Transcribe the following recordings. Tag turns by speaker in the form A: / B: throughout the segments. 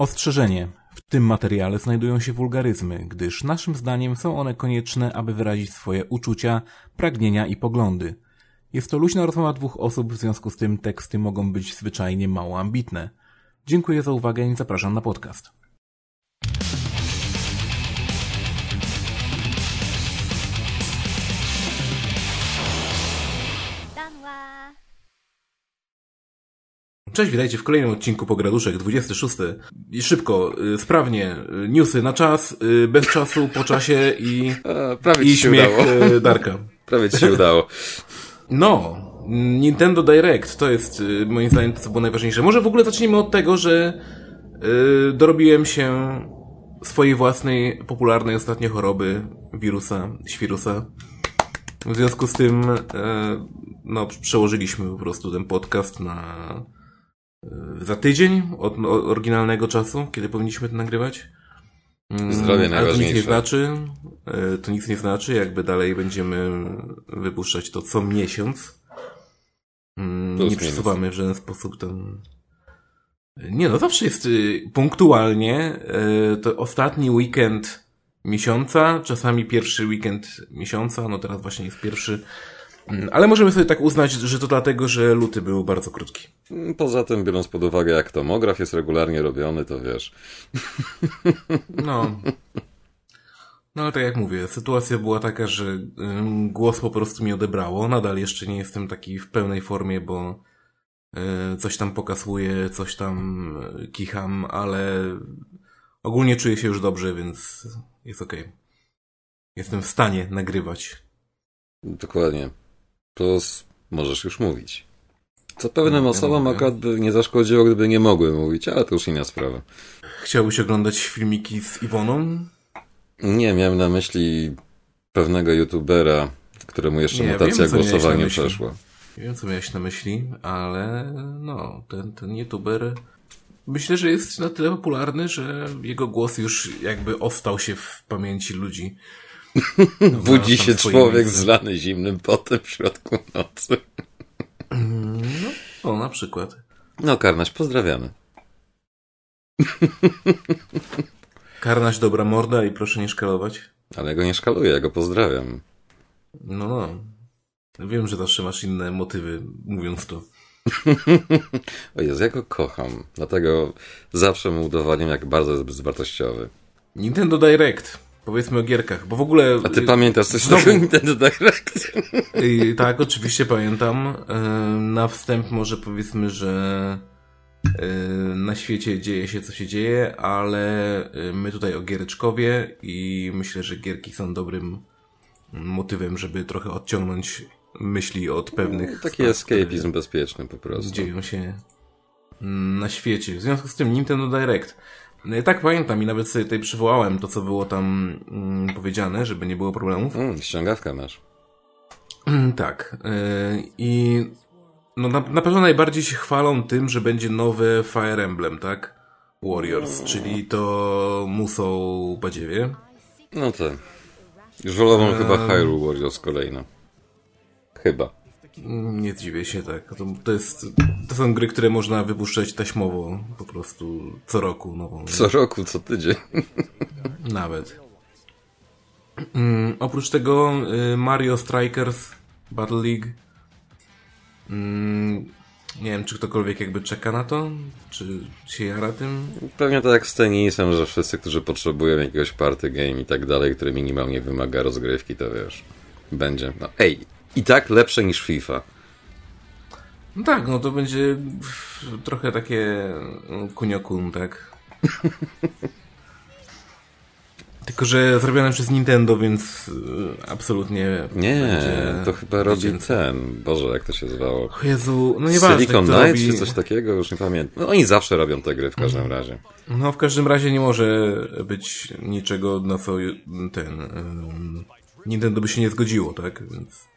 A: Ostrzeżenie. W tym materiale znajdują się wulgaryzmy, gdyż naszym zdaniem są one konieczne, aby wyrazić swoje uczucia, pragnienia i poglądy. Jest to luźna rozmowa dwóch osób, w związku z tym teksty mogą być zwyczajnie mało ambitne. Dziękuję za uwagę i zapraszam na podcast. Cześć, witajcie w kolejnym odcinku Pograduszek, 26. I szybko, y, sprawnie, y, newsy na czas, y, bez czasu, po czasie i,
B: A, prawie
A: i
B: ci się
A: śmiech
B: udało.
A: y, Darka.
B: Prawie ci się udało.
A: No, Nintendo Direct to jest y, moim zdaniem to, co było najważniejsze. Może w ogóle zacznijmy od tego, że y, dorobiłem się swojej własnej popularnej ostatnio choroby, wirusa, świrusa. W związku z tym y, no, przełożyliśmy po prostu ten podcast na za tydzień od no, oryginalnego czasu, kiedy powinniśmy to nagrywać. Mm,
B: Zdrowie
A: Ale to nic nie znaczy, e, to nic nie znaczy, jakby dalej będziemy wypuszczać to co miesiąc. Mm,
B: Plus
A: Nie
B: minus.
A: przesuwamy w żaden sposób tam. Nie no, zawsze jest y, punktualnie. y, To ostatni weekend miesiąca, czasami pierwszy weekend miesiąca, no teraz właśnie jest pierwszy. Mm, Ale możemy sobie tak uznać, że to dlatego, że luty był bardzo krótki.
B: Poza tym, biorąc pod uwagę, jak tomograf jest regularnie robiony, to wiesz.
A: No. No ale tak jak mówię, sytuacja była taka, że głos po prostu mi odebrało. Nadal jeszcze nie jestem taki w pełnej formie, bo y, coś tam pokasuję, coś tam y, kicham, ale ogólnie czuję się już dobrze, więc jest okej. Jestem w stanie nagrywać.
B: Dokładnie. Plus możesz już mówić. Co pewnym
A: Ja
B: osobom
A: mogę.
B: akurat by nie zaszkodziło, gdyby nie mogły mówić, ale to już inna sprawa.
A: Chciałbyś oglądać filmiki z Iwoną?
B: Nie, miałem na myśli pewnego youtubera, któremu jeszcze
A: Nie,
B: mutacja
A: wiem,
B: głosowania przeszła.
A: Nie wiem, co miałeś na myśli, ale no, ten, ten youtuber myślę, że jest na tyle popularny, że jego głos już jakby ostał się w pamięci ludzi.
B: Budzi
A: tam
B: się człowiek
A: miejsce.
B: zlany zimnym potem w środku nocy.
A: O, na przykład.
B: No, Karnaś, pozdrawiamy.
A: Karnaś dobra morda i proszę nie szkalować.
B: Ale go nie szkaluję, ja go pozdrawiam.
A: No, no. Wiem, że zawsze masz inne motywy, mówiąc to.
B: O Jezu, ja go kocham. Dlatego zawsze mu udowadniam, jak bardzo jest bezwartościowy.
A: Nintendo Direct. Powiedzmy o gierkach, bo w ogóle...
B: A ty pamiętasz coś
A: Znowu.
B: Nintendo Direct?
A: Y, tak, oczywiście pamiętam. Y, Na wstęp może powiedzmy, że y, na świecie dzieje się co się dzieje, ale y, my tutaj o giereczkowie i myślę, że gierki są dobrym motywem, żeby trochę odciągnąć myśli od pewnych
B: Taki
A: spraw,
B: escapizm bezpieczny po prostu.
A: dzieją się na świecie. W związku z tym Nintendo Direct. No i tak pamiętam i nawet sobie tutaj przywołałem to, co było tam mm, powiedziane, żeby nie było problemów.
B: Mm, ściągawka masz.
A: Mm, Tak. Yy, I no na, na pewno najbardziej się chwalą tym, że będzie nowy Fire Emblem, tak? Warriors, czyli to Musou Badziewie.
B: No to. Już wolałbym
A: Eee.
B: chyba Hyrule Warriors kolejno. Chyba.
A: Nie dziwię się, tak. To, to, jest, to są gry, które można wypuszczać taśmowo po prostu co roku nową.
B: Co roku, co tydzień.
A: Nawet. Mm, oprócz tego y, Mario Strikers Battle League. Mm, nie wiem, czy ktokolwiek jakby czeka na to, czy się jara tym.
B: Pewnie tak jak z tenisem, że wszyscy, którzy potrzebują jakiegoś party game i tak dalej, który minimalnie wymaga rozgrywki, to wiesz, będzie. No, ej, i tak lepsze niż FIFA.
A: No tak, no to będzie trochę takie mm, kuniokun, tak? Tylko, że zrobione przez Nintendo, więc y, absolutnie
B: Nie,
A: będzie
B: to chyba robi
A: dziecięce.
B: ten. Boże, jak to się zwało?
A: O Jezu, no nieważne,
B: Silicon Knight
A: robi...
B: czy coś takiego? Już nie pamiętam. No oni zawsze robią te gry w każdym razie.
A: No w każdym razie nie może być niczego, na co ten ym, Nintendo by się nie zgodziło, tak? Więc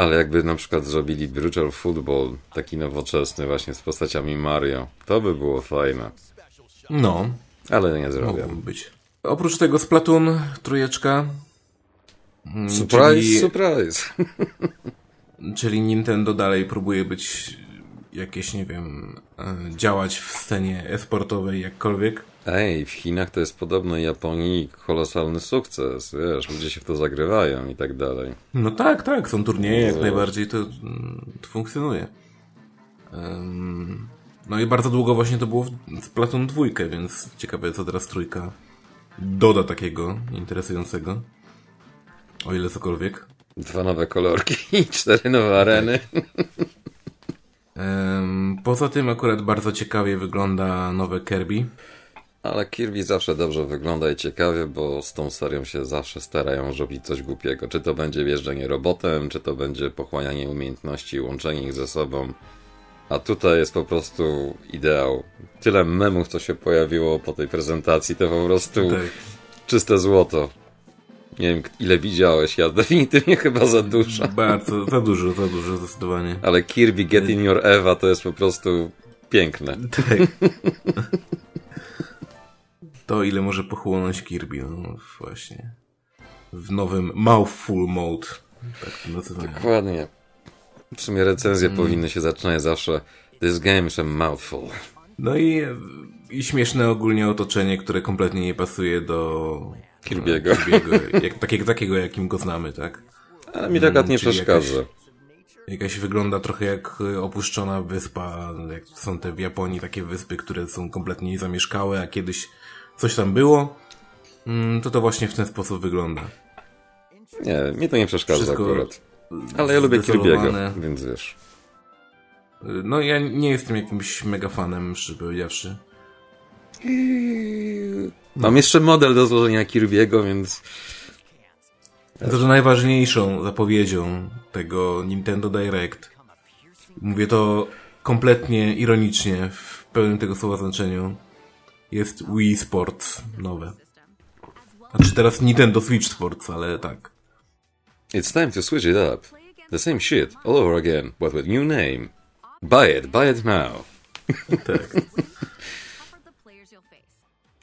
B: Ale jakby na przykład zrobili Brutal Football, taki nowoczesny właśnie z postaciami Mario, to by było fajne.
A: no,
B: Ale nie
A: mogłoby być. Oprócz tego Splatoon, trójeczka.
B: Surprise,
A: Czyli,
B: surprise.
A: czyli Nintendo dalej próbuje być jakieś, nie wiem, e, działać w scenie esportowej jakkolwiek.
B: Ej, w Chinach to jest podobno Japonii kolosalny sukces, wiesz, ludzie się w to zagrywają i tak dalej.
A: No tak, tak, są turnieje, jak
B: No.
A: najbardziej to, to funkcjonuje. Em, no i bardzo długo właśnie to było w Splatoon dwójkę, więc ciekawe co teraz trójka doda takiego interesującego. O ile cokolwiek.
B: Dwa nowe kolorki i cztery nowe areny.
A: Poza tym akurat bardzo ciekawie wygląda nowe Kirby.
B: Ale Kirby zawsze dobrze wygląda i ciekawie, bo z tą serią się zawsze starają zrobić coś głupiego. Czy to będzie wjeżdżanie robotem, czy to będzie pochłanianie umiejętności i łączenie ich ze sobą. A tutaj jest po prostu ideał. Tyle memów, co się pojawiło po tej prezentacji, to po prostu
A: Tak.
B: czyste złoto. Nie wiem, ile widziałeś, ja definitywnie chyba za dużo.
A: Bardzo, za dużo, za dużo zdecydowanie.
B: Ale Kirby Get in Your Eva to jest po prostu piękne.
A: Tak. To ile może pochłonąć Kirby, no właśnie. W nowym Mouthful Mode. Tak to.
B: Dokładnie. W sumie recenzje powinny się zaczynać zawsze This game is a mouthful.
A: No i, i śmieszne ogólnie otoczenie, które kompletnie nie pasuje do
B: Kirby'ego.
A: Kirby'ego, jak, takiego, takiego, jakim go znamy, tak?
B: Ale mi akurat nie przeszkadza.
A: jakaś- Jakaś wygląda trochę jak y, opuszczona wyspa, jak są te w Japonii takie wyspy, które są kompletnie niezamieszkałe, a kiedyś coś tam było, mm, to to właśnie w ten sposób wygląda.
B: Nie, mi to nie przeszkadza
A: Wszystko
B: akurat. Ale ja lubię. Kirby'ego, więc wiesz.
A: Y, No ja nie jestem jakimś mega fanem, szczerze powiedziawszy.
B: Mam jeszcze model do złożenia Kirby'ego, więc
A: To, że najważniejszą zapowiedzią tego Nintendo Direct, mówię to kompletnie ironicznie, w pełnym tego słowa znaczeniu, jest Wii Sports nowe. Znaczy teraz Nintendo Switch Sports, ale tak.
B: it's time to switch it up. The same shit, all over again, but with new name. Buy it, buy it now.
A: tak.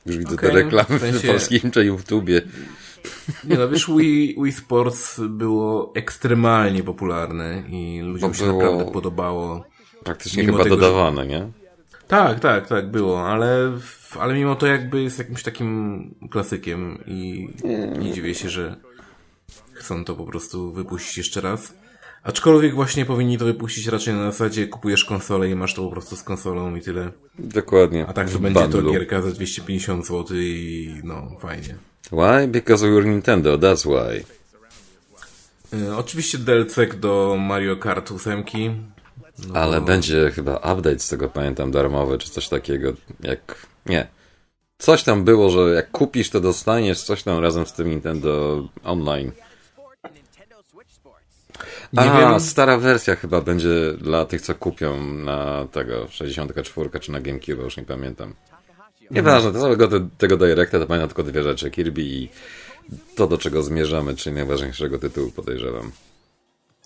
B: Już widzę
A: Okej,
B: te reklamy
A: w sensie-
B: w polskim czy YouTubie.
A: Nie no, wiesz, Wii, Wii Sports było ekstremalnie popularne i ludziom się naprawdę podobało.
B: Praktycznie chyba
A: tego, że-
B: dodawane, nie?
A: Tak, tak, tak, było, ale, ale mimo to jakby jest jakimś takim klasykiem i nie dziwię się, że chcą to po prostu wypuścić jeszcze raz. Aczkolwiek właśnie powinni to wypuścić raczej na zasadzie kupujesz konsolę i masz to po prostu z konsolą i tyle.
B: Dokładnie.
A: A tak, że będzie to gierka za 250 zł i no, fajnie.
B: Why? Because we're Nintendo, that's why.
A: Y, oczywiście DLC do Mario Kart 8. No,
B: Ale będzie chyba update, z tego pamiętam, darmowy, czy coś takiego, jak... Nie. Coś tam było, że jak kupisz, to dostaniesz coś tam razem z tym Nintendo Online.
A: Nie
B: A,
A: wiem.
B: stara wersja chyba będzie dla tych, co kupią na tego 64 czy na GameCube, już nie pamiętam. Nieważne, do całego te, tego Directa to pamiętam tylko dwie rzeczy, Kirby i to, do czego zmierzamy, czyli najważniejszego tytułu, podejrzewam.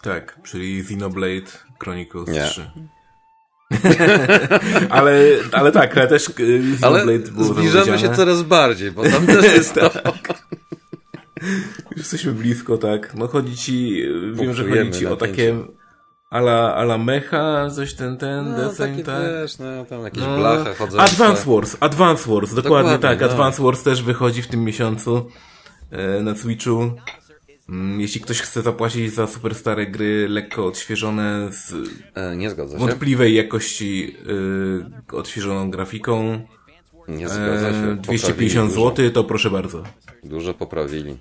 A: Tak, czyli Xenoblade Chronicles
B: Nie.
A: 3. ale, ale tak, ale też y,
B: Ale
A: Xenoblade było
B: zbliżamy się coraz bardziej, bo tam też jest to.
A: Już jesteśmy blisko, tak. No chodzi ci, y, wiem, że chodzi ci o takie ala, ala mecha, coś ten, ten,
B: No,
A: deseń,
B: taki
A: tak.
B: wiesz, no, tam jakieś
A: No,
B: blacha chodzą.
A: Advance Wars, Advance Wars, dokładnie,
B: Dokładnie,
A: tak.
B: no.
A: Advance Wars też wychodzi w tym miesiącu e, na Switchu. Mm, Jeśli ktoś chce zapłacić za super stare gry, lekko odświeżone, z
B: E, nie zgadza się.
A: wątpliwej jakości y, odświeżoną grafiką,
B: Nie zgadza
A: e,
B: się.
A: 250
B: Poprawili
A: zł, to proszę bardzo.
B: Dużo poprawili.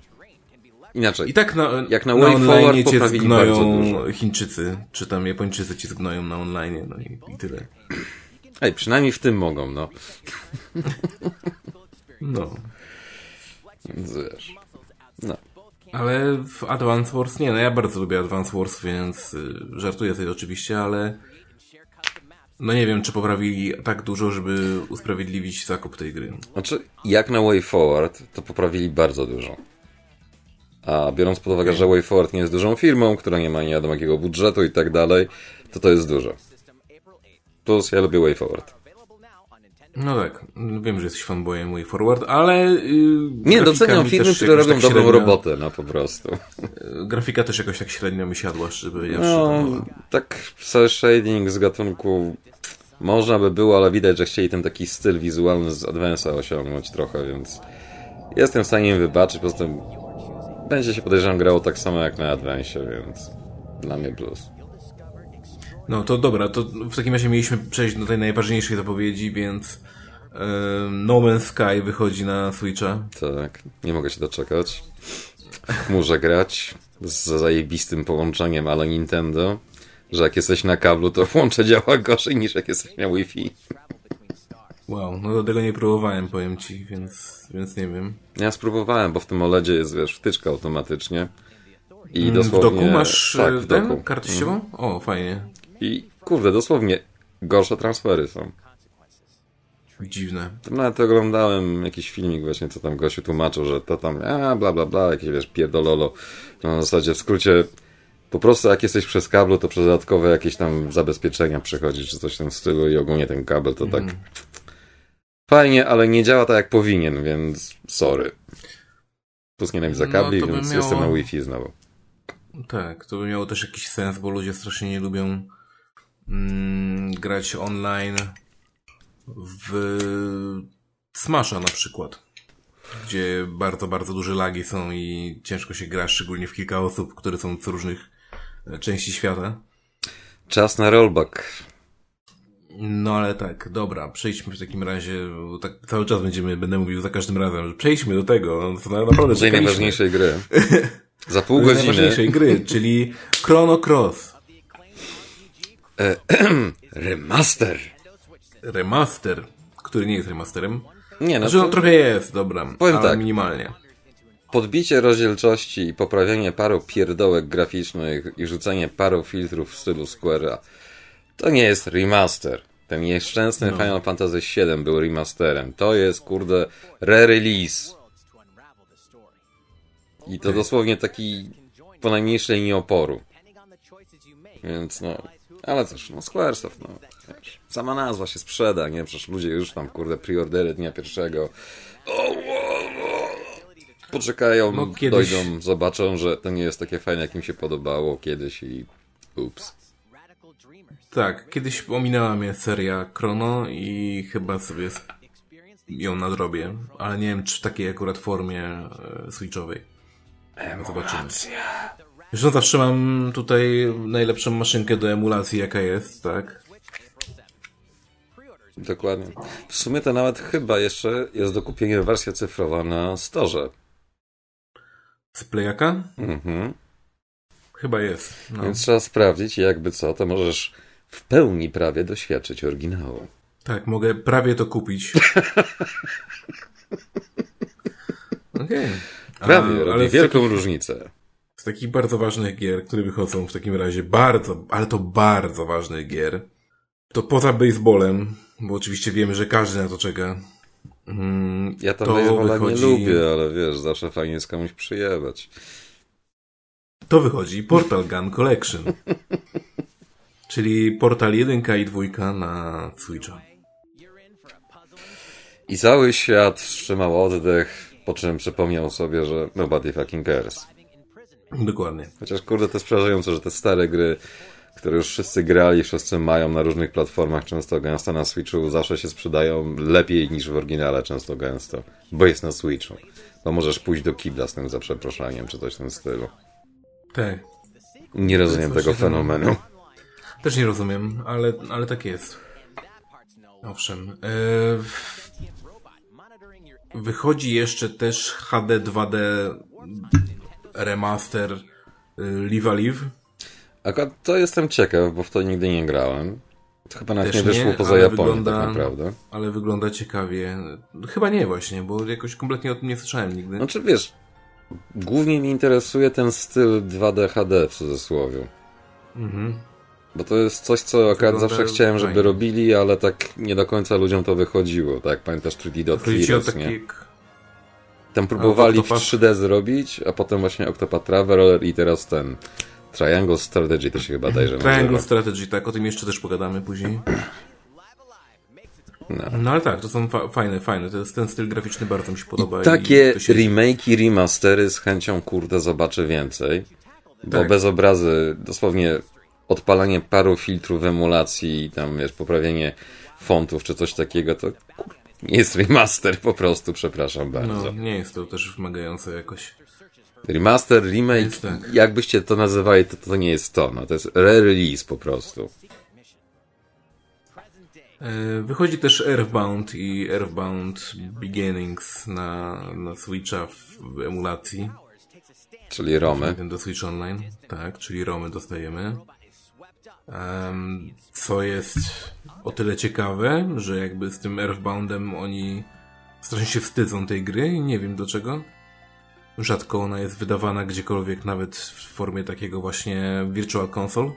B: Inaczej.
A: I tak na,
B: Jak na
A: na online cię zgnoją. Chińczycy, czy tam Japończycy cię zgnoją na online, no i, i tyle.
B: Ej, przynajmniej w tym mogą, no.
A: No.
B: Wiesz. No.
A: Ale w Advance Wars, nie no ja bardzo lubię Advance Wars, więc y, żartuję sobie oczywiście, ale no nie wiem, czy poprawili tak dużo, żeby usprawiedliwić zakup tej gry.
B: Znaczy, jak na Way Forward, to poprawili bardzo dużo. A biorąc pod uwagę, że Way Forward nie jest dużą firmą, która nie ma nie wiadomo jakiego budżetu i tak dalej, to to jest dużo. Plus ja lubię Way Forward.
A: No tak, wiem, że jesteś fanboyem Way Forward, ale... Yy,
B: nie, doceniam firmy, które robią tak dobrą średnio, robotę, no po prostu.
A: Y, grafika też jakoś tak średnio mi siadła, żeby ja No,
B: tak cel shading z gatunku można by było, ale widać, że chcieli ten taki styl wizualny z Advance'a osiągnąć trochę, więc jestem w stanie im wybaczyć, poza tym będzie się podejrzewam grało tak samo jak na Advance'ie, więc dla mnie plus.
A: No to dobra, to w takim razie mieliśmy przejść do tej najważniejszej zapowiedzi, więc yy, No Man's Sky wychodzi na Switcha.
B: Tak, nie mogę się doczekać. Muszę grać z zajebistym połączeniem, ale Nintendo, że jak jesteś na kablu, to włącze działa gorzej niż jak jesteś na Wi-Fi.
A: Wow, no do tego nie próbowałem, powiem ci, więc, więc nie wiem.
B: Ja spróbowałem, bo w tym OLEDzie jest, wiesz, wtyczka automatycznie. I dosłownie...
A: W doku masz tak, w doku. kartę sieciową? Mm. O, fajnie.
B: I kurde, dosłownie gorsze transfery są.
A: Dziwne.
B: Tam nawet oglądałem jakiś filmik właśnie, co tam gościu tłumaczył, że to tam a bla bla bla, jakieś wiesz, pierdololo. No, w zasadzie w skrócie po prostu jak jesteś przez kablu, to przez dodatkowe jakieś tam zabezpieczenia przechodzisz, czy coś w tym stylu i ogólnie ten kabel to tak mm. Fajnie, ale nie działa tak jak powinien, więc sorry. Plus nienawidzę no, kabli, no, więc miało... jestem na Wi-Fi znowu.
A: Tak, to by miało też jakiś sens, bo ludzie strasznie nie lubią mm, grać online w Smasha na przykład, gdzie bardzo, bardzo duże lagi są i ciężko się gra, szczególnie w kilka osób, które są z różnych e, części świata.
B: Czas na rollback.
A: No ale tak, dobra, przejdźmy w takim razie, bo tak cały czas będziemy, będę mówił za każdym razem, przejdźmy do tego, no, to naprawdę
B: Do najważniejszej gry. Za pół godziny.
A: najważniejszej gry, czyli Chrono Cross.
B: E, remaster.
A: Remaster, który nie jest remasterem. Nie, no. Znaczy, no trochę jest, dobra, Powiem tak. minimalnie.
B: Podbicie rozdzielczości i poprawienie paru pierdołek graficznych i rzucenie paru filtrów w stylu Square'a to nie jest remaster. Ten nieszczęsny no. Final Fantasy VII był remasterem. To jest, kurde, re-release. I to dosłownie taki po najmniejszej linii oporu. Więc no, ale cóż, no Squaresoft, no. Wiesz, sama nazwa się sprzeda, nie? Przecież ludzie już tam, kurde, preordery dnia pierwszego. Poczekają, no, kiedyś... dojdą, zobaczą, że to nie jest takie fajne, jak im się podobało kiedyś i ups.
A: Tak, kiedyś ominęła mnie seria Chrono i chyba sobie ją nadrobię, ale nie wiem, czy w takiej akurat formie e, switchowej. Zobaczymy. Zresztą zawsze mam tutaj najlepszą maszynkę do emulacji, jaka jest, tak?
B: Dokładnie. W sumie to nawet chyba jeszcze jest do kupienia wersja cyfrowa na storze.
A: Z Playaka? Mhm. Chyba jest.
B: No. Więc trzeba sprawdzić jakby co, to możesz w pełni prawie doświadczyć oryginału.
A: Tak, mogę prawie to kupić. Okej. Okay.
B: Prawie, robi wielką takich, różnicę.
A: Z takich bardzo ważnych gier, które wychodzą w takim razie, bardzo, ale to bardzo ważnych gier, to poza baseballem, bo oczywiście wiemy, że każdy na to czeka.
B: Mm, ja tam to baseballa wychodzi... nie lubię, ale wiesz, zawsze fajnie jest komuś przyjebać.
A: To wychodzi Portal Gun Collection. czyli Portal 1 i 2 na Switcha.
B: I cały świat wstrzymał oddech po czym przypomniał sobie, że nobody fucking cares.
A: Dokładnie.
B: Chociaż kurde, to jest przerażające, że te stare gry, które już wszyscy grali, wszyscy mają na różnych platformach, często gęsto na Switchu, zawsze się sprzedają lepiej niż w oryginale, często gęsto, bo jest na Switchu. Bo możesz pójść do kibla z tym za przeproszeniem, czy coś w tym stylu.
A: Tak.
B: Nie rozumiem tego fenomenu.
A: Też nie rozumiem, ale, ale tak jest. Owszem. Eee, Wychodzi jeszcze też HD 2D remaster y, Live a Live.
B: Akurat to jestem ciekaw, bo w to nigdy nie grałem. To chyba nawet też nie wyszło nie, poza Japonią wygląda, tak naprawdę.
A: Ale wygląda ciekawie. Chyba nie właśnie, bo jakoś kompletnie o tym nie słyszałem nigdy.
B: Znaczy wiesz, głównie mnie interesuje ten styl 2D HD w cudzysłowie. Mhm. Bo to jest coś, co akurat zawsze chciałem, żeby fajnie. robili, ale tak nie do końca ludziom to wychodziło. Tak, pamiętasz 3D Dot Heroes, nie? Tam próbowali w 3D zrobić, a potem właśnie Octopath Traveler i teraz ten Triangle Strategy to się chyba daje, że
A: Triangle. Strategy, tak, o tym jeszcze też pogadamy później.
B: No.
A: No ale tak, to są fa fajne, fajne. To jest ten styl graficzny bardzo mi się podoba.
B: I takie
A: się...
B: remake'i, remastery z chęcią, kurde, zobaczę więcej. Bo
A: Tak.
B: bez obrazy, dosłownie odpalanie paru filtrów emulacji i tam, wiesz, poprawienie fontów czy coś takiego, to nie jest remaster po prostu, przepraszam bardzo.
A: No, nie jest to też wymagające jakoś.
B: Remaster, remake,
A: tak.
B: jakbyście to nazywali, to to nie jest to, no to jest re-release po prostu.
A: E, Wychodzi też Earthbound i Earthbound Beginnings na, na Switcha w, w emulacji.
B: Czyli Romy.
A: Nintendo Switch Online. Tak, czyli ROMy dostajemy. Co jest o tyle ciekawe, że jakby z tym Earthboundem oni strasznie się wstydzą tej gry i nie wiem dlaczego. Rzadko ona jest wydawana gdziekolwiek, nawet w formie takiego właśnie Virtual Console.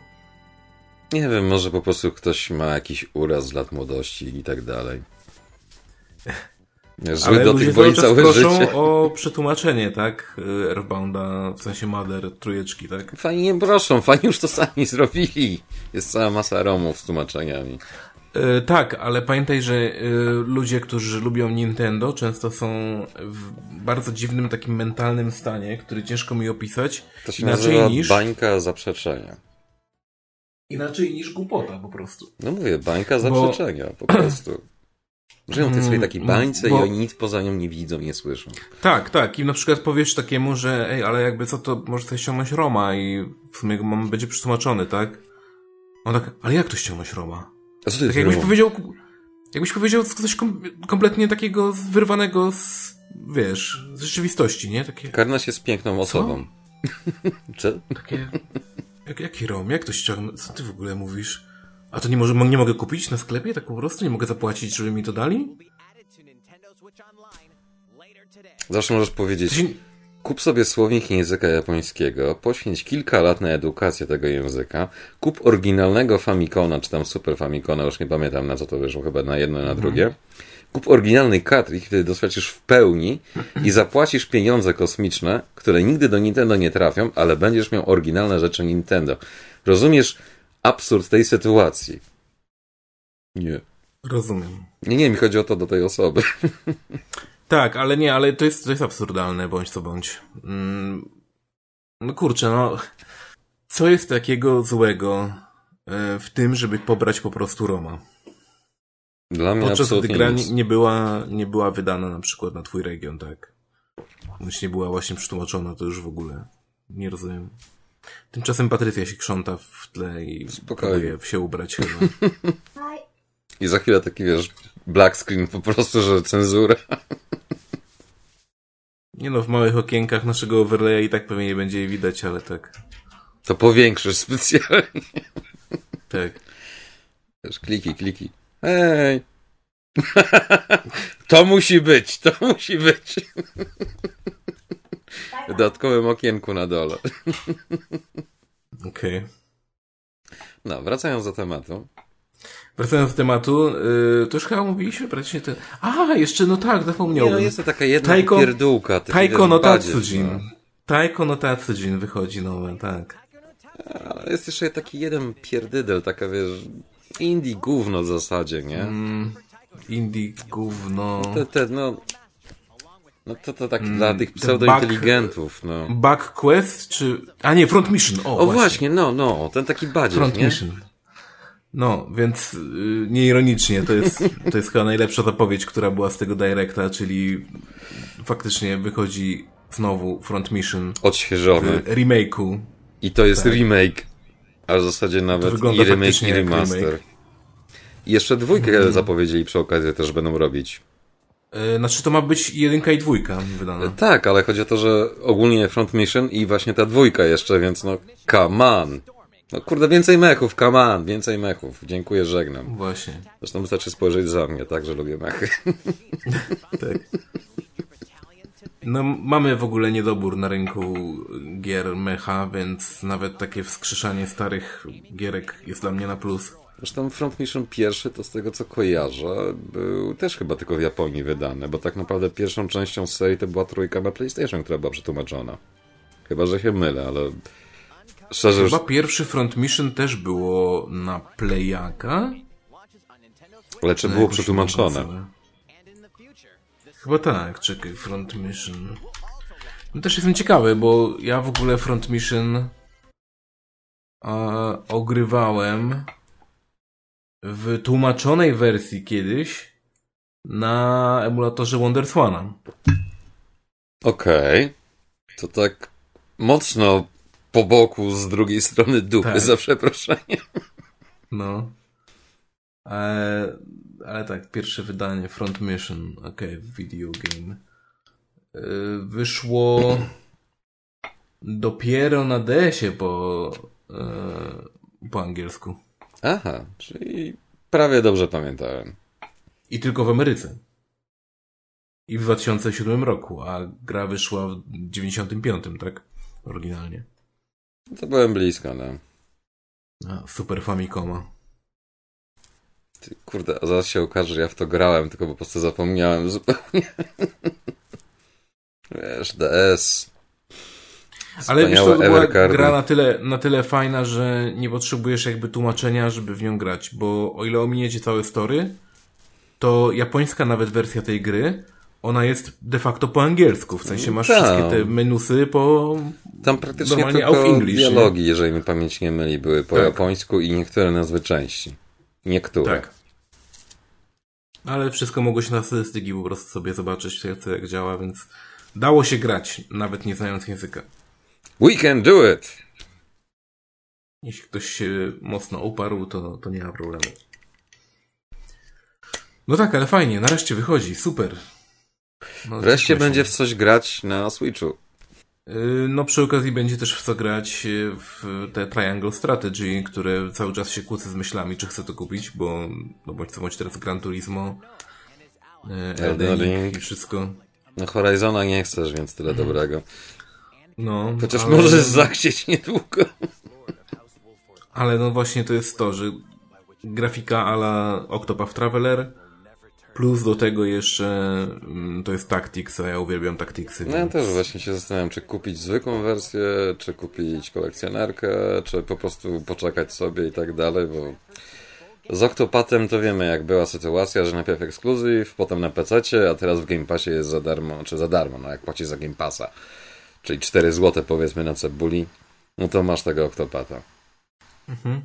B: Nie wiem, może po prostu ktoś ma jakiś uraz z lat młodości i tak dalej. Zły
A: Ale
B: do tych
A: czas
B: całe
A: proszą
B: życie.
A: o przetłumaczenie, tak? Earthbounda, w sensie Mother, trójeczki, tak?
B: Fani nie proszą, fani już to sami zrobili. Jest cała masa romów z tłumaczeniami.
A: E, tak, ale pamiętaj, że e, ludzie, którzy lubią Nintendo, często są w bardzo dziwnym takim mentalnym stanie, który ciężko mi opisać.
B: To się
A: inaczej
B: nazywa
A: niż,
B: bańka zaprzeczenia.
A: inaczej niż głupota po prostu.
B: No mówię, bańka
A: Bo-
B: zaprzeczenia, po prostu. Żyją w tej swojej takiej
A: Mm,
B: bańce
A: bo-
B: i oni nic poza nią nie widzą, nie słyszą.
A: Tak, tak. I na przykład powiesz takiemu, że ej, ale jakby co, to może sobie ściągnąć Roma i w sumie mam, będzie przetłumaczony, tak? On tak, ale jak to ściągnąć Roma?
B: A co to jest
A: Tak jakbyś powiedział, jakbyś powiedział coś kom, kompletnie takiego wyrwanego z, wiesz, z rzeczywistości, nie? Takie,
B: Karnaś jest piękną osobą. Czy?
A: takie, jak, jaki Rom? Jak to ściągnąć? Co ty w ogóle mówisz? A to nie, może, nie mogę kupić na sklepie tak po prostu? Nie mogę zapłacić, żeby mi to dali?
B: Zawsze możesz powiedzieć,
A: się,
B: Kup sobie słownik języka japońskiego, poświęć kilka lat na edukację tego języka, kup oryginalnego Famicona, czy tam Super Famicona, już nie pamiętam na co to wyszło, chyba na jedno, na drugie. Kup oryginalny cartridge, wtedy doświadczysz w pełni i zapłacisz pieniądze kosmiczne, które nigdy do Nintendo nie trafią, ale będziesz miał oryginalne rzeczy Nintendo. Rozumiesz absurd tej sytuacji? Nie.
A: rozumiem.
B: Nie, nie, mi chodzi o to do tej osoby.
A: Tak, ale nie, ale to jest, to jest absurdalne, bądź co bądź. Mm, no kurczę, no. Co jest takiego złego e, w tym, żeby pobrać po prostu Roma?
B: Dla mnie
A: Podczas gdy gra nie, nie, była, nie była wydana na przykład na twój region, tak? Bądź nie była właśnie przetłumaczona, to już w ogóle nie rozumiem. Tymczasem Patrycja się krząta w tle i
B: Spokojnie.
A: próbuje się ubrać chyba.
B: I za chwilę taki, wiesz, black screen po prostu, że cenzura.
A: Nie no, w małych okienkach naszego overlaya i tak pewnie nie będzie jej widać, ale tak.
B: To powiększysz specjalnie.
A: Tak.
B: Wiesz, kliki, kliki. Hej! to musi być, to musi być. W dodatkowym okienku na dole.
A: Okej.
B: No, wracając do tematu.
A: Wracając do tematu, yy, to już chyba mówiliśmy praktycznie te... A, jeszcze, no tak,
B: Nie,
A: zapomniałem.
B: no jest to taka jedna
A: Taiko-
B: pierdółka.
A: Taiko no Tatsujin.
B: no.
A: Taiko no Tatsujin wychodzi nowe, tak.
B: Ale jest jeszcze taki jeden pierdydel, taka wiesz, indie gówno w zasadzie, nie?
A: Mm, indie gówno...
B: Te, te, no... No to, to tak
A: Mm,
B: dla tych
A: ten
B: pseudointeligentów, no.
A: Back Quest, czy... A nie, Front Mission, o,
B: O właśnie, no, no, ten taki badziec,
A: Front
B: nie?
A: Mission. No, więc yy, nieironicznie, to jest, to jest chyba najlepsza zapowiedź, która była z tego Directa, czyli faktycznie wychodzi znowu Front Mission
B: Odświeżony.
A: w remake'u.
B: I to jest remake. A w zasadzie nawet i remake, i remaster. I jeszcze dwójkę zapowiedzieli przy okazji, też będą robić.
A: Yy, Znaczy to ma być jedynka i dwójka wydana.
B: Tak, ale chodzi o to, że ogólnie Front Mission i właśnie ta dwójka jeszcze, więc no, come on. No kurde, więcej mechów, come on, więcej mechów. Dziękuję, żegnam.
A: Właśnie,
B: Zresztą wystarczy spojrzeć za mnie, tak, że lubię mechy.
A: tak. No, mamy w ogóle niedobór na rynku gier mecha, więc nawet takie wskrzeszanie starych gierek jest dla mnie na plus.
B: Zresztą Front Mission pierwszy, to z tego co kojarzę, był też chyba tylko w Japonii wydany, bo tak naprawdę pierwszą częścią serii to była trójka na PlayStation, która była przetłumaczona. Chyba, że się mylę, ale szczerze już...
A: Chyba pierwszy Front Mission też było na Playaka.
B: Ale czy było przetłumaczone?
A: Chyba tak, czekaj, Front Mission. No też jestem ciekawy, bo ja w ogóle Front Mission a, ogrywałem w tłumaczonej wersji kiedyś na emulatorze WonderSwana.
B: Okej. To tak mocno po boku z drugiej strony dupy,
A: Tak.
B: za przeproszeniem.
A: No. Ale, ale tak, pierwsze wydanie Front Mission, okej, video game. Yy, Wyszło dopiero na DS-ie po, yy, po angielsku.
B: Aha, czyli prawie dobrze pamiętałem.
A: I tylko w Ameryce. I w 2007 roku, a gra wyszła w 95, tak? Oryginalnie.
B: To byłem blisko, no.
A: A, Super Famicoma.
B: Ty, kurde, a zaraz się okaże, że ja w to grałem, tylko po prostu zapomniałem zupełnie. Wiesz, DS.
A: Ale wiesz, to była gra na tyle, na tyle fajna, że nie potrzebujesz jakby tłumaczenia, żeby w nią grać, bo o ile ominiecie całe story, to japońska nawet wersja tej gry, ona jest de facto po angielsku, w sensie masz
B: Tak.
A: wszystkie te menusy po...
B: Tam praktycznie tylko
A: English, nie?
B: dialogi, jeżeli mi pamięć nie myli, były po
A: Tak.
B: japońsku i niektóre nazwy części. Niektóre.
A: Tak. Ale wszystko mogło się na statystyki po prostu sobie zobaczyć, jak, co jak działa, więc dało się grać, nawet nie znając języka.
B: We can do it!
A: Jeśli ktoś się mocno uparł, to, to nie ma problemu. No tak, ale fajnie, nareszcie wychodzi, super. No,
B: Wreszcie będzie w coś grać na Switchu.
A: Yy, No przy okazji będzie też w co grać yy, w te Triangle Strategy, które cały czas się kłócę z myślami, czy chcę to kupić, bo no bądź co bądź teraz Gran Turismo, yy, Elden Ring
B: Ring.
A: i wszystko.
B: No Horizona nie chcesz, więc tyle dobrego.
A: No,
B: Chociaż
A: ale,
B: możesz zachcieć niedługo.
A: ale no właśnie to jest to, że grafika ala Octopath Traveler plus do tego jeszcze mm, to jest Tactics, a ja uwielbiam Tacticsy.
B: No ja
A: więc-
B: też właśnie się zastanawiam, czy kupić zwykłą wersję, czy kupić kolekcjonerkę, czy po prostu poczekać sobie i tak dalej, bo z Octopatem to wiemy jak była sytuacja, że najpierw ekskluzyw, potem na PC, a teraz w Game Passie jest za darmo, czy za darmo, no jak płacisz za Game Passa, czyli 4 zł powiedzmy na cebuli, no to masz tego Octopata.
A: Mhm.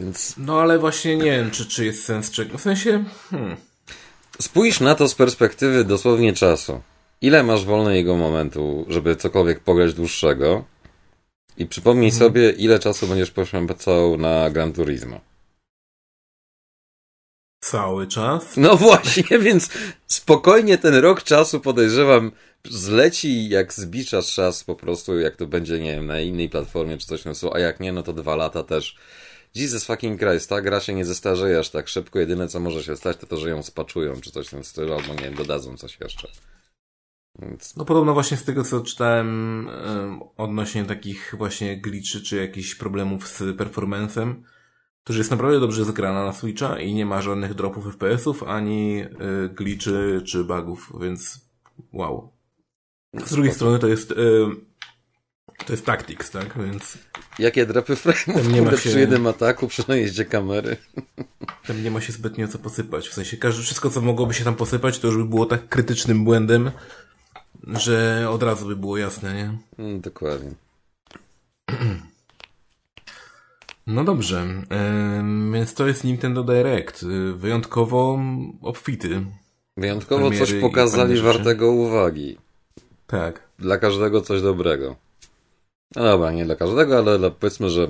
B: Więc
A: No ale właśnie nie wiem, czy, czy jest sens czego. W sensie, hmm,
B: spójrz na to z perspektywy dosłownie czasu. Ile masz wolnego momentu, żeby cokolwiek pograć dłuższego? I przypomnij sobie, ile czasu będziesz poświęcał na Gran Turismo.
A: Cały czas.
B: No właśnie, więc spokojnie ten rok czasu podejrzewam zleci jak zbiczasz czas po prostu, jak to będzie, nie wiem, na innej platformie czy coś stylu, a jak nie, no to dwa lata też. Jesus fucking Christ, ta gra się nie zestarzeje aż tak szybko, jedyne co może się stać to to, że ją spaczują czy coś w tym stylu, albo nie wiem, dodadzą coś jeszcze. Więc
A: No podobno właśnie z tego, co czytałem em, odnośnie takich właśnie glitchy, czy jakichś problemów z performancem, to że jest naprawdę dobrze zgrana na Switcha i nie ma żadnych dropów FPS-ów, ani y, glitchy, czy bugów, więc wow. Z drugiej strony to jest y, to jest Tactics, tak? Więc
B: Jakie drapy frame'ów
A: nie ma się-
B: przy jednym ataku, przy najeździe kamery.
A: tam nie ma się zbytnio co posypać. W sensie każde, wszystko, co mogłoby się tam posypać, to już by było tak krytycznym błędem, że od razu by było jasne, nie?
B: Mm, dokładnie.
A: No dobrze, więc to jest Nintendo Direct. Y, Wyjątkowo obfity.
B: Wyjątkowo coś pokazali wartego uwagi.
A: Tak.
B: Dla każdego coś dobrego. No dobra, nie dla każdego, ale dla, powiedzmy, że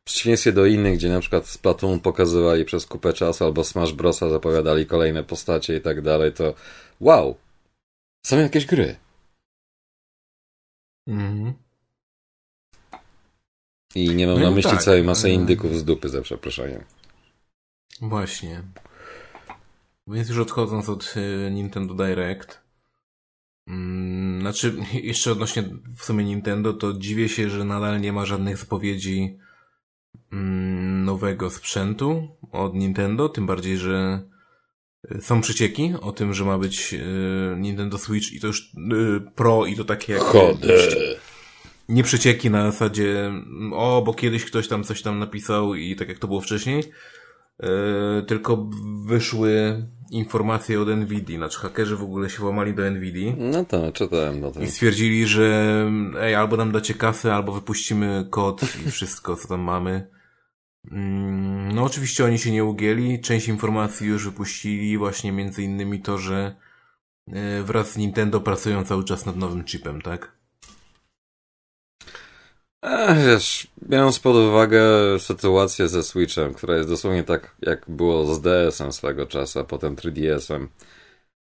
B: w przeciwieństwie do innych, gdzie na przykład Splatoon pokazywali przez kupę czasu, albo Smash Brosa zapowiadali kolejne postacie i tak dalej, to wow! Są jakieś gry.
A: Mhm.
B: I nie mam
A: No
B: na myśli
A: tak,
B: całej masy indyków z dupy, za przeproszeniem.
A: Właśnie. Więc już odchodząc od y, Nintendo Direct. Mm, znaczy, jeszcze odnośnie w sumie Nintendo, to dziwię się, że nadal nie ma żadnych zapowiedzi mm, nowego sprzętu od Nintendo, tym bardziej, że y, są przecieki o tym, że ma być y, Nintendo Switch i to już Pro i to takie jak nie przecieki na zasadzie o, bo kiedyś ktoś tam coś tam napisał i tak jak to było wcześniej, e, tylko wyszły informacje od Nvidia, znaczy hakerzy w ogóle się łamali do Nvidia.
B: No to, czytałem no to.
A: I stwierdzili, że ej, albo nam dacie kasę, albo wypuścimy kod i wszystko, co tam mamy. Mm, no oczywiście oni się nie ugięli, część informacji już wypuścili, właśnie między innymi to, że e, wraz z Nintendo pracują cały czas nad nowym chipem, tak?
B: Ech, wiesz, biorąc pod uwagę sytuację ze Switchem, która jest dosłownie tak, jak było z DS-em swego czasu, a potem 3DS-em,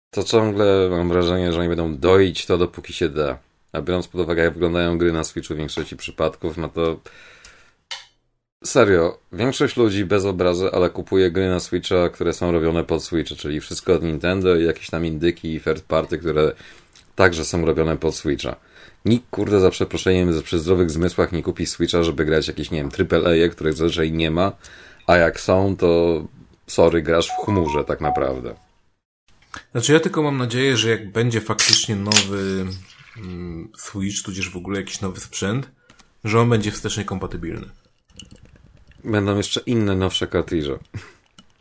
B: to ciągle mam wrażenie, że oni będą doić to, dopóki się da. A biorąc pod uwagę, jak wyglądają gry na Switchu w większości przypadków, no to serio, większość ludzi bez obrazy, ale kupuje gry na Switcha, które są robione pod Switcha, czyli wszystko od Nintendo i jakieś tam indyki i third party, które także są robione pod Switcha. Nikt, kurde, za przeproszeniem, przy zdrowych zmysłach nie kupi Switcha, żeby grać jakieś, nie wiem, AAA, których zazwyczaj nie ma, a jak są, to sorry, grasz w chmurze tak naprawdę.
A: Znaczy ja tylko mam nadzieję, że jak będzie faktycznie nowy mm, Switch, tudzież w ogóle jakiś nowy sprzęt, że on będzie wstecznie kompatybilny.
B: Będą jeszcze inne, nowsze kartridże.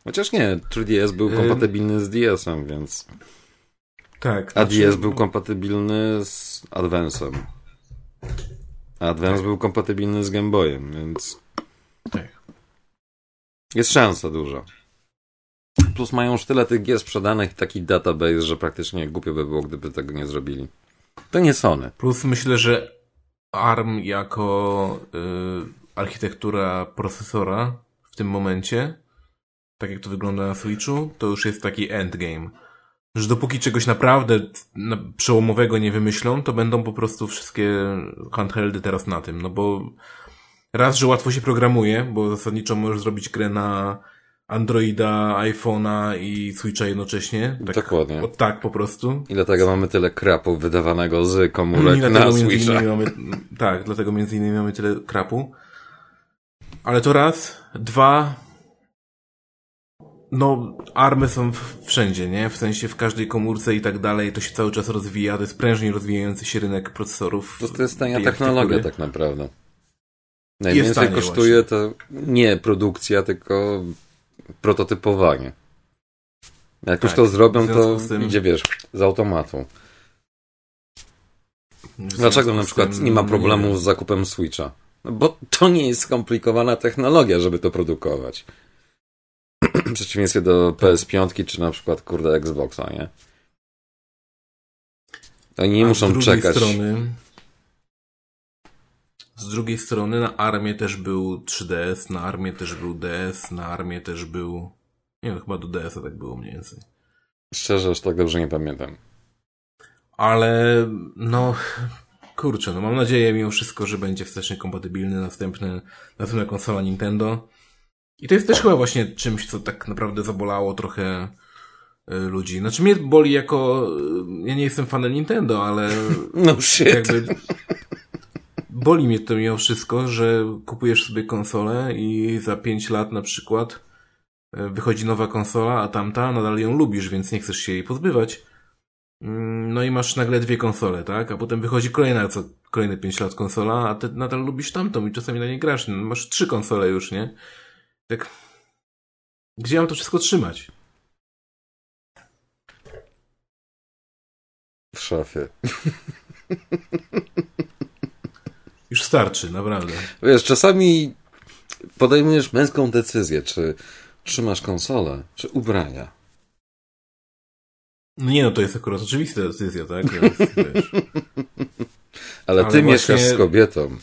B: Chociaż nie, 3DS był kompatybilny z DS-em, więc...
A: Tak.
B: A znaczy... Był kompatybilny z Advance'em. Advance tak. był kompatybilny z Game Boyem, więc...
A: Tak.
B: Jest szansa duża. Plus mają już tyle tych gier sprzedanych i taki database, że praktycznie głupio by było, gdyby tego nie zrobili. To nie Sony.
A: Plus myślę, że ARM jako y, architektura procesora w tym momencie, tak jak to wygląda na Switchu, to już jest taki endgame. Że dopóki czegoś naprawdę przełomowego nie wymyślą, to będą po prostu wszystkie handheldy teraz na tym. No bo raz, że łatwo się programuje, bo zasadniczo możesz zrobić grę na Androida, iPhone'a i Switcha jednocześnie.
B: Tak, Dokładnie.
A: O, tak po prostu.
B: I dlatego mamy tyle krapu wydawanego z komórek na Switcha.
A: Mamy, tak, dlatego między innymi mamy tyle krapu. Ale to raz. Dwa. No, army są wszędzie, nie? W sensie w każdej komórce i tak dalej. To się cały czas rozwija. To jest prężnie rozwijający się rynek procesorów.
B: To, to jest tania technologia tak naprawdę. Najwięcej kosztuje właśnie. to nie produkcja, tylko prototypowanie. Jak tak, już to zrobią, to tym... idzie, wiesz, z automatu. Dlaczego na przykład nie ma problemu nie z zakupem Switcha? No bo to nie jest skomplikowana technologia, żeby to produkować. W przeciwieństwie do PS5 czy na przykład, kurde, Xboxa, nie? Oni nie A muszą z czekać. Strony,
A: z drugiej strony na armię też był 3DS, na armię też był DS, na armię też był... Nie wiem, chyba do DS-a tak było mniej więcej.
B: Szczerze, aż tak dobrze nie pamiętam.
A: Ale no, kurczę, no mam nadzieję mimo wszystko, że będzie wstecznie kompatybilny następny, następna konsola Nintendo. I to jest też chyba właśnie czymś, co tak naprawdę zabolało trochę y, ludzi. Znaczy mnie boli jako... Y, ja nie jestem fanem Nintendo, ale...
B: No shit. Jakby,
A: boli mnie to mimo wszystko, że kupujesz sobie konsolę i za 5 lat na przykład y, wychodzi nowa konsola, a tamta nadal ją lubisz, więc nie chcesz się jej pozbywać. Mm, no i masz nagle dwie konsole, tak? A potem wychodzi kolejna, co kolejne 5 lat konsola, a ty nadal lubisz tamtą i czasami na nie grasz. No, masz trzy konsole już, nie? Tak. Gdzie mam to wszystko trzymać?
B: W szafie.
A: Już starczy, naprawdę.
B: Wiesz, czasami podejmujesz męską decyzję, czy trzymasz konsolę, czy ubrania.
A: No nie, no to jest akurat oczywista decyzja, tak? Więc,
B: Ale, Ale ty właśnie... mieszkasz z kobietą.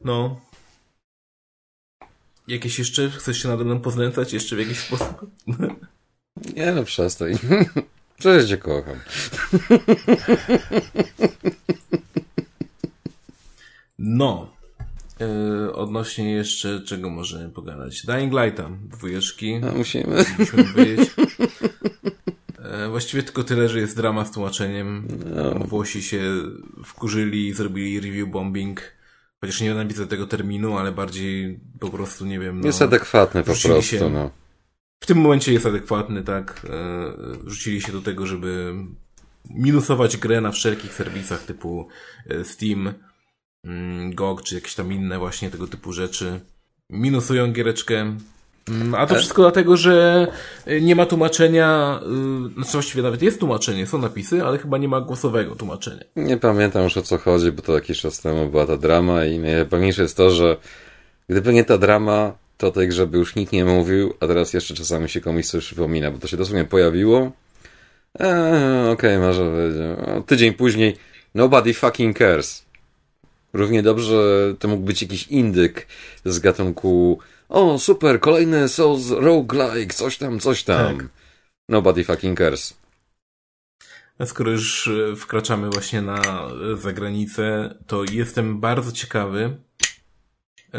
A: No. Jakieś jeszcze? Chcesz się nade mną poznęcać jeszcze w jakiś sposób?
B: Nie no, przestań. Przecież cię kocham.
A: No. Yy, odnośnie jeszcze czego możemy pogadać? Dying Lighta, dwójeczki.
B: A musimy.
A: Musimy wyjść. E, właściwie tylko tyle, że jest drama z tłumaczeniem. No. Włosi się wkurzyli, zrobili review bombing. Chociaż nie nienawidzę tego terminu, ale bardziej po prostu, nie wiem...
B: No, jest adekwatny po prostu, się, no.
A: W tym momencie jest adekwatny, tak. E, rzucili się do tego, żeby minusować grę na wszelkich serwisach typu e, Steam, mm, GOG, czy jakieś tam inne właśnie tego typu rzeczy. Minusują giereczkę, Mm, a to wszystko dlatego, że nie ma tłumaczenia, yy, znaczy właściwie nawet jest tłumaczenie, są napisy, ale chyba nie ma głosowego tłumaczenia.
B: Nie pamiętam już o co chodzi, bo to jakiś czas temu była ta drama i najważniejsze jest to, że gdyby nie ta drama, to tej grze by już nikt nie mówił, a teraz jeszcze czasami się komuś coś przypomina, bo to się dosłownie pojawiło. Eee, okej, okay, może powiedział. Tydzień później, nobody fucking cares. Równie dobrze to mógł być jakiś indyk z gatunku o, super, kolejny Souls roguelike, coś tam, coś tam. Tak. Nobody fucking cares.
A: A skoro już e, wkraczamy właśnie na zagranicę, to jestem bardzo ciekawy, e,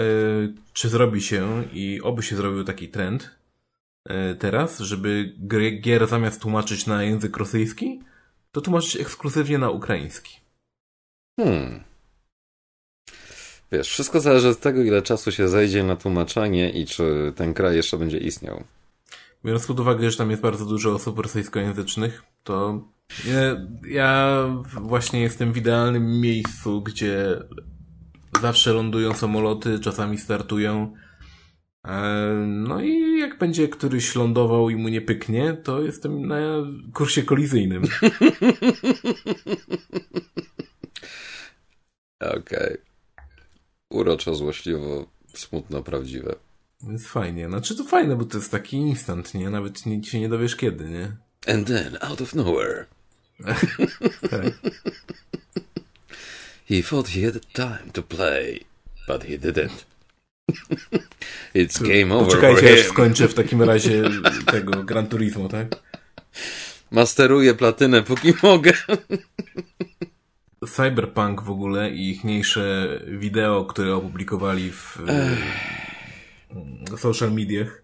A: czy zrobi się i oby się zrobił taki trend e, teraz, żeby gier zamiast tłumaczyć na język rosyjski, to tłumaczyć ekskluzywnie na ukraiński.
B: Hmm. Wiesz, wszystko zależy od tego, ile czasu się zejdzie na tłumaczenie i czy ten kraj jeszcze będzie istniał.
A: Biorąc pod uwagę, że tam jest bardzo dużo osób rosyjskojęzycznych, to ja, ja właśnie jestem w idealnym miejscu, gdzie zawsze lądują samoloty, czasami startują. E, no i jak będzie któryś lądował i mu nie pyknie, to jestem na kursie kolizyjnym.
B: Okej. Okay uroczo, złośliwo, smutno, prawdziwe.
A: Więc fajnie. Znaczy to fajne, bo to jest taki instant, nie? Nawet nie, się nie dowiesz kiedy, nie?
B: And then, out of nowhere. tak. He thought he had time to play, but he didn't. It's game over
A: Poczekajcie, aż skończę w takim razie tego Gran Turismo, tak?
B: Masteruję platynę, póki mogę.
A: Cyberpunk w ogóle i ichniejsze wideo, które opublikowali w Ech. social mediach.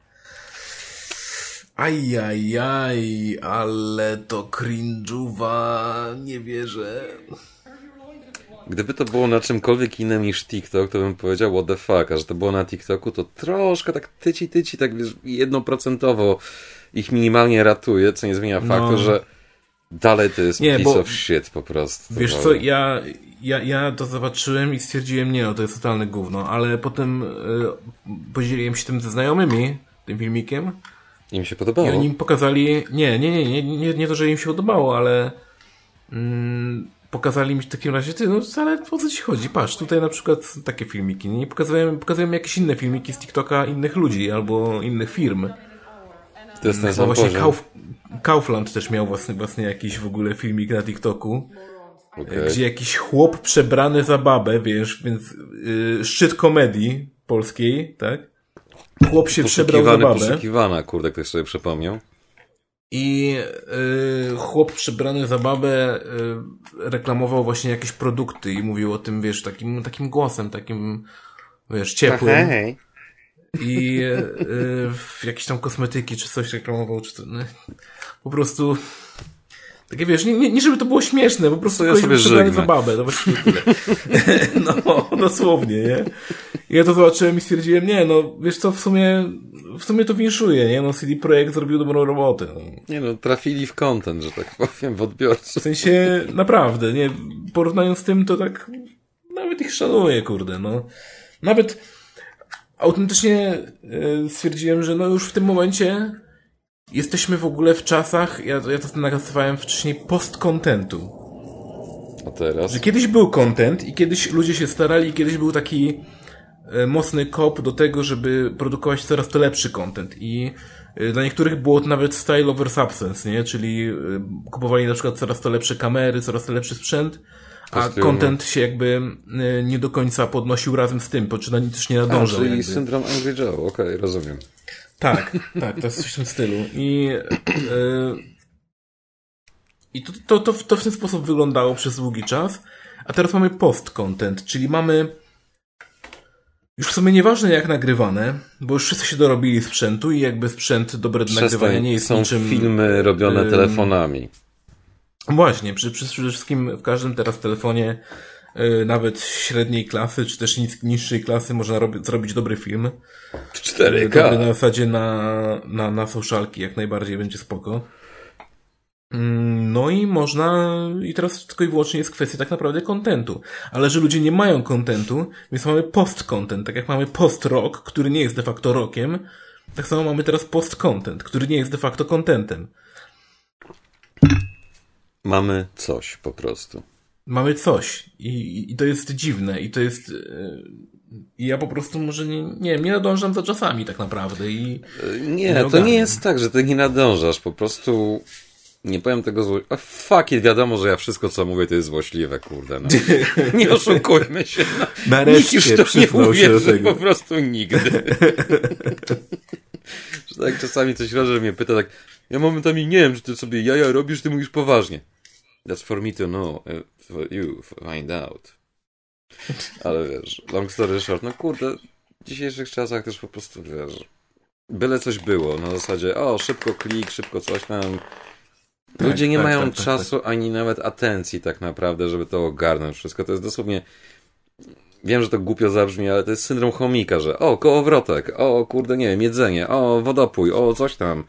A: Ajajaj, ale to cringe'uwa, nie wierzę.
B: Gdyby to było na czymkolwiek innym niż TikTok, to bym powiedział what the fuck, a że to było na TikToku, to troszkę tak tyci, tyci, tak wiesz, jednoprocentowo ich minimalnie ratuje, co nie zmienia no. faktu, że Dalej to jest nie, piece bo, of shit po prostu.
A: Wiesz co, ja, ja, ja to zobaczyłem i stwierdziłem, nie no, to jest totalne gówno, ale potem y, podzieliłem się tym ze znajomymi, tym filmikiem.
B: Im się podobało? I
A: oni im pokazali, nie, nie, nie, nie, nie, nie to, że im się podobało, ale mm, pokazali mi w takim razie, ty, no ale po co ci chodzi? Patrz, tutaj na przykład takie filmiki, nie pokazują, pokazują jakieś inne filmiki z TikToka innych ludzi albo innych firm.
B: To jest ten sam
A: właśnie Kauf, Kaufland też miał własny, własny jakiś w ogóle filmik na TikToku. Okay. Gdzie jakiś chłop przebrany za babę, wiesz, więc yy, szczyt komedii polskiej, tak? Chłop się przebrał za babę.
B: Poszukiwana, kurde, ktoś sobie przypomniał.
A: I yy, chłop przebrany za babę yy, reklamował właśnie jakieś produkty i mówił o tym, wiesz, takim, takim głosem, takim, wiesz, ciepłym. Hej i y, jakieś tam kosmetyki czy coś reklamował, czy to, no, po prostu takie wiesz, nie, nie, żeby to było śmieszne, po prostu ja sobie żegnę. zabawę, to właściwie tyle. no, dosłownie, nie? I ja to zobaczyłem i stwierdziłem, nie, no, wiesz co, w sumie, w sumie to winszuje, nie? No, CD Projekt zrobił dobrą robotę. No.
B: Nie no, trafili w content, że tak powiem, w odbiorców.
A: W sensie, naprawdę, nie? Porównując z tym, to tak, nawet ich szanuję, kurde, no. Nawet, autentycznie e, stwierdziłem, że no już w tym momencie jesteśmy w ogóle w czasach, ja, ja to nazywałem wcześniej post-contentu.
B: A teraz?
A: Że kiedyś był content i kiedyś ludzie się starali i kiedyś był taki e, mocny kop do tego, żeby produkować coraz to lepszy content i e, dla niektórych było to nawet style over substance, nie? Czyli kupowali na przykład coraz to lepsze kamery, coraz to lepszy sprzęt, a content się jakby y, nie do końca podnosił razem z tym, czy też nie nadążał.
B: A, czyli jakby. syndrom Angry Joe, okej, okay, rozumiem.
A: Tak, tak, to jest coś w tym stylu. I, yy, i to, to, to, to w ten sposób wyglądało przez długi czas, a teraz mamy post-content, czyli mamy już w sumie nieważne jak nagrywane, bo już wszyscy się dorobili sprzętu i jakby sprzęt dobre do nagrywania nie jest
B: są
A: niczym...
B: filmy robione telefonami.
A: Właśnie, przy, przy, przede wszystkim w każdym teraz telefonie yy, nawet średniej klasy, czy też niższej klasy można robi, zrobić dobry film.
B: 4K.
A: Yy, dobry na zasadzie na, na, na socialki jak najbardziej będzie spoko. Mm, no i można, i teraz tylko i wyłącznie jest kwestia tak naprawdę kontentu. Ale że ludzie nie mają kontentu, więc mamy post-content, tak jak mamy post-rock, który nie jest de facto rockiem, Tak samo mamy teraz post-content, który nie jest de facto contentem.
B: Mamy coś po prostu.
A: Mamy coś i, i to jest dziwne i to jest... Yy, I ja po prostu może nie, nie nie nadążam za czasami tak naprawdę i...
B: Nie, nie to nie jest tak, że ty nie nadążasz, po prostu nie powiem tego zło... A fuck it, wiadomo, że ja wszystko, co mówię, to jest złośliwe, kurde. No. nie oszukujmy się. No.
A: Nareszcie Nikt już to nie uwierzy,
B: po prostu nigdy. że tak czasami coś Roger mnie pyta, tak, ja momentami nie wiem, czy ty sobie jaja robisz, ty mówisz poważnie. That's for me to know, uh, for you find out. Ale wiesz, long story short, no kurde, w dzisiejszych czasach też po prostu, wiesz, byle coś było, na zasadzie, o, szybko klik, szybko coś tam, tak, Ludzie nie tak, mają tak, tak czasu tak. ani nawet atencji tak naprawdę, żeby to ogarnąć wszystko. To jest dosłownie... Wiem, że to głupio zabrzmi, ale to jest syndrom chomika, że o, kołowrotek, o, kurde, nie wiem, jedzenie, o, wodopój, o, coś tam.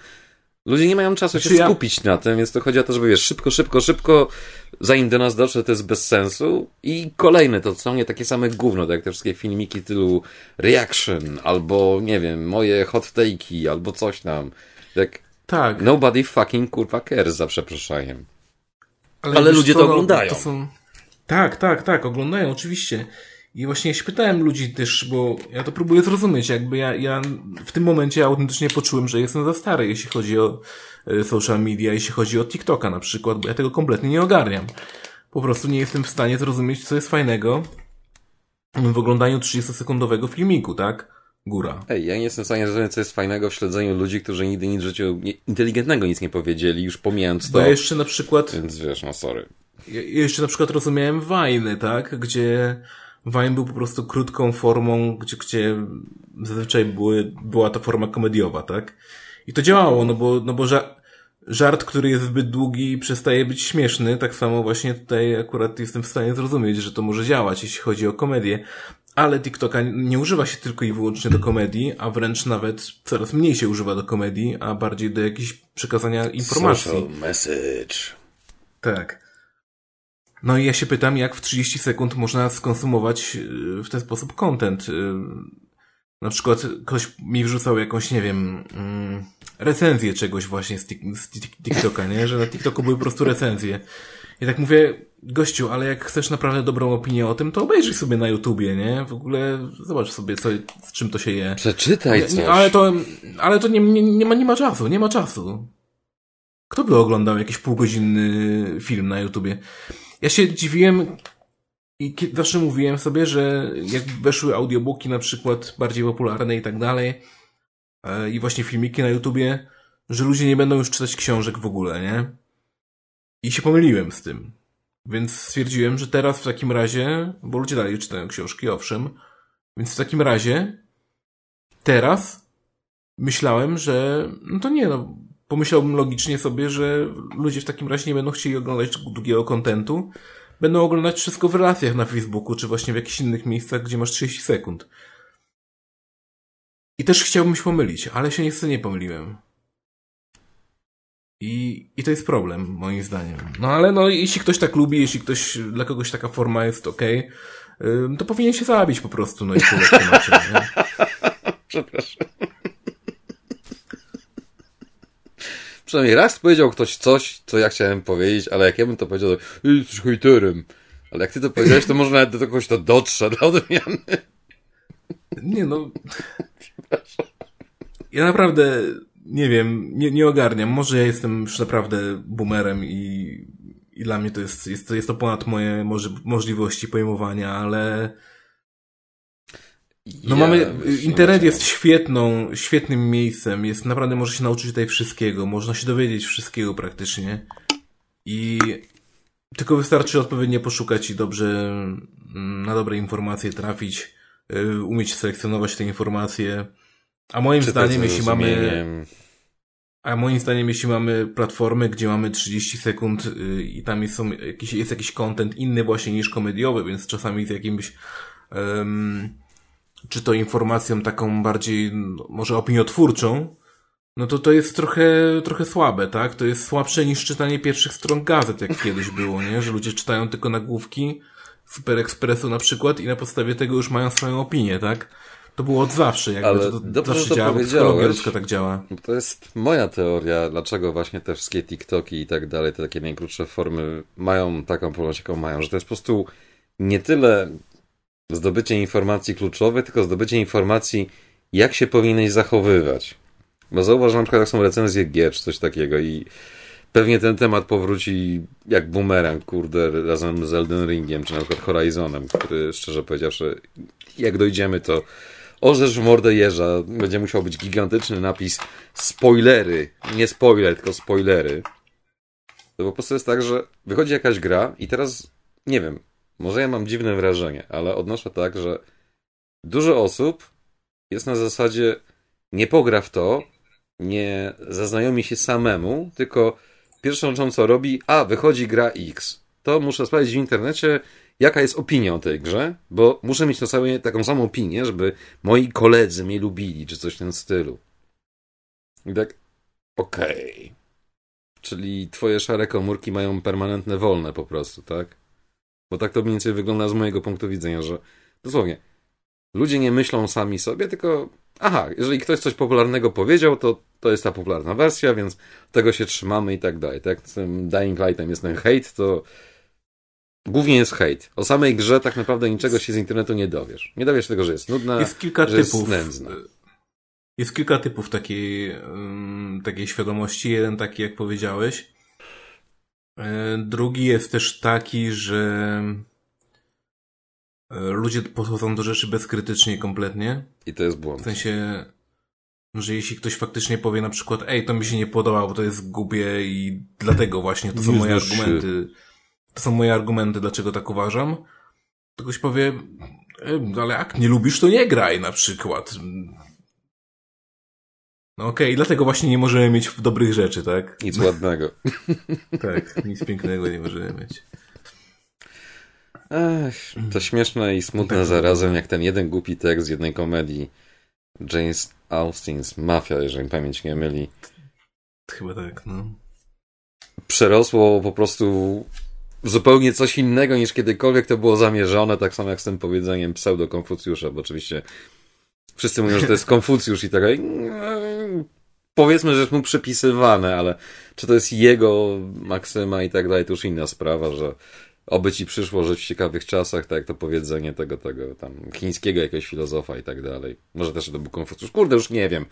B: Ludzie nie mają czasu znaczy się skupić ja... na tym, więc to chodzi o to, żeby wiesz, szybko, szybko, szybko, zanim do nas dotrze, to jest bez sensu. I kolejne to są nie takie same gówno, tak jak te wszystkie filmiki tylu reaction, albo nie wiem, moje hot take'i, albo coś tam. Jak tak. Nobody fucking kurwa cares, za przeproszeniem. Ale, Ale ludzie to oglądają. To są...
A: Tak, tak, tak, oglądają, oczywiście. I właśnie ja się pytałem ludzi też, bo ja to próbuję zrozumieć, jakby ja, ja w tym momencie autentycznie poczułem, że jestem za stary, jeśli chodzi o e, social media, jeśli chodzi o TikToka na przykład, bo ja tego kompletnie nie ogarniam. Po prostu nie jestem w stanie zrozumieć, co jest fajnego w oglądaniu 30-sekundowego filmiku, tak? góra.
B: Ej, ja nie jestem w stanie zrozumieć, co jest fajnego w śledzeniu ludzi, którzy nigdy nic w życiu nie, inteligentnego nic nie powiedzieli, już pomijając to.
A: Bo ja jeszcze na przykład...
B: Więc wiesz, no sorry.
A: Ja jeszcze na przykład rozumiałem Wajny, tak? Gdzie Wine był po prostu krótką formą, gdzie, gdzie zazwyczaj były, była to forma komediowa, tak? I to działało, no bo, no bo ża żart, który jest zbyt długi, przestaje być śmieszny. Tak samo właśnie tutaj akurat jestem w stanie zrozumieć, że to może działać, jeśli chodzi o komedię. Ale TikToka nie używa się tylko i wyłącznie do komedii, a wręcz nawet coraz mniej się używa do komedii, a bardziej do jakichś przekazania informacji.
B: Social message.
A: Tak. No i ja się pytam, jak w 30 sekund można skonsumować y, w ten sposób content. Y, na przykład ktoś mi wrzucał jakąś, nie wiem, mm, recenzję czegoś właśnie z, TikToka, nie? Że na TikToku były po prostu recenzje. I tak mówię, gościu, ale jak chcesz naprawdę dobrą opinię o tym, to obejrzyj sobie na YouTubie, nie? W ogóle zobacz sobie, co, z czym to się je.
B: Przeczytaj coś.
A: ale to, ale to nie, nie, nie, ma, nie ma czasu, nie ma czasu. Kto by oglądał jakiś półgodzinny film na YouTubie? Ja się dziwiłem i zawsze mówiłem sobie, że jak weszły audiobooki na przykład bardziej popularne i tak dalej e, i właśnie filmiki na YouTubie, że ludzie nie będą już czytać książek w ogóle, nie? I się pomyliłem z tym. Więc stwierdziłem, że teraz w takim razie, bo ludzie dalej czytają książki, owszem, więc w takim razie teraz myślałem, że no to nie, no pomyślałbym logicznie sobie, że ludzie w takim razie nie będą chcieli oglądać długiego kontentu, będą oglądać wszystko w relacjach na Facebooku, czy właśnie w jakichś innych miejscach, gdzie masz 30 sekund. I też chciałbym się pomylić, ale się niestety nie pomyliłem. I, I to jest problem, moim zdaniem. No ale no, jeśli ktoś tak lubi, jeśli ktoś, dla kogoś taka forma jest ok, to powinien się zabić po prostu, no i tyle w temacie?
B: Przepraszam. Przynajmniej raz powiedział ktoś coś, co ja chciałem powiedzieć, ale jak ja bym to powiedział, to jesteś hejterem. Ale jak ty to powiedziałeś, to może nawet do kogoś to dotrze dla odmiany.
A: Nie no. Ja naprawdę nie wiem, nie, nie ogarniam. Może ja jestem już naprawdę boomerem i, i dla mnie to jest, jest, jest to ponad moje możliwości pojmowania, ale no ja mamy, internet jest świetną, świetnym miejscem, jest naprawdę, może się nauczyć tutaj wszystkiego, można się dowiedzieć wszystkiego praktycznie. I tylko wystarczy odpowiednio poszukać i dobrze, mm, na dobre informacje trafić, y, umieć selekcjonować te informacje, a moim zdaniem, jeśli mamy, a moim zdaniem, jeśli mamy platformy, gdzie mamy 30 sekund y, i tam jest, są jakiś, jest jakiś content inny właśnie niż komediowy, więc czasami z jakimś, um, czy to informacją taką bardziej, no, może opiniotwórczą, no to to jest trochę, trochę słabe, tak? To jest słabsze niż czytanie pierwszych stron gazet, jak kiedyś było, nie? Że ludzie czytają tylko nagłówki Super Expressu na przykład i na podstawie tego już mają swoją opinię, tak? To było od zawsze, jakby
B: Ale
A: to, to
B: dobrze,
A: zawsze
B: to
A: działa, psychologia ludzka tak działa.
B: To jest moja teoria, dlaczego właśnie te wszystkie TikToki i tak dalej, te takie najkrótsze formy mają taką popularność, jaką mają, że to jest po prostu nie tyle zdobycie informacji kluczowych, tylko zdobycie informacji, jak się powinieneś zachowywać. Bo zauważ, na przykład jak są recenzje gier, czy coś takiego i pewnie ten temat powróci jak bumerang, kurde, razem z Elden Ringiem, czy na przykład Horizonem, który, szczerze powiedziawszy, jak dojdziemy, to orzesz w mordę jeża, będzie musiał być gigantyczny napis spoilery, nie spoiler, tylko spoilery. To po prostu jest tak, że wychodzi jakaś gra i teraz, nie wiem, może ja mam dziwne wrażenie, ale odnoszę tak, że dużo osób jest na zasadzie nie pogra w to, nie zaznajomi się samemu, tylko pierwszą rzeczą co robi, a wychodzi gra X. To muszę sprawdzić w internecie, jaka jest opinia o tej grze, bo muszę mieć to sobie taką samą opinię, żeby moi koledzy mnie lubili, czy coś w tym stylu. I tak, okej. Czyli twoje szare komórki mają permanentne wolne po prostu, tak? Bo tak to mniej więcej wygląda z mojego punktu widzenia, że dosłownie ludzie nie myślą sami sobie, tylko aha, jeżeli ktoś coś popularnego powiedział, to to jest ta popularna wersja, więc tego się trzymamy i tak dalej. Tak, z tym Dying Lightem jest ten hate, to głównie jest hate. O samej grze tak naprawdę niczego się z internetu nie dowiesz. Nie dowiesz tego, że jest nudna,
A: Jest kilka
B: że jest
A: typów.
B: nędzna.
A: Jest kilka typów takiej, takiej świadomości. Jeden taki, jak powiedziałeś. E, Drugi jest też taki, że e, ludzie podchodzą do rzeczy bezkrytycznie kompletnie.
B: I to jest
A: W
B: błąd.
A: sensie, że jeśli ktoś faktycznie powie na przykład, ej, to mi się nie podoba, bo to jest głupie i dlatego właśnie to są moje argumenty. To są moje argumenty, dlaczego tak uważam. To ktoś powie, "Ej, ale jak nie lubisz, to nie graj na przykład. No okej, dlatego właśnie nie możemy mieć dobrych rzeczy, tak?
B: Nic ładnego.
A: Tak, nic pięknego nie możemy mieć.
B: Ech, to śmieszne i smutne
A: Tak.
B: zarazem, jak ten jeden głupi tekst z jednej komedii James Austin's Mafia, jeżeli pamięć nie myli,
A: Chyba tak, no.
B: przerosło po prostu zupełnie coś innego niż kiedykolwiek to było zamierzone, tak samo jak z tym powiedzeniem pseudo-Konfucjusza, bo oczywiście wszyscy mówią, że to jest Konfucjusz i tak dalej. Powiedzmy, że jest mu przypisywane, ale czy to jest jego maksyma i tak dalej, to już inna sprawa, że oby ci przyszło żyć w ciekawych czasach, tak jak to powiedzenie tego, tego tam chińskiego jakiegoś filozofa i tak dalej. Może też to był Konfucjusz. Kurde, już nie wiem.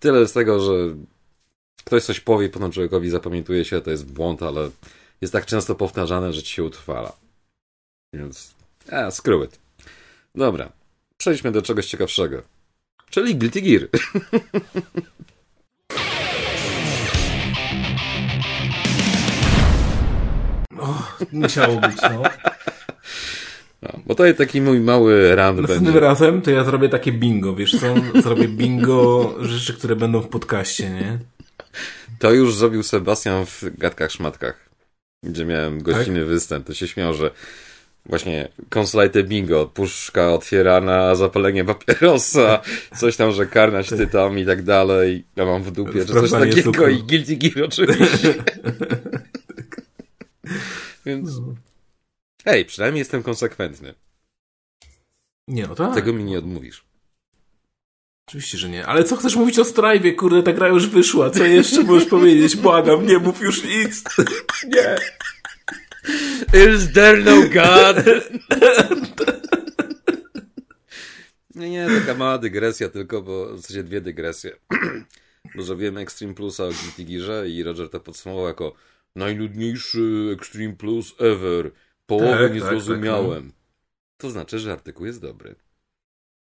B: Tyle z tego, że ktoś coś powie potem człowiekowi zapamiętuje się, to jest błąd, ale jest tak często powtarzane, że ci się utrwala. Więc, a, screw it. Dobra, przejdźmy do czegoś ciekawszego. Czyli Guilty Gear.
A: Musiało być, no.
B: No, bo to jest taki mój mały rant
A: Następnym
B: będzie.
A: razem to ja zrobię takie bingo, wiesz co? Zrobię bingo rzeczy, które będą w podcaście, nie?
B: To już zrobił Sebastian w Gadkach Szmatkach, gdzie miałem gościnny występ. To się śmiał, że właśnie konsolajte bingo, puszka otwierana, zapalenie papierosa, coś tam, że karnać tytam i tak dalej. Ja mam w dupie, że coś takiego
A: cukru.
B: i Guilty Gear oczywiście. Więc hej, przynajmniej jestem konsekwentny.
A: Nie, no tak.
B: Tego mi nie odmówisz.
A: Oczywiście, że nie. Ale co chcesz mówić o Strive? Kurde, ta gra już wyszła. Co jeszcze możesz powiedzieć? Błagam, nie mów już nic. Nie.
B: Is there no God? nie, nie, taka mała dygresja tylko, bo w zasadzie dwie dygresje. bo zrobiłem Extreme Plusa o Guilty Gearze i Roger to podsumował jako najnudniejszy Extreme Plus ever. Połowy
A: Tak,
B: nie
A: tak,
B: zrozumiałem. To znaczy, że artykuł jest dobry.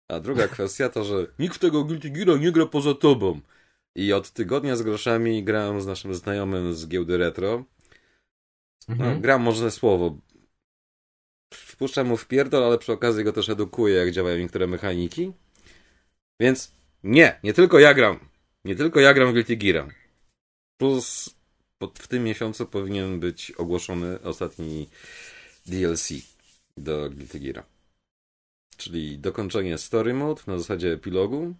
B: A druga kwestia to, że nikt w tego Guilty Geara nie gra poza tobą. I od tygodnia z groszami grałem z naszym znajomym z giełdy retro. No,
A: Mhm.
B: gram może słowo. Wpuszczam mu w pierdol, ale przy okazji go też edukuję, jak działają niektóre mechaniki. Więc nie, nie tylko ja gram. Nie tylko ja gram w Guilty Geara. Plus pod, w tym miesiącu powinien być ogłoszony ostatni DLC do Guilty Geara. Czyli dokończenie story mode na zasadzie epilogu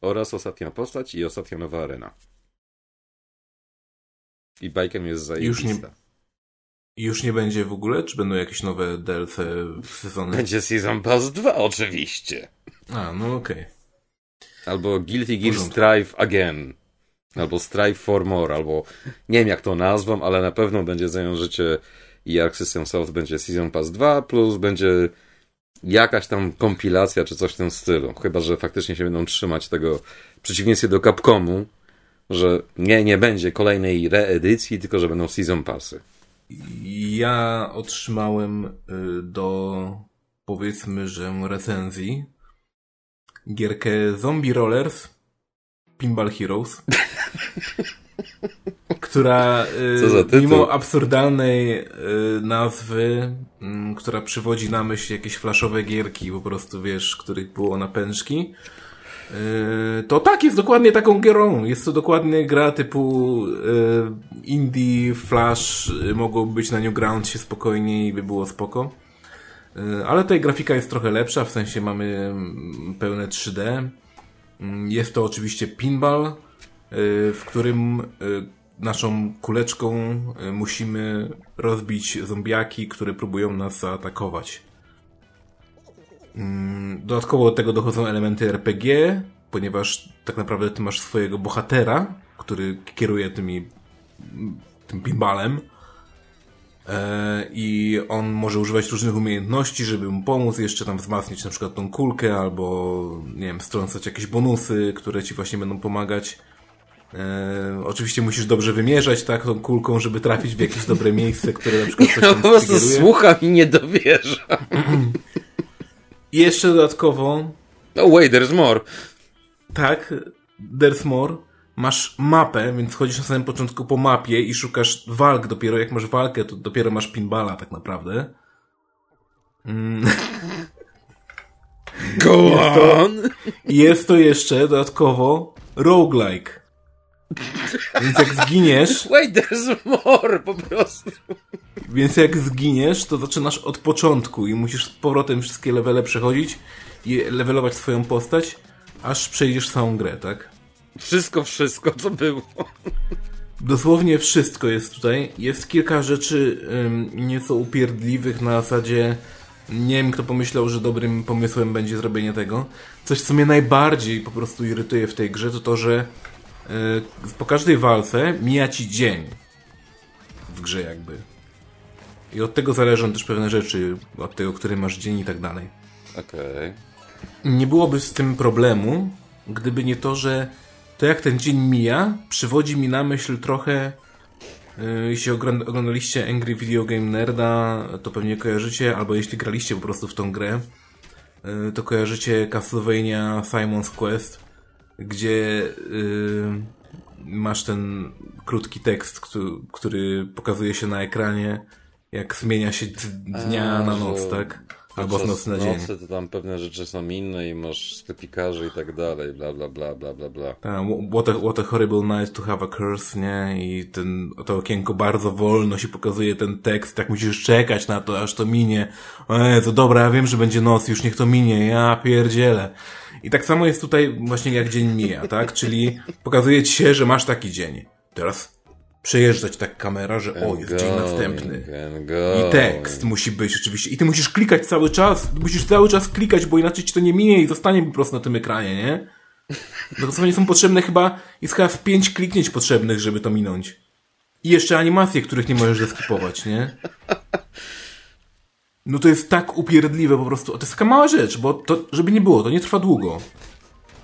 B: oraz ostatnia postać i ostatnia nowa arena. I bajkiem jest zajebista.
A: Już nie- już nie będzie w ogóle? Czy będą jakieś nowe DLC sezony?
B: Będzie Season Pass 2 oczywiście.
A: A, no okej. Okay.
B: Albo Guilty Gear Strive Again. Albo Strive for More, albo nie wiem jak to nazwą, ale na pewno będzie zająć życie i Arc System Soft będzie Season Pass 2, plus będzie jakaś tam kompilacja czy coś w tym stylu. Chyba, że faktycznie się będą trzymać tego w przeciwieństwie do Capcomu, że nie, nie będzie kolejnej reedycji, tylko że będą Season Passy.
A: Ja otrzymałem y, do powiedzmy, że recenzji gierkę Zombie Rollers Pinball Heroes która y, mimo absurdalnej y, nazwy, mm, która przywodzi na myśl jakieś flaszowe gierki, po prostu wiesz, których było na pęczki, to tak, jest dokładnie taką gierą. Jest to dokładnie gra typu indie, flash, mogło być na Newground się spokojniej i by było spoko. Ale tutaj grafika jest trochę lepsza, w sensie mamy mm, pełne 3D. Mm, jest to oczywiście pinball, w którym naszą kuleczką musimy rozbić zombiaki, które próbują nas zaatakować. Mm, dodatkowo do tego dochodzą elementy RPG, ponieważ tak naprawdę ty masz swojego bohatera, który kieruje tymi, tym pinballem e, i on może używać różnych umiejętności, żeby mu pomóc, jeszcze tam wzmacniać na przykład tą kulkę, albo nie wiem, strącać jakieś bonusy, które ci właśnie będą pomagać. E, oczywiście musisz dobrze wymierzać tak, tą kulką, żeby trafić w jakieś dobre miejsce, które na przykład
B: coś ja po prostu słucham i nie dowierzam.
A: I jeszcze dodatkowo...
B: Oh wait, there's more.
A: Tak, there's more. Masz mapę, więc chodzisz na samym początku po mapie i szukasz walk. Dopiero jak masz walkę, to dopiero masz pinballa tak naprawdę. Mm.
B: Go jest to, on!
A: Jest to jeszcze dodatkowo roguelike. Więc jak zginiesz...
B: Wait, there's more, po prostu.
A: Więc jak zginiesz, to zaczynasz od początku i musisz z powrotem wszystkie levele przechodzić i levelować swoją postać, aż przejdziesz całą grę, tak?
B: Wszystko, wszystko, co było.
A: Dosłownie wszystko jest tutaj. Jest kilka rzeczy um, nieco upierdliwych na zasadzie nie wiem, kto pomyślał, że dobrym pomysłem będzie zrobienie tego. Coś, co mnie najbardziej po prostu irytuje w tej grze, to to, że po każdej walce mija ci dzień w grze jakby. I od tego zależą też pewne rzeczy, od tego, który masz dzień i tak dalej.
B: Okej.
A: Okay. Nie byłoby z tym problemu, gdyby nie to, że to jak ten dzień mija, przywodzi mi na myśl trochę y, jeśli oglądaliście Angry Video Game Nerda, to pewnie kojarzycie, albo jeśli graliście po prostu w tą grę, y, to kojarzycie Castlevania Simon's Quest, gdzie yy, masz ten krótki tekst, który, który, pokazuje się na ekranie, jak zmienia się dnia A, na noc, tak? Albo z nocy na dzień.
B: nocy to tam pewne rzeczy są inne i masz sklepikarzy i tak dalej, bla bla bla bla bla bla.
A: Tak, what a, what a horrible night to have a curse, nie? I ten, to okienko bardzo wolno się pokazuje ten tekst, tak musisz czekać na to, aż to minie. O Jezu, dobra, ja wiem, że będzie noc, już niech to minie, ja pierdzielę. I tak samo jest tutaj właśnie jak dzień mija, tak? Czyli pokazuje ci się, że masz taki dzień. Teraz przejeżdżać tak kamera, że o, jest dzień następny. I tekst musi być oczywiście. I ty musisz klikać cały czas, musisz cały czas klikać, bo inaczej ci to nie minie i zostanie po prostu na tym ekranie, nie? No dosłownie są potrzebne chyba, jest chyba w pięć kliknięć potrzebnych, żeby to minąć. I jeszcze animacje, których nie możesz zeskipować, nie? No to jest tak upierdliwe po prostu. To jest taka mała rzecz, bo to, żeby nie było, to nie trwa długo.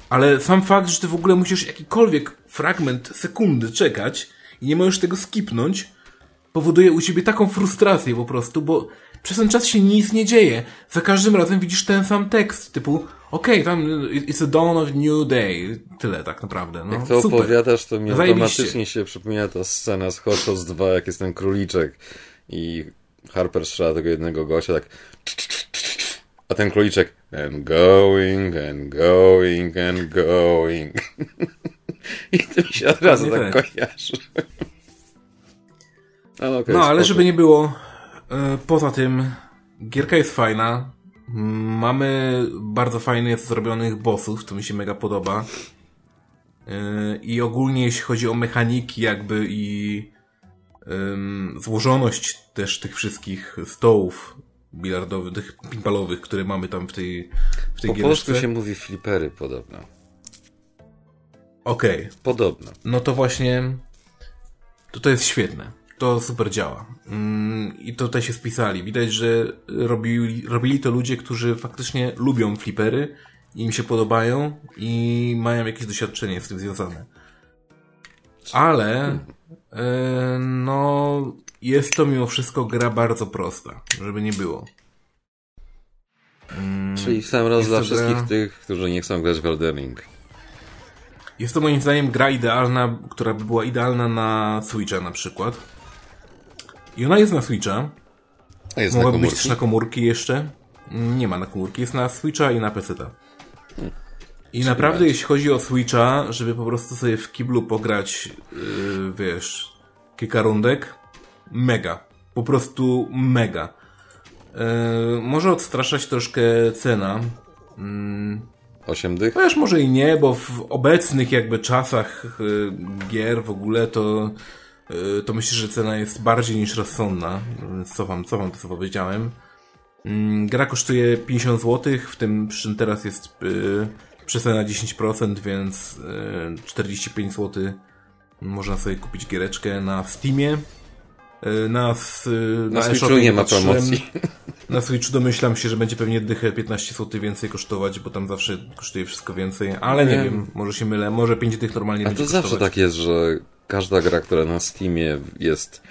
A: Ale sam fakt, że ty w ogóle musisz jakikolwiek fragment sekundy czekać i nie możesz tego skipnąć, powoduje u ciebie taką frustrację po prostu, bo przez ten czas się nic nie dzieje. Za każdym razem widzisz ten sam tekst, typu okej, okay, tam it's a dawn of new day. Tyle tak naprawdę. No,
B: jak to super. opowiadasz, to mi automatycznie się przypomina ta scena z Hot Shots 2, jak jest ten króliczek i Harper strzela tego jednego gościa tak a ten króliczek and going, and going, and going. I to mi się od razu tak, tak kojarzy.
A: Ale okay, no, ale żeby nie było, e, poza tym gierka jest fajna. Mamy bardzo fajnych zrobionych bossów, to mi się mega podoba. E, I ogólnie jeśli chodzi o mechaniki jakby i złożoność też tych wszystkich stołów bilardowych, tych pinballowych, które mamy tam w tej, w tej
B: Po polsku się mówi flipery podobno.
A: Okej. Okay.
B: Podobno.
A: No to właśnie, to to jest świetne. To super działa. Mm, I tutaj się spisali. Widać, że robili, robili to ludzie, którzy faktycznie lubią flipery, im się podobają i mają jakieś doświadczenie z tym związane. Ale, e, no, jest to mimo wszystko gra bardzo prosta, żeby nie było.
B: Mm, Czyli w sam raz dla wszystkich gra... tych, którzy nie chcą grać w Elden Ring.
A: Jest to moim zdaniem gra idealna, która by była idealna na Switcha na przykład. I ona jest na Switcha.
B: A jest Mogłaby
A: być też na komórki jeszcze. Nie ma na komórki, jest na Switcha i na PC. Hmm. I naprawdę, jeśli chodzi o Switcha, żeby po prostu sobie w kiblu pograć, yy, wiesz, kilka rundek, mega. Po prostu mega. Yy, może odstraszać troszkę cena.
B: Yy, 8 dych?
A: Chociaż może i nie, bo w obecnych jakby czasach yy, gier w ogóle to yy, to myślę, że cena jest bardziej niż rozsądna. Co wam, co wam to co powiedziałem. Yy, gra kosztuje 50 zł, w tym przy teraz jest yy, przecena 10%, więc 45 zł można sobie kupić giereczkę na Steamie. E, na,
B: na, na Switchu nie ma promocji.
A: Na Switchu domyślam się, że będzie pewnie dychę 15 zł więcej kosztować, bo tam zawsze kosztuje wszystko więcej, ale nie, nie wiem, może się mylę, może 5 tych normalnie
B: A
A: będzie
B: to zawsze tak jest, że każda gra, która na Steamie jest,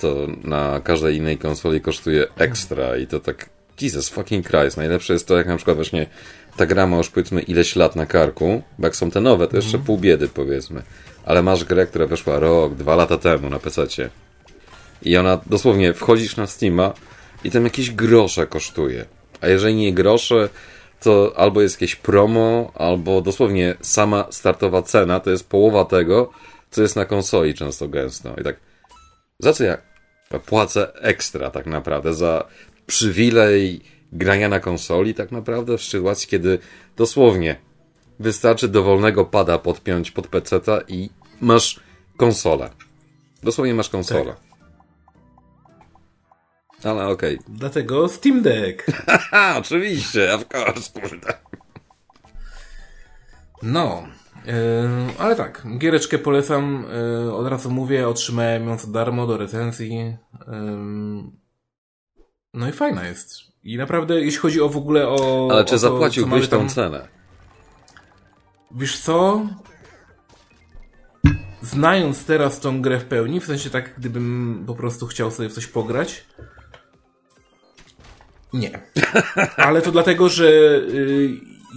B: to na każdej innej konsoli kosztuje ekstra i to tak Jesus fucking Christ. Najlepsze jest to, jak na przykład właśnie ta gra ma już powiedzmy ileś lat na karku, bo jak są te nowe, to jeszcze mm. pół biedy powiedzmy. Ale masz grę, która weszła rok, dwa lata temu na PC-cie. I ona dosłownie wchodzisz na Steama i tam jakieś grosze kosztuje. A jeżeli nie grosze, to albo jest jakieś promo, albo dosłownie sama startowa cena to jest połowa tego, co jest na konsoli często gęsto. I tak, za co ja płacę ekstra tak naprawdę? Za przywilej grania na konsoli tak naprawdę w sytuacji, kiedy dosłownie wystarczy dowolnego pada podpiąć pod PC i masz konsolę. Dosłownie masz konsolę. Tak. Ale okej. Okay.
A: Dlatego Steam Deck.
B: Oczywiście, of course, kurde.
A: No, yy, ale tak, giereczkę polecam, yy, od razu mówię, otrzymałem ją za darmo do recenzji. Yy, no i fajna jest. I naprawdę, jeśli chodzi o w ogóle o.
B: Ale czy
A: o
B: to, zapłaciłbyś tą cenę?
A: Wiesz co? Znając teraz tą grę w pełni, w sensie tak, gdybym po prostu chciał sobie w coś pograć, nie. Ale to dlatego, że y,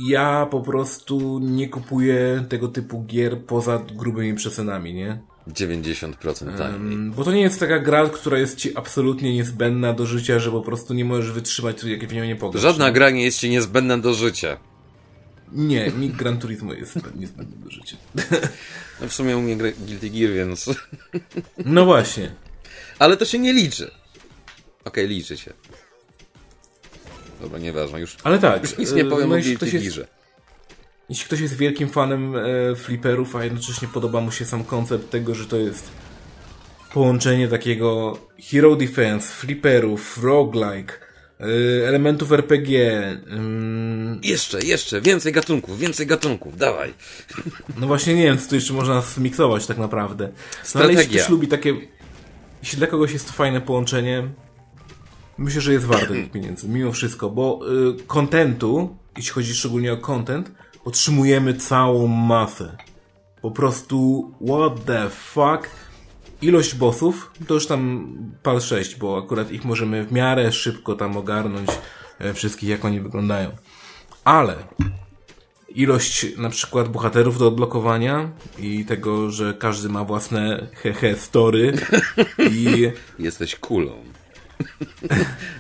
A: ja po prostu nie kupuję tego typu gier poza grubymi przecenami, nie?
B: 90% taniej.
A: bo to nie jest taka gra, która jest ci absolutnie niezbędna do życia, że po prostu nie możesz wytrzymać, jak w nią nie pograsz.
B: Żadna gra nie jest ci niezbędna do życia.
A: Nie, mi Gran Turismo jest niezbędny do życia.
B: No w sumie u mnie Guilty Gear, więc...
A: No właśnie.
B: Ale to się nie liczy. Okej, okay, liczy się. Dobra, nieważne, już,
A: Ale tak,
B: już nic nie powiem no o Guilty Gearze.
A: Jeśli ktoś jest wielkim fanem e, flipperów, a jednocześnie podoba mu się sam koncept tego, że to jest połączenie takiego hero defense, flipperów, roguelike, e, elementów RPG.
B: Jeszcze, jeszcze, więcej gatunków, więcej gatunków, dawaj.
A: No właśnie nie wiem, co tu jeszcze można zmiksować tak naprawdę. No, ale jeśli ktoś lubi takie... Jeśli dla kogoś jest to fajne połączenie, myślę, że jest warte tych pieniędzy, mimo wszystko, bo kontentu, y, jeśli chodzi szczególnie o content, otrzymujemy całą masę. Po prostu, what the fuck? Ilość bossów to już tam pal 6, bo akurat ich możemy w miarę szybko tam ogarnąć e, wszystkich, jak oni wyglądają. Ale ilość na przykład bohaterów do odblokowania i tego, że każdy ma własne hehe story i...
B: Jesteś kulą.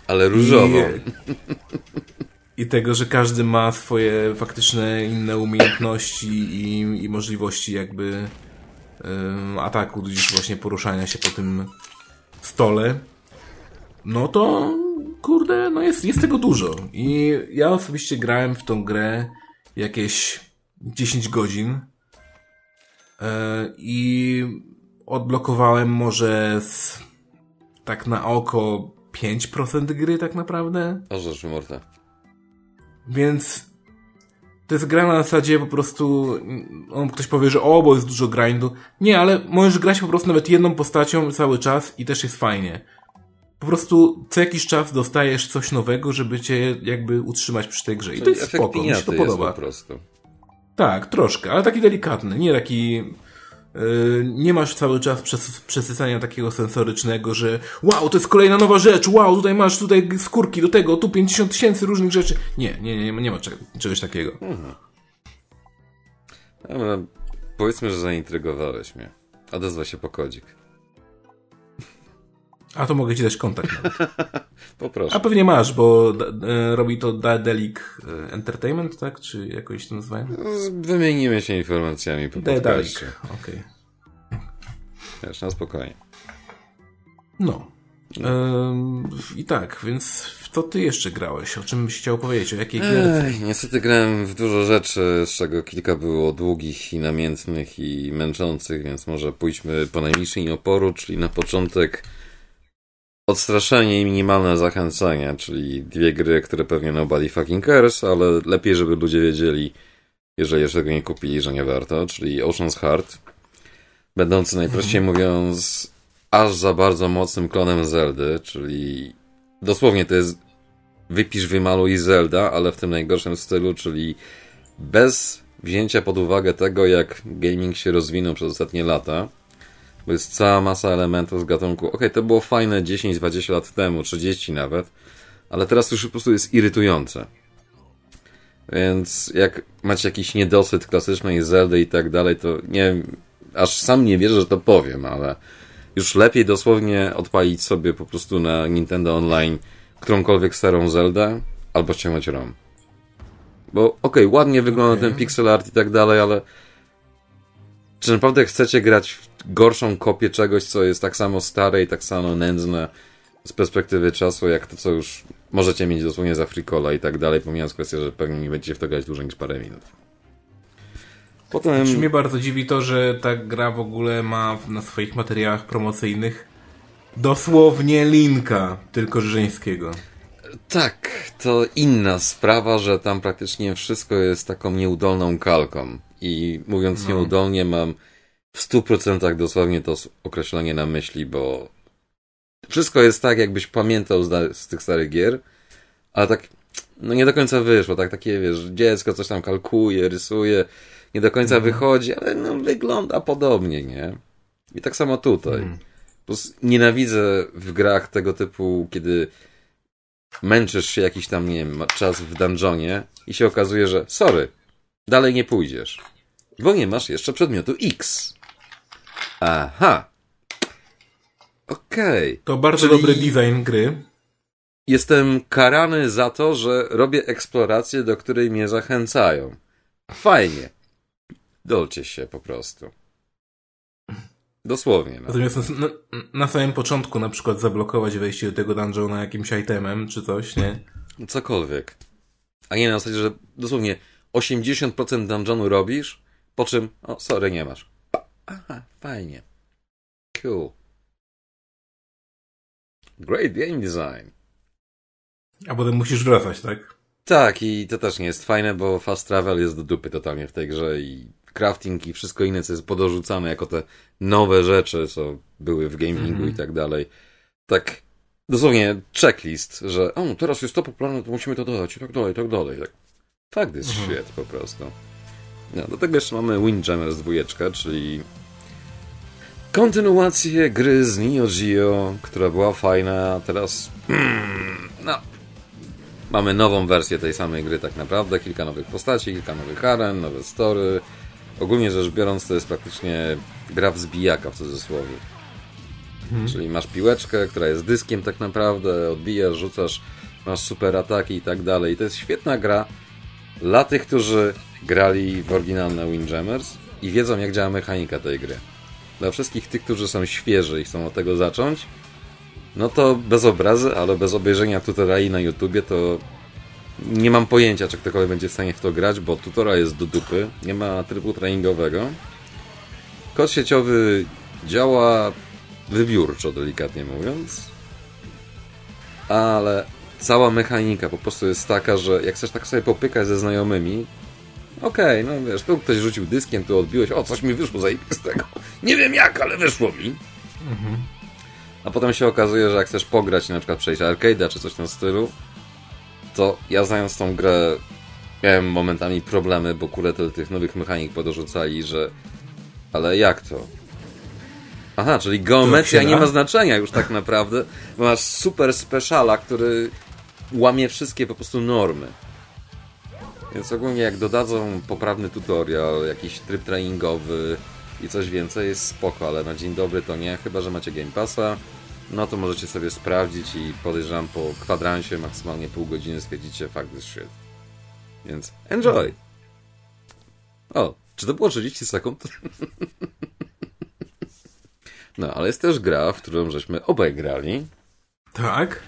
B: Ale różową. I
A: tego, że każdy ma swoje faktyczne inne umiejętności i, i możliwości jakby um, ataku, gdzieś właśnie poruszania się po tym stole, no to kurde, no jest, jest tego dużo. I ja osobiście grałem w tą grę jakieś 10 godzin yy, i odblokowałem może z, tak na oko 5% gry tak naprawdę.
B: O, rzecz morta.
A: Więc to jest gra na zasadzie po prostu, on ktoś powie, że o, bo jest dużo grindu. Nie, ale możesz grać po prostu nawet jedną postacią cały czas i też jest fajnie. Po prostu co jakiś czas dostajesz coś nowego, żeby cię jakby utrzymać przy tej grze. I to jest spoko, mi się to podoba.
B: po prostu.
A: Tak, troszkę, ale taki delikatny, nie taki... Yy, nie masz cały czas przes przesycania takiego sensorycznego, że wow, to jest kolejna nowa rzecz, wow, tutaj masz tutaj skórki do tego, tu 50 tysięcy różnych rzeczy. Nie, nie, nie, nie ma czegoś takiego. Mhm.
B: Dobra, powiedzmy, że zaintrygowałeś mnie. Odezwa się pokodzik.
A: A to mogę ci dać kontakt nawet.
B: Poproszę.
A: A pewnie masz, bo e, robi to Delic e, Entertainment, tak? Czy jakoś to nazywają? No,
B: wymienimy się informacjami po Delic,
A: okej. Okay.
B: Wiesz, na spokojnie.
A: No. I tak, więc w co ty jeszcze grałeś? O czym byś chciał powiedzieć? O jakiej gierce?
B: Niestety grałem w dużo rzeczy, z czego kilka było długich i namiętnych i męczących, więc może pójdźmy po najmniejszej oporu, czyli na początek odstraszenie i minimalne zachęcenie, czyli dwie gry, które pewnie nobody fucking cares, ale lepiej, żeby ludzie wiedzieli, jeżeli jeszcze tego nie kupili, że nie warto, czyli Ocean's Heart, będący najprościej mhm. mówiąc aż za bardzo mocnym klonem Zeldy, czyli dosłownie to jest wypisz, wymaluj Zelda, ale w tym najgorszym stylu, czyli bez wzięcia pod uwagę tego, jak gaming się rozwinął przez ostatnie lata, bo jest cała masa elementów z gatunku. Ok, to było fajne 10-20 lat temu, 30 nawet, ale teraz już po prostu jest irytujące. Więc jak macie jakiś niedosyt klasycznej Zeldy i tak dalej, to nie aż sam nie wierzę, że to powiem, ale już lepiej dosłownie odpalić sobie po prostu na Nintendo Online którąkolwiek starą Zeldę albo ściągnąć ROM. Bo okej, okay, ładnie wygląda okay. ten pixel art i tak dalej, ale czy naprawdę chcecie grać w gorszą kopię czegoś, co jest tak samo stare i tak samo nędzne z perspektywy czasu, jak to, co już możecie mieć dosłownie za Fricola i tak dalej, pomijając kwestię, że pewnie nie będziecie w to grać dłużej niż parę minut.
A: Potem... Znaczy mnie bardzo dziwi to, że ta gra w ogóle ma na swoich materiałach promocyjnych dosłownie linka, tylko żeńskiego.
B: Tak, to inna sprawa, że tam praktycznie wszystko jest taką nieudolną kalką. I mówiąc no. nieudolnie, mam w 100% dosłownie to określenie na myśli, bo wszystko jest tak, jakbyś pamiętał z, z tych starych gier, ale tak, no nie do końca wyszło, tak takie, wiesz, dziecko coś tam kalkuje, rysuje, nie do końca mhm. wychodzi, ale no wygląda podobnie, nie? I tak samo tutaj. Mm. Nienawidzę w grach tego typu, kiedy męczysz się jakiś tam, nie wiem, czas w dungeonie i się okazuje, że sorry, dalej nie pójdziesz, bo nie masz jeszcze przedmiotu X. Aha. Okej. Okay.
A: To bardzo Czyli dobry design gry.
B: Jestem karany za to, że robię eksplorację, do której mnie zachęcają. Fajnie. Dolcie się po prostu. Dosłownie. No.
A: Natomiast na, na samym początku na przykład zablokować wejście do tego dungeona jakimś itemem czy coś, nie?
B: Cokolwiek. A nie na zasadzie, że dosłownie 80% dungeonu robisz, po czym, o, sorry, nie masz. Aha, fajnie. Cool. Great game design.
A: A potem musisz wracać, tak?
B: Tak, i to też nie jest fajne, bo fast travel jest do dupy totalnie w tej grze i crafting i wszystko inne, co jest podorzucane jako te nowe rzeczy, co były w gamingu mm -hmm. i tak dalej. Tak dosłownie checklist, że o, teraz jest to popularne, to musimy to dodać i tak dalej, i tak dalej. Tak, fuck this mm -hmm. po prostu. No, do tego jeszcze mamy Windjammers 2, czyli kontynuację gry z Neo Geo, która była fajna, a teraz mm, no, mamy nową wersję tej samej gry tak naprawdę, kilka nowych postaci, kilka nowych aren, nowe story. Ogólnie rzecz biorąc to jest praktycznie gra wzbijaka w cudzysłowie. Hmm. Czyli masz piłeczkę, która jest dyskiem tak naprawdę, odbijasz, rzucasz, masz super ataki i tak dalej. To jest świetna gra dla tych, którzy grali w oryginalne Windjammers i wiedzą jak działa mechanika tej gry. Dla wszystkich tych, którzy są świeży i chcą od tego zacząć, no to bez obrazy, ale bez obejrzenia tutoriali na YouTubie to nie mam pojęcia, czy ktokolwiek będzie w stanie w to grać, bo tutorial jest do dupy, nie ma trybu treningowego. Kod sieciowy działa wybiórczo, delikatnie mówiąc. ale cała mechanika po prostu jest taka, że jak chcesz tak sobie popykać ze znajomymi, okej, okay, no wiesz, tu ktoś rzucił dyskiem, tu odbiłeś, o, coś mi wyszło zajebistego. Nie wiem jak, ale wyszło mi. Mhm. A potem się okazuje, że jak chcesz pograć, na przykład przejść arcade'a czy coś w tym stylu, to ja znając tą grę miałem momentami problemy, bo kule tych nowych mechanik podorzucali, że ale jak to? Aha, czyli geometria nie ma znaczenia już tak naprawdę, bo masz super speciala, który łamie wszystkie po prostu normy. Więc ogólnie jak dodadzą poprawny tutorial, jakiś tryb treningowy i coś więcej jest spoko, ale na dzień dobry to nie, chyba że macie Game Passa, no to możecie sobie sprawdzić i podejrzewam po kwadransie maksymalnie pół godziny stwierdzicie fakt this shit. Więc enjoy! O, czy to było 30 sekund? No, ale jest też gra, w którą żeśmy obaj grali.
A: Tak.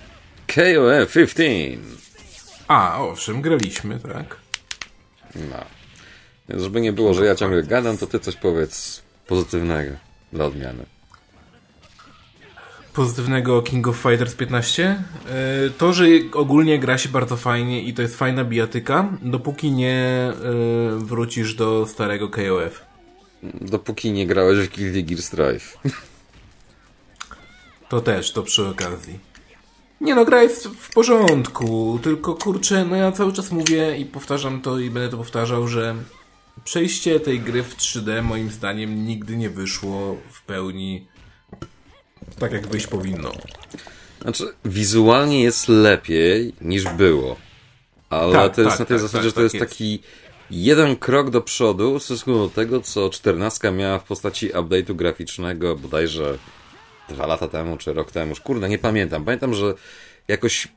B: KOF 15.
A: A, owszem, graliśmy, tak.
B: No. Więc żeby nie było, że ja ciągle gadam, to ty coś powiedz pozytywnego dla odmiany.
A: Pozytywnego King of Fighters 15? E, to, że ogólnie gra się bardzo fajnie i to jest fajna bijatyka, dopóki nie e, wrócisz do starego KOF.
B: Dopóki nie grałeś w Guilty Gear Strive.
A: To też, to przy okazji. Nie no, gra jest w porządku, tylko kurczę, no ja cały czas mówię i powtarzam to i będę to powtarzał, że przejście tej gry w 3D moim zdaniem nigdy nie wyszło w pełni tak jak wyjść powinno.
B: Znaczy, wizualnie jest lepiej niż było. Ale tak, to jest tak, na tej tak, zasadzie, tak, że to jest, tak jest taki jeden krok do przodu w stosunku do tego, co 14 miała w postaci update'u graficznego bodajże dwa lata temu, czy rok temu, już kurde, nie pamiętam. Pamiętam, że jakoś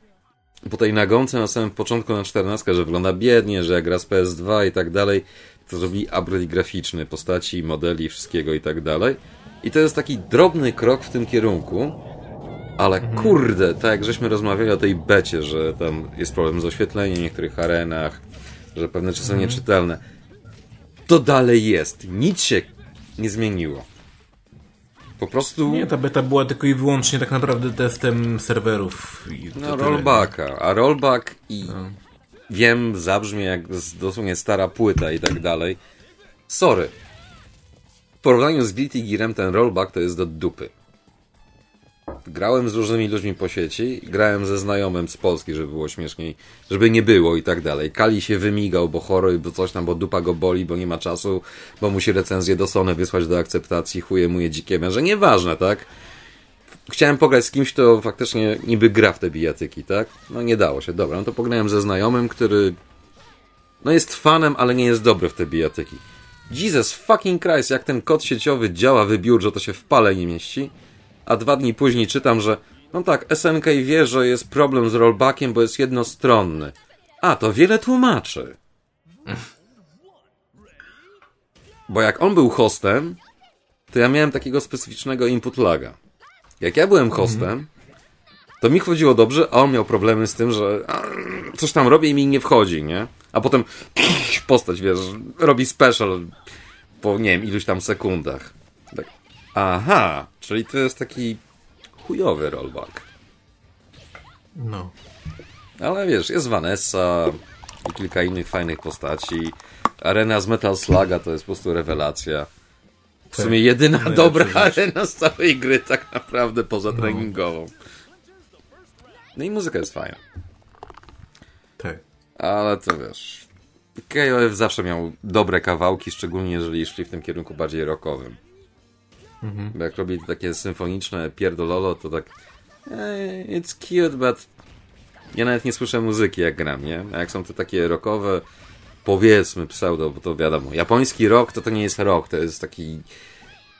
B: po tej nagonce na samym początku na 14, że wygląda biednie, że jak gra z PS2 i tak dalej, to zrobili upgrade graficzny postaci, modeli, wszystkiego i tak dalej. I to jest taki drobny krok w tym kierunku, ale mhm. kurde, tak jak żeśmy rozmawiali o tej becie, że tam jest problem z oświetleniem w niektórych arenach, że pewne rzeczy są mhm. nieczytelne. To dalej jest. Nic się nie zmieniło. Po prostu...
A: Nie, ta beta była tylko i wyłącznie tak naprawdę testem serwerów.
B: I no, rollbacka. A rollback i... No. Wiem, zabrzmie jak dosłownie stara płyta i tak dalej. Sorry. W porównaniu z Guilty Gearem ten rollback to jest do dupy. Grałem z różnymi ludźmi po sieci, grałem ze znajomym z Polski, żeby było śmieszniej, żeby nie było i tak dalej. Kali się wymigał, bo chory, bo coś tam, bo dupa go boli, bo nie ma czasu, bo musi recenzję do Sony wysłać do akceptacji, chuje mu je dzikie męże. Nieważne, tak? Chciałem pograć z kimś, kto faktycznie niby gra w te bijatyki, tak? No nie dało się. Dobra, no to pograłem ze znajomym, który no jest fanem, ale nie jest dobry w te bijatyki. Jesus fucking Christ, jak ten kod sieciowy działa wybiórczo, to się w pale nie mieści a dwa dni później czytam, że no tak, SNK wie, że jest problem z rollbackiem, bo jest jednostronny. A, to wiele tłumaczy. Bo jak on był hostem, to ja miałem takiego specyficznego input laga. Jak ja byłem hostem, to mi chodziło dobrze, a on miał problemy z tym, że coś tam robi i mi nie wchodzi, nie? A potem postać, wiesz, robi special po, nie wiem, iluś tam sekundach. Aha, czyli to jest taki chujowy rollback.
A: No.
B: Ale wiesz, jest Vanessa i kilka innych fajnych postaci. Arena z Metal Sluga to jest po prostu rewelacja. W sumie tak. jedyna no dobra arena z całej gry, tak naprawdę poza no. treningową. No i muzyka jest fajna.
A: Tak.
B: Ale to wiesz. KOF zawsze miał dobre kawałki, szczególnie jeżeli szli w tym kierunku bardziej rockowym. Mhm. Bo jak robi takie symfoniczne pierdololo, to tak hey, it's cute, but ja nawet nie słyszę muzyki jak gram, nie? A jak są te takie rockowe, powiedzmy pseudo, bo to wiadomo, japoński rock to to nie jest rock, to jest taki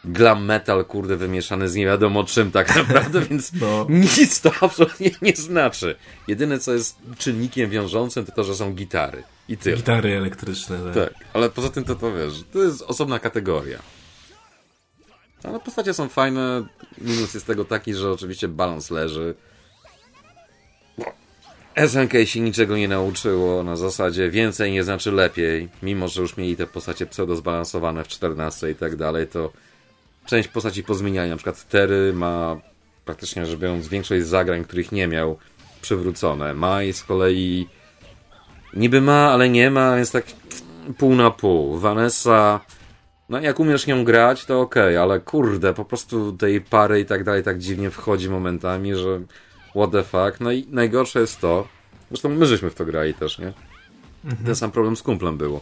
B: glam metal, kurde, wymieszany z nie wiadomo czym tak naprawdę, więc no. nic to absolutnie nie znaczy. Jedyne, co jest czynnikiem wiążącym, to to, że są gitary. I tyle.
A: Gitary elektryczne, tak.
B: tak. ale poza tym to to wiesz, to jest osobna kategoria. Ale postacie są fajne. Minus jest tego taki, że oczywiście balans leży. SNK się niczego nie nauczyło na zasadzie więcej nie znaczy lepiej. Mimo, że już mieli te postacie pseudo zbalansowane w 14 i tak dalej, to część postaci pozmieniali. Na przykład Tery ma praktycznie rzecz biorąc większość zagrań, których nie miał przywrócone. Mai z kolei niby ma, ale nie ma, więc tak pół na pół. Vanessa, no jak umiesz nią grać, to okej, okay, ale kurde, po prostu tej pary i tak dalej tak dziwnie wchodzi momentami, że what the fuck. No i najgorsze jest to, zresztą my żeśmy w to grali też, nie? Mhm. Ten sam problem z kumplem było,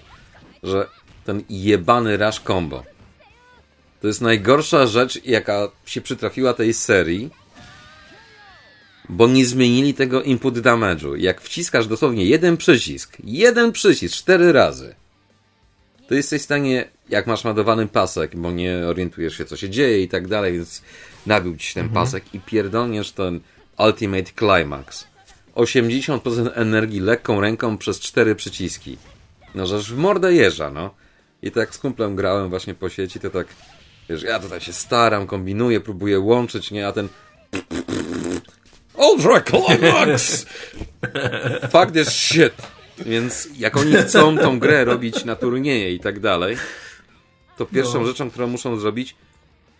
B: że ten jebany Rush Combo to jest najgorsza rzecz, jaka się przytrafiła tej serii, bo nie zmienili tego input damage'u. Jak wciskasz dosłownie jeden przycisk, jeden przycisk cztery razy, to jesteś w stanie, jak masz ładowany pasek, bo nie orientujesz się, co się dzieje i tak dalej, więc nabił ci ten mhm. pasek i pierdolniesz ten Ultimate Climax. 80% energii lekką ręką przez cztery przyciski. No, żeż w mordę jeża, no. I tak z kumplem grałem właśnie po sieci, to tak, wiesz, ja tutaj się staram, kombinuję, próbuję łączyć, nie, a ten Ultra Climax! Fuck this shit! Więc jak oni chcą tą grę robić na turnieje i tak dalej, to pierwszą no. rzeczą, którą muszą zrobić,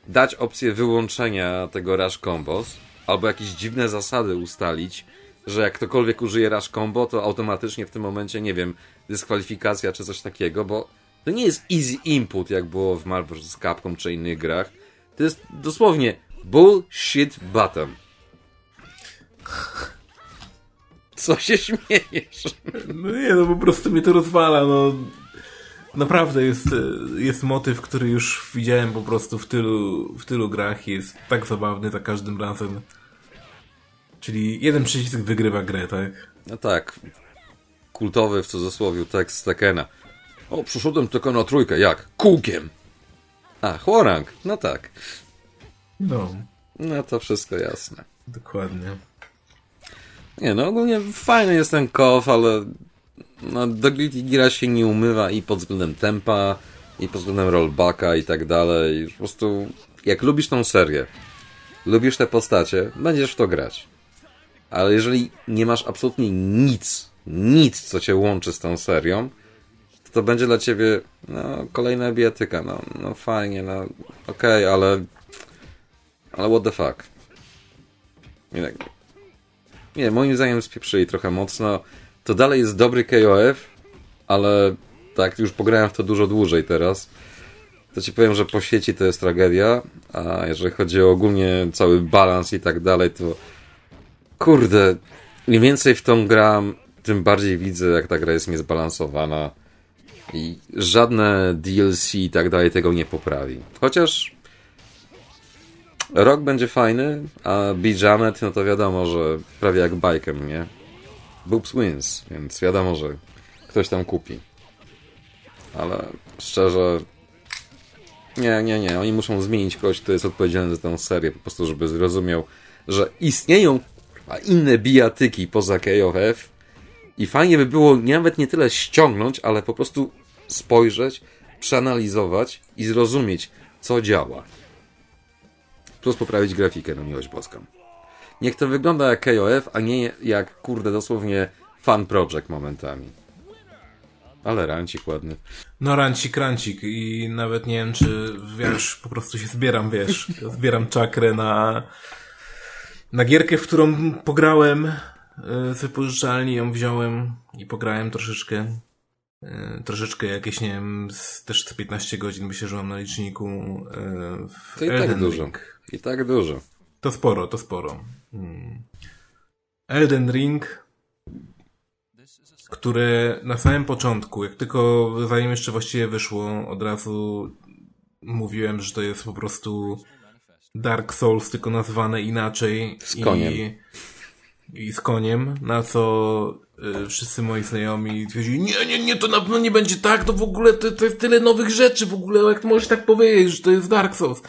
B: dać opcję wyłączenia tego Rush Combos, albo jakieś dziwne zasady ustalić, że jak ktokolwiek użyje Rush Combo, to automatycznie w tym momencie, nie wiem, dyskwalifikacja czy coś takiego, bo to nie jest easy input, jak było w Marvel vs. Capcom czy innych grach. To jest dosłownie bullshit button. Co się śmiejesz?
A: No nie, no po prostu mnie to rozwala, no. Naprawdę jest, jest motyw, który już widziałem po prostu w tylu, w tylu grach jest tak zabawny za każdym razem. Czyli jeden przycisk wygrywa grę, tak?
B: No tak. Kultowy w cudzysłowie tekst Tekena. O, przyszedłem tylko na trójkę. Jak? Kółkiem. A, chłorang. No tak.
A: No.
B: No to wszystko jasne.
A: Dokładnie.
B: Nie, no ogólnie fajny jest ten kof, ale no, do Guilty Gear się nie umywa i pod względem tempa, i pod względem rollbacka i tak dalej. Po prostu, jak lubisz tą serię, lubisz te postacie, będziesz w to grać. Ale jeżeli nie masz absolutnie nic, nic, co cię łączy z tą serią, to, to będzie dla ciebie no, kolejna bijatyka. No, no fajnie, no okej, okay, ale ale what the fuck. Nie, tak, nie, moim zdaniem spieprzyli trochę mocno. To dalej jest dobry KOF, ale tak, już pograłem w to dużo dłużej teraz. To ci powiem, że po sieci to jest tragedia, a jeżeli chodzi o ogólnie cały balans i tak dalej, to kurde, im więcej w tą gram, tym bardziej widzę, jak ta gra jest niezbalansowana i żadne DLC i tak dalej tego nie poprawi. Chociaż Rok będzie fajny, a Bijamet, no to wiadomo, że prawie jak bajkiem, nie? Boobs wins, więc wiadomo, że ktoś tam kupi. Ale szczerze, nie, nie, nie. Oni muszą zmienić kogoś, kto jest odpowiedzialny za tę serię, po prostu, żeby zrozumiał, że istnieją inne bijatyki poza KOF i fajnie by było nawet nie tyle ściągnąć, ale po prostu spojrzeć, przeanalizować i zrozumieć, co działa plus poprawić grafikę, na miłość boską. Niech to wygląda jak KOF, a nie jak, kurde, dosłownie fan project momentami. Ale rancik ładny.
A: No rancik, rancik i nawet nie wiem, czy już po prostu się zbieram, wiesz, zbieram czakrę na na gierkę, w którą pograłem e, z wypożyczalni, ją wziąłem i pograłem troszeczkę troszeczkę jakieś, nie wiem, też 15 godzin myślę, na liczniku e, w
B: to i tak dużo. I tak dużo.
A: To sporo, to sporo. Hmm. Elden Ring, które na samym początku, jak tylko zanim jeszcze właściwie wyszło, od razu mówiłem, że to jest po prostu Dark Souls, tylko nazwane inaczej.
B: Z koniem.
A: I, i z koniem, na co y, wszyscy moi znajomi twierdzili, nie, nie, nie, to na pewno nie będzie tak, to w ogóle to, to jest tyle nowych rzeczy, w ogóle jak możesz tak powiedzieć, że to jest Dark Souls.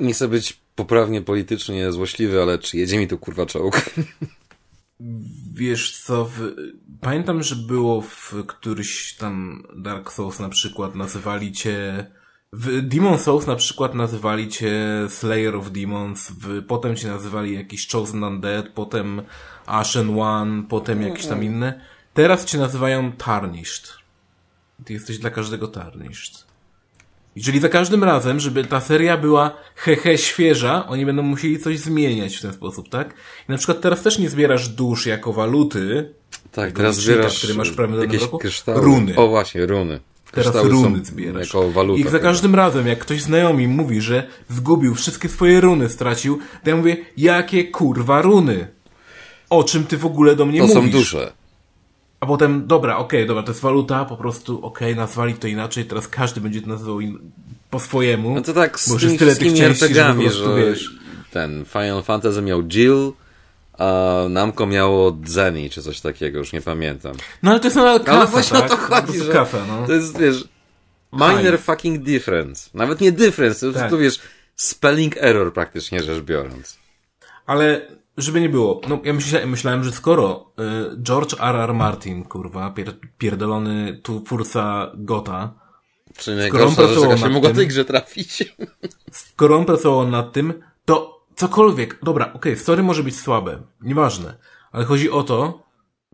B: Nie chcę być poprawnie politycznie złośliwy, ale czy jedzie mi tu kurwa czołg?
A: Wiesz co, w... pamiętam, że było w któryś tam Dark Souls na przykład nazywali cię w Demon Souls na przykład nazywali cię Slayer of Demons, w... potem cię nazywali jakiś Chosen Undead, potem Ashen One, potem jakieś tam inne. Teraz cię nazywają Tarnished. Ty jesteś dla każdego Tarnished. I czyli za każdym razem, żeby ta seria była hehe świeża, oni będą musieli coś zmieniać w ten sposób, tak? I na przykład teraz też nie zbierasz dusz jako waluty.
B: Tak, teraz zbierasz
A: który masz prawie
B: jakieś
A: roku.
B: kryształy.
A: Runy.
B: O właśnie, runy.
A: Teraz
B: Kryształy
A: runy
B: są
A: zbierasz.
B: Jako waluta.
A: I za każdym razem, jak ktoś znajomy mówi, że zgubił wszystkie swoje runy, stracił, to ja mówię, jakie kurwa runy? O czym ty w ogóle do mnie
B: To
A: mówisz?
B: są dusze.
A: A potem, dobra, okej, dobra, to jest waluta, po prostu, okej, nazwali to inaczej, teraz każdy będzie to nazywał in... po swojemu.
B: No to tak z tymi wszystkimi
A: że
B: RPGami,
A: prostu,
B: że
A: wiesz...
B: ten Final Fantasy miał Jill, a Namco miało Zeni, czy coś takiego, już nie pamiętam.
A: No ale to jest nadal kasa,
B: Ale właśnie
A: tak?
B: o to chodzi, że
A: kasa, no.
B: to jest, wiesz, minor fucking difference. Nawet nie difference, to,
A: Tak.
B: to wiesz, spelling error praktycznie rzecz biorąc.
A: Ale żeby nie było, no ja myśla, myślałem, że skoro y, George R. R. Martin, kurwa, pier, pierdolony tu twórca Gota,
B: Czyli
A: Skoro on
B: najgorsza rzecz,
A: pracował
B: jaka się mogła
A: tym-
B: tej grze trafić.
A: skoro on pracował nad tym, to cokolwiek, dobra, okej, story może być słabe, nieważne, ale chodzi o to,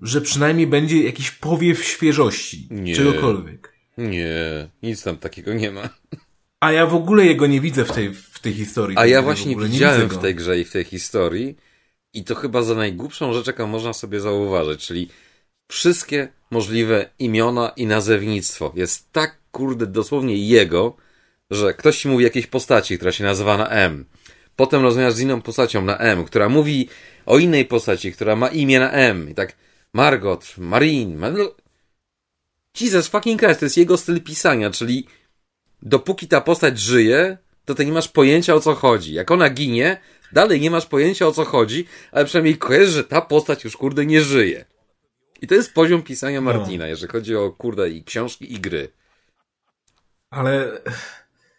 A: że przynajmniej będzie jakiś powiew świeżości,
B: Nie.
A: czegokolwiek.
B: Nie, nic tam takiego nie ma.
A: A ja w ogóle jego nie widzę w tej, w tej historii.
B: A ja właśnie widziałem w tej grze i w tej historii i to chyba za najgłupszą rzecz, jaką można sobie zauważyć, czyli wszystkie możliwe imiona i nazewnictwo jest tak kurde dosłownie jego, że ktoś ci mówi jakiejś postaci, która się nazywa na M. Potem rozmawiasz z inną postacią na M, która mówi o innej postaci, która ma imię na M. I tak Margot, Marine, Mar no, Jesus fucking Christ, to jest jego styl pisania, czyli dopóki ta postać żyje, to ty nie masz pojęcia o co chodzi. Jak ona ginie, dalej nie masz pojęcia o co chodzi, ale przynajmniej kojarzysz, że ta postać już kurde nie żyje. I to jest poziom pisania Martina, jeżeli chodzi o kurde i książki i gry.
A: Ale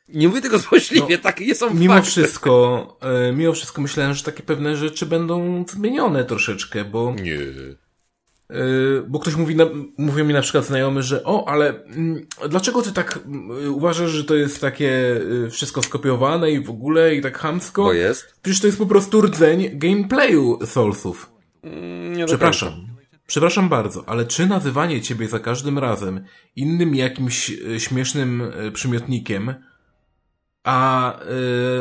B: Nie mówię tego złośliwie, takie są
A: mimo
B: fakty.
A: wszystko, e, mimo wszystko myślałem, że takie pewne rzeczy będą zmienione troszeczkę, bo
B: Nie.
A: Yy, bo ktoś mówi, na, mówią mi na przykład znajomy, że o, ale mm, dlaczego ty tak mm, uważasz, że to jest takie y, wszystko skopiowane i w ogóle i tak chamsko?
B: Bo jest?
A: Przecież to jest po prostu rdzeń gameplayu Soulsów.
B: Mm, Nie
A: Przepraszam. Przepraszam bardzo, ale czy nazywanie ciebie za każdym razem innym jakimś śmiesznym przymiotnikiem, a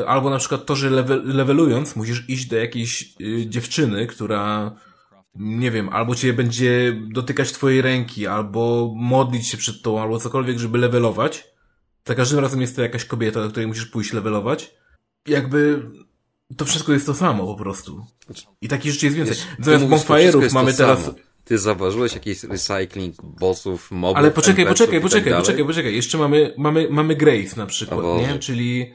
A: y, albo na przykład to, że level, levelując musisz iść do jakiejś y, dziewczyny, która nie wiem, albo cię będzie dotykać twojej ręki, albo modlić się przed tą, albo cokolwiek, żeby levelować. Za każdym razem jest to jakaś kobieta, do której musisz pójść levelować. Jakby to wszystko jest to samo po prostu. I takich rzeczy jest więcej.
B: Wiesz,
A: Zamiast bonfire'ów mamy teraz...
B: samo. Ty zauważyłeś jakiś recycling bossów, mobów,
A: Ale poczekaj, poczekaj,
B: tak
A: poczekaj, poczekaj, poczekaj. Jeszcze mamy, mamy, mamy Grace na przykład, nie? Czyli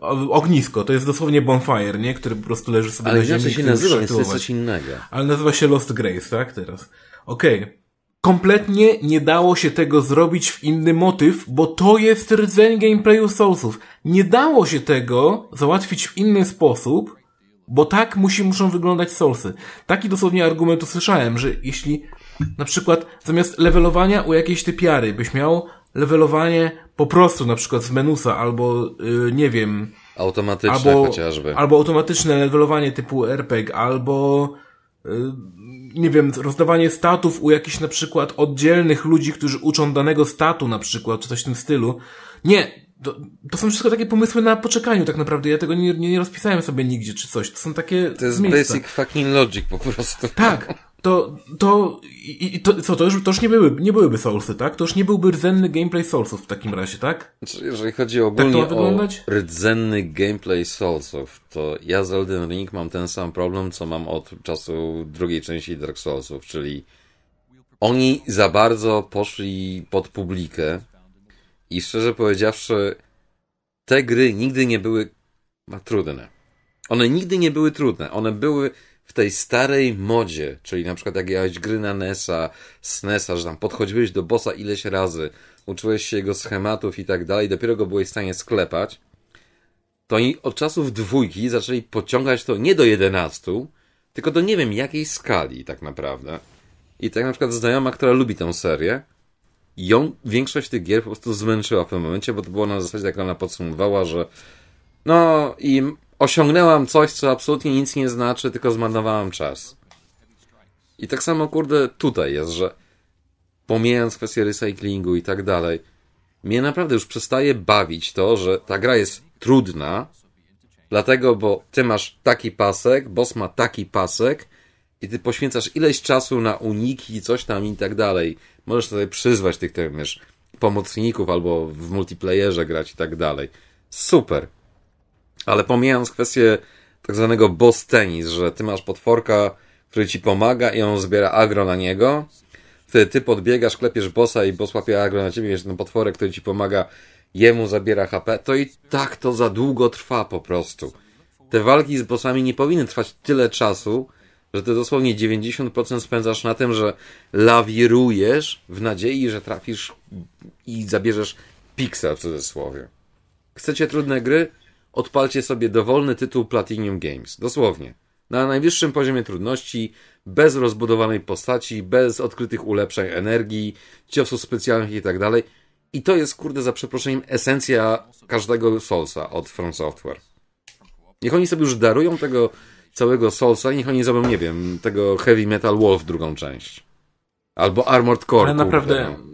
A: o- ognisko. To jest dosłownie bonfire, nie? Który po prostu leży sobie
B: Ale
A: na ziemi.
B: inaczej się nazywa, więc to jest coś innego.
A: Ale nazywa się Lost Grace, tak? Teraz. Okej. Kompletnie nie dało się tego zrobić w inny motyw, bo to jest rdzeń gameplayu Soulsów. Nie dało się tego załatwić w inny sposób, bo tak musi, muszą wyglądać Soulsy. Taki dosłownie argument usłyszałem, że jeśli na przykład zamiast levelowania u jakiejś typiary byś miał levelowanie po prostu na przykład z menusa albo yy, nie wiem,
B: Automatyczne
A: albo,
B: chociażby.
A: albo automatyczne levelowanie typu RPG, albo y, nie wiem, rozdawanie statów u jakichś na przykład oddzielnych ludzi, którzy uczą danego statu na przykład, czy coś w tym stylu. Nie, to, to są wszystko takie pomysły na poczekaniu tak naprawdę. Ja tego nie, nie, nie rozpisałem sobie nigdzie czy coś. To są takie
B: To jest basic fucking logic po prostu.
A: Tak, to, to, i, i to, co, to już, to już nie, były, nie byłyby Soulsy, tak? To już nie byłby rdzenny gameplay Soulsów w takim razie, tak?
B: Znaczy, Jeżeli chodzi ogólnie
A: ma
B: o rdzenny gameplay Soulsów, to ja z Elden Ring mam ten sam problem, co mam od czasu drugiej części Dark Soulsów, czyli oni za bardzo poszli pod publikę i szczerze powiedziawszy, te gry nigdy nie były trudne. One nigdy nie były trudne. One były w tej starej modzie, czyli na przykład jak grałeś gry na NES-a, SNES-a, że tam podchodziłeś do bossa ileś razy, uczyłeś się jego schematów i tak dalej, dopiero go byłeś w stanie sklepać, to oni od czasów dwójki zaczęli pociągać to nie do 11, tylko do nie wiem jakiej skali tak naprawdę. I tak na przykład znajoma, która lubi tę serię, ją większość tych gier po prostu zmęczyła w pewnym momencie, bo to było na zasadzie, jak ona podsumowała, że no i osiągnęłam coś, co absolutnie nic nie znaczy, tylko zmarnowałam czas. I tak samo, kurde, tutaj jest, że pomijając kwestię recyklingu i tak dalej, mnie naprawdę już przestaje bawić to, że ta gra jest trudna, dlatego, bo ty masz taki pasek, boss ma taki pasek i ty poświęcasz ileś czasu na uniki, coś tam i tak dalej. Możesz sobie przyzwać tych, tych wiesz, pomocników albo w multiplayerze grać i tak dalej. Super. Ale pomijając kwestię tak zwanego boss tenis, że ty masz potworka, który ci pomaga i on zbiera agro na niego, wtedy ty podbiegasz, klepiesz bossa i boss łapie agro na ciebie, wiesz, ten potworek, który ci pomaga, jemu zabiera HP, to i tak to za długo trwa po prostu. Te walki z bossami nie powinny trwać tyle czasu, że ty dosłownie 90% spędzasz na tym, że lawirujesz w nadziei, że trafisz i zabierzesz piksel w cudzysłowie. Chcecie trudne gry? Odpalcie sobie dowolny tytuł Platinum Games. Dosłownie. Na najwyższym poziomie trudności, bez rozbudowanej postaci, bez odkrytych ulepszeń energii, ciosów specjalnych i tak dalej. I to jest, kurde, za przeproszeniem, esencja każdego Soulsa od From Software. Niech oni sobie już darują tego całego Soulsa i niech oni zrobią, nie wiem, tego Heavy Metal Wolf drugą część. Albo Armored Core.
A: Ale naprawdę kurde.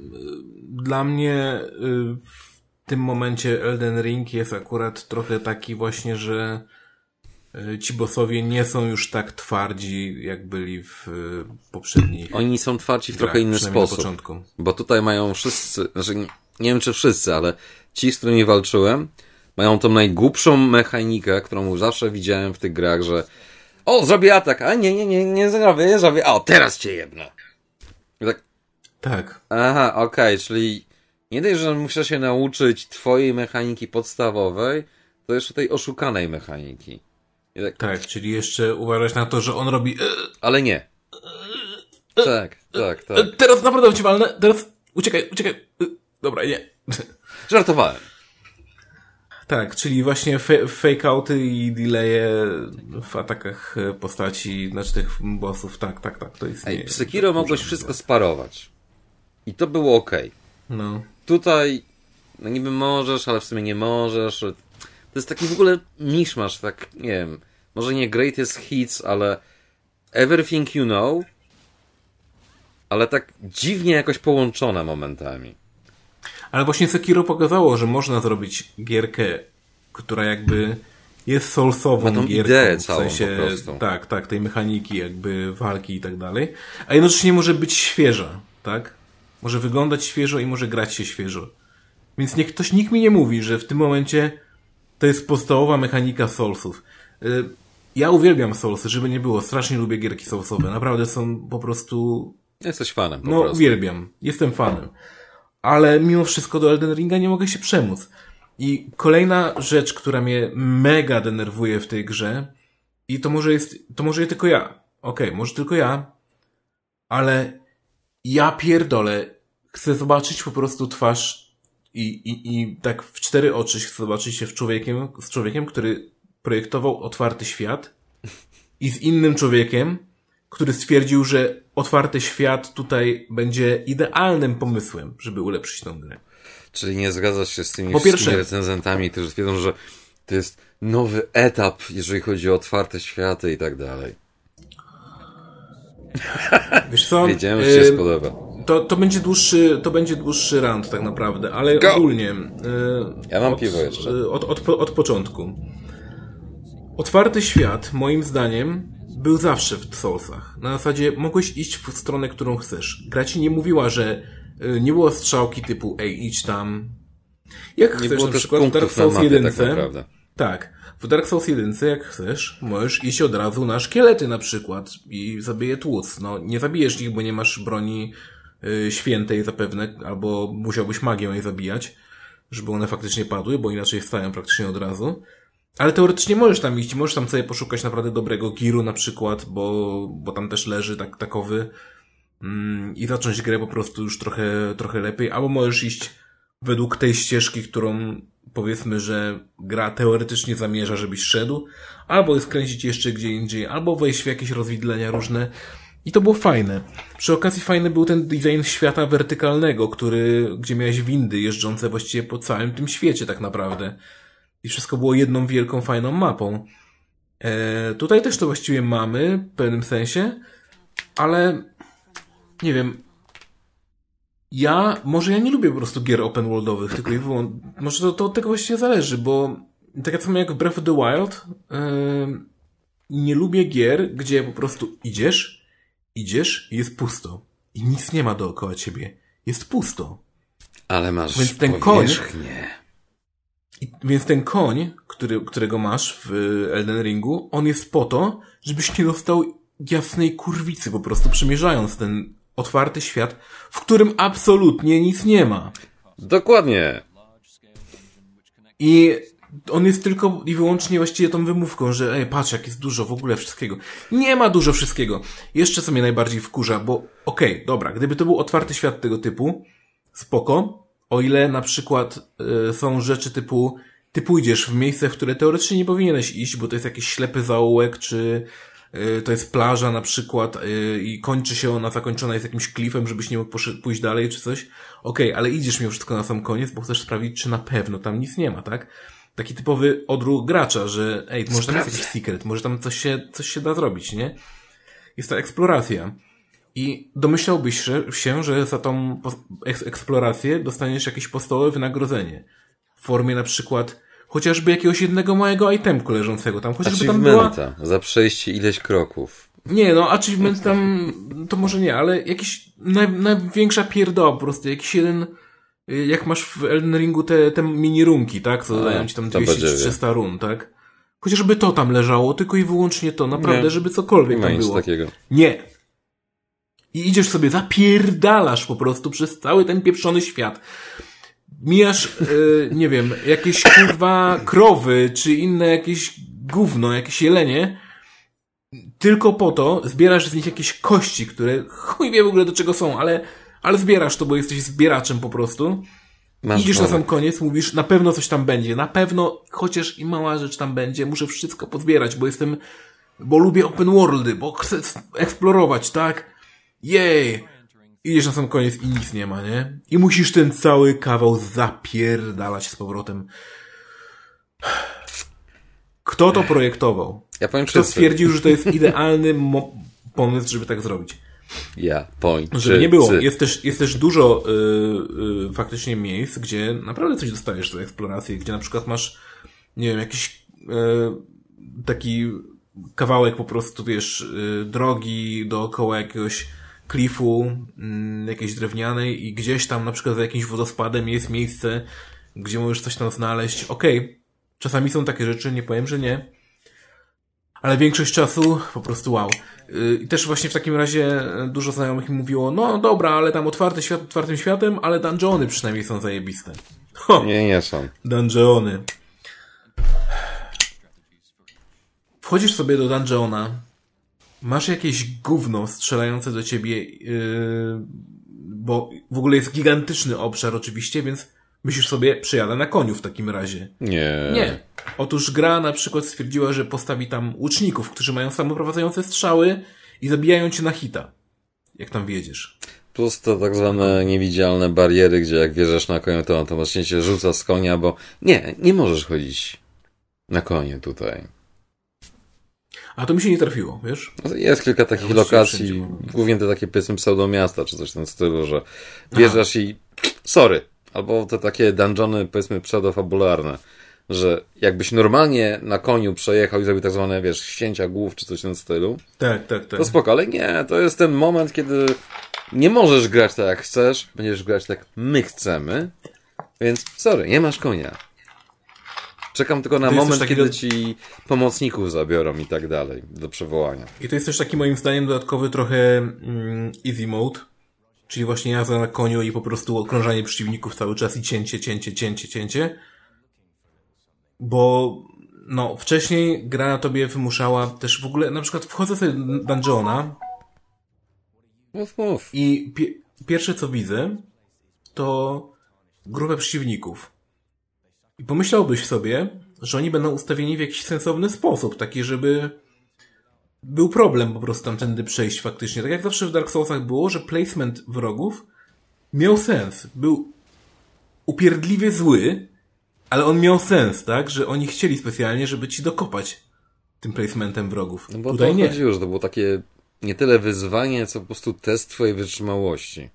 A: dla mnie y, tym momencie Elden Ring jest akurat trochę taki właśnie, że y, ci bossowie nie są już tak twardzi, jak byli w y, poprzednich.
B: Oni są twardzi w trochę inny sposób. Bo tutaj mają wszyscy, znaczy nie wiem czy wszyscy, ale ci, z którymi walczyłem, mają tą najgłupszą mechanikę, którą zawsze widziałem w tych grach, że o, zrobię atak, a nie, nie, nie, nie zrobię, nie zrobię, o, teraz cię jedno.
A: tak. Tak.
B: Aha, okej, okay, czyli nie dość, że muszę się nauczyć twojej mechaniki podstawowej, to jeszcze tej oszukanej mechaniki.
A: Tak, tak, czyli jeszcze uważać na to, że on robi... E,
B: Ale nie. Tak, tak, tak. E,
A: teraz naprawdę ci walnę, teraz uciekaj, uciekaj. E, dobra, nie.
B: Żartowałem.
A: Tak, czyli właśnie fake-outy i delaye w atakach postaci, znaczy tych bossów, tak, tak, tak, to jest.
B: Ej, Sekiro mogłeś wszystko sparować. I to było ok.
A: No.
B: Tutaj, no niby możesz, ale w sumie nie możesz. To jest taki w ogóle miszmasz, tak, nie wiem, może nie greatest hits, ale everything you know, ale tak dziwnie jakoś połączone momentami.
A: Ale właśnie Sekiro pokazało, że można zrobić gierkę, która jakby jest soulsową
B: Ma
A: gierką.
B: Ideę całą w sensie.
A: Tak, tak, tej mechaniki, jakby walki i tak dalej. A jednocześnie może być świeża, tak? Może wyglądać świeżo i może grać się świeżo. Więc niech ktoś, nikt mi nie mówi, że w tym momencie to jest podstawowa mechanika Soulsów. Y, ja uwielbiam Soulsy, żeby nie było. Strasznie lubię gierki Soulsowe. Naprawdę są po prostu...
B: Jesteś fanem po
A: no,
B: prostu.
A: uwielbiam. Jestem fanem ale mimo wszystko do Elden Ringa nie mogę się przemóc. I kolejna rzecz, która mnie mega denerwuje w tej grze, i to może jest, to może tylko ja. Okej, okay, może tylko ja, ale ja pierdolę, chcę zobaczyć po prostu twarz i, i, i tak w cztery oczy chcę zobaczyć się w człowiekiem, z człowiekiem, który projektował otwarty świat i z innym człowiekiem, który stwierdził, że otwarty świat tutaj będzie idealnym pomysłem, żeby ulepszyć tę grę.
B: Czyli nie zgadzasz się z tymi po wszystkimi recenzentami, którzy twierdzą, że to jest nowy etap, jeżeli chodzi o otwarte światy i tak dalej.
A: Wiesz co?
B: Wiedziałem, że się spodoba.
A: To, to, będzie dłuższy, to będzie dłuższy rant tak naprawdę, ale Go! ogólnie.
B: ja mam od, piwo jeszcze.
A: Od, od, od początku. Otwarty świat, moim zdaniem, był zawsze w Soulsach. Na zasadzie mogłeś iść w stronę, którą chcesz. Gra ci nie mówiła, że y, nie było strzałki typu ej, idź tam. Jak nie chcesz, na przykład w Dark Souls 1. Tak, tak. W Dark Souls 1, jak chcesz, możesz iść od razu na szkielety na przykład i zabije tłuc. No, nie zabijesz ich, bo nie masz broni y, świętej zapewne, albo musiałbyś magią je zabijać, żeby one faktycznie padły, bo inaczej wstają praktycznie od razu. Ale teoretycznie możesz tam iść, możesz tam sobie poszukać naprawdę dobrego giru na przykład, bo, bo tam też leży tak, takowy mm, i zacząć grę po prostu już trochę, trochę lepiej, albo możesz iść według tej ścieżki, którą powiedzmy, że gra teoretycznie zamierza, żebyś szedł, albo skręcić jeszcze gdzie indziej, albo wejść w jakieś rozwidlenia różne. I to było fajne. Przy okazji fajny był ten design świata wertykalnego, który, gdzie miałeś windy jeżdżące właściwie po całym tym świecie tak naprawdę i wszystko było jedną wielką, fajną mapą. E, tutaj też to właściwie mamy w pewnym sensie, ale nie wiem. Ja, może ja nie lubię po prostu gier open worldowych, tylko i wyłącznie, może to, to od tego właściwie zależy, bo tak samo jak w Breath of the Wild, yy, nie lubię gier, gdzie po prostu idziesz, idziesz i jest pusto. I nic nie ma dookoła ciebie. Jest pusto.
B: Ale masz
A: Więc ten
B: powierzchnię.
A: i, więc ten koń, który, którego masz w Elden Ringu, on jest po to, żebyś nie dostał jasnej kurwicy po prostu przemierzając ten otwarty świat, w którym absolutnie nic nie ma.
B: Dokładnie.
A: I on jest tylko i wyłącznie właściwie tą wymówką, że ej, patrz, jak jest dużo w ogóle wszystkiego. Nie ma dużo wszystkiego. Jeszcze co mnie najbardziej wkurza, bo okej, okay, dobra, gdyby to był otwarty świat tego typu, spoko, o ile na przykład y, są rzeczy typu ty pójdziesz w miejsce, w które teoretycznie nie powinieneś iść, bo to jest jakiś ślepy zaułek, czy to jest plaża na przykład y, i kończy się ona zakończona jest jakimś klifem, żebyś nie mógł pójść dalej, czy coś. Okej, okay, ale idziesz mimo wszystko na sam koniec, bo chcesz sprawdzić, czy na pewno tam nic nie ma, tak? taki typowy odruch gracza, że ej, może tam jest jakiś secret, może tam coś się, coś się da zrobić, nie? Jest to eksploracja. I domyślałbyś się, że za tą eksplorację dostaniesz jakieś podstawowe wynagrodzenie. W formie na przykład chociażby jakiegoś jednego małego itemku leżącego tam, chociażby tam była...
B: za przejście ileś kroków.
A: Nie, no achievement tam, to może nie, ale jakiś naj, największa pierdoła po prostu, jakiś jeden jak masz w Elden Ringu te, te mini runki, tak? Co dają ci tam 200-300 run, tak? Chociażby to tam leżało, tylko i wyłącznie to, naprawdę, nie. żeby cokolwiek tam było.
B: takiego.
A: Nie. I idziesz sobie, zapierdalasz po prostu przez cały ten pieprzony świat. Mijasz, yy, nie wiem, jakieś kurwa krowy, czy inne jakieś gówno, jakieś jelenie, tylko po to zbierasz z nich jakieś kości, które chuj wie w ogóle do czego są, ale ale zbierasz to, bo jesteś zbieraczem po prostu. Masz Idziesz na sam koniec, mówisz, na pewno coś tam będzie, na pewno chociaż i mała rzecz tam będzie, muszę wszystko pozbierać, bo jestem, bo lubię open worldy, bo chcę eksplorować, tak? Jej! Idziesz na sam koniec i nic nie ma, nie? I musisz ten cały kawał zapierdalać z powrotem. Kto to projektował?
B: Ja powiem
A: Kto stwierdził, że to jest idealny pomysł, żeby tak zrobić?
B: Ja, point.
A: Żeby nie było. Jest też, jest też dużo y, y, faktycznie miejsc, gdzie naprawdę coś dostajesz za eksplorację, gdzie na przykład masz, nie wiem, jakiś y, taki kawałek po prostu, wiesz, drogi dookoła jakiegoś klifu, y, jakiejś drewnianej i gdzieś tam na przykład za jakimś wodospadem jest miejsce, gdzie możesz coś tam znaleźć. Okej, okay. czasami są takie rzeczy, nie powiem, że nie, ale większość czasu po prostu wow. Y, I też właśnie w takim razie dużo znajomych mi mówiło, no dobra, ale tam otwarty świat otwartym światem, ale dungeony przynajmniej są zajebiste.
B: Ho, nie, nie są.
A: Dungeony. Wchodzisz sobie do dungeona, masz jakieś gówno strzelające do ciebie, yy, bo w ogóle jest gigantyczny obszar oczywiście, więc myślisz sobie, przyjadę na koniu w takim razie.
B: Nie.
A: Nie. Otóż gra na przykład stwierdziła, że postawi tam łuczników, którzy mają samoprowadzające strzały i zabijają cię na hita. Jak tam wiedziesz.
B: Plus to tak zwane niewidzialne bariery, gdzie jak wjeżdżasz na konia, to automatycznie cię rzuca z konia, bo nie, nie możesz chodzić na konie tutaj.
A: A to mi się nie trafiło, wiesz?
B: Jest kilka takich ja lokacji, głównie te takie powiedzmy pseudomiasta, czy coś w tym stylu, że wjeżdżasz Aha. i sorry. Albo te takie dungeony powiedzmy pseudofabularne że jakbyś normalnie na koniu przejechał i zrobił tak zwane, wiesz, ścięcia głów czy coś w tym stylu.
A: Tak, tak, tak.
B: To spoko, ale nie, to jest ten moment, kiedy nie możesz grać tak jak chcesz, będziesz grać tak my chcemy, więc sorry, nie masz konia. Czekam tylko na moment, kiedy do... ci pomocników zabiorą i tak dalej, do przywołania.
A: I to jest też taki moim zdaniem dodatkowy trochę mm, easy mode, czyli właśnie jazda na koniu i po prostu okrążanie przeciwników cały czas i cięcie, cięcie, cięcie, cięcie. Bo no, wcześniej gra na tobie wymuszała też w ogóle, na przykład wchodzę sobie do dungeona
B: mów, mów.
A: i pi pierwsze co widzę to grupę przeciwników. I pomyślałbyś sobie, że oni będą ustawieni w jakiś sensowny sposób, taki, żeby był problem po prostu tamtędy przejść faktycznie. Tak jak zawsze w Dark Soulsach było, że placement wrogów miał sens. Był upierdliwie zły, ale on miał sens, tak? Że oni chcieli specjalnie, żeby ci dokopać tym placementem wrogów.
B: No bo
A: Tutaj
B: to
A: nie.
B: chodziło, że to było takie nie tyle wyzwanie, co po prostu test twojej wytrzymałości.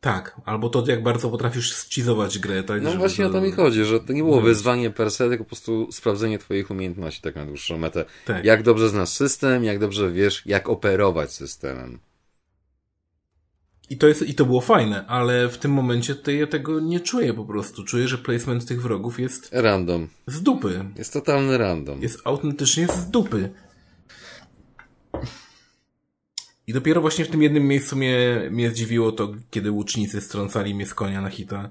A: Tak, albo to jak bardzo potrafisz schizować grę, tak?
B: No właśnie o to mi chodzi, że to nie było wyzwanie per se, tylko po prostu sprawdzenie twoich umiejętności tak na dłuższą metę. Tak. Jak dobrze znasz system, jak dobrze wiesz, jak operować systemem.
A: I to, jest, I to było fajne, ale w tym momencie to ja tego nie czuję po prostu. Czuję, że placement tych wrogów jest...
B: Random.
A: Z dupy.
B: Jest totalny random.
A: Jest autentycznie z dupy. I dopiero właśnie w tym jednym miejscu mnie, mnie zdziwiło to, kiedy łucznicy strącali mnie z konia na hita.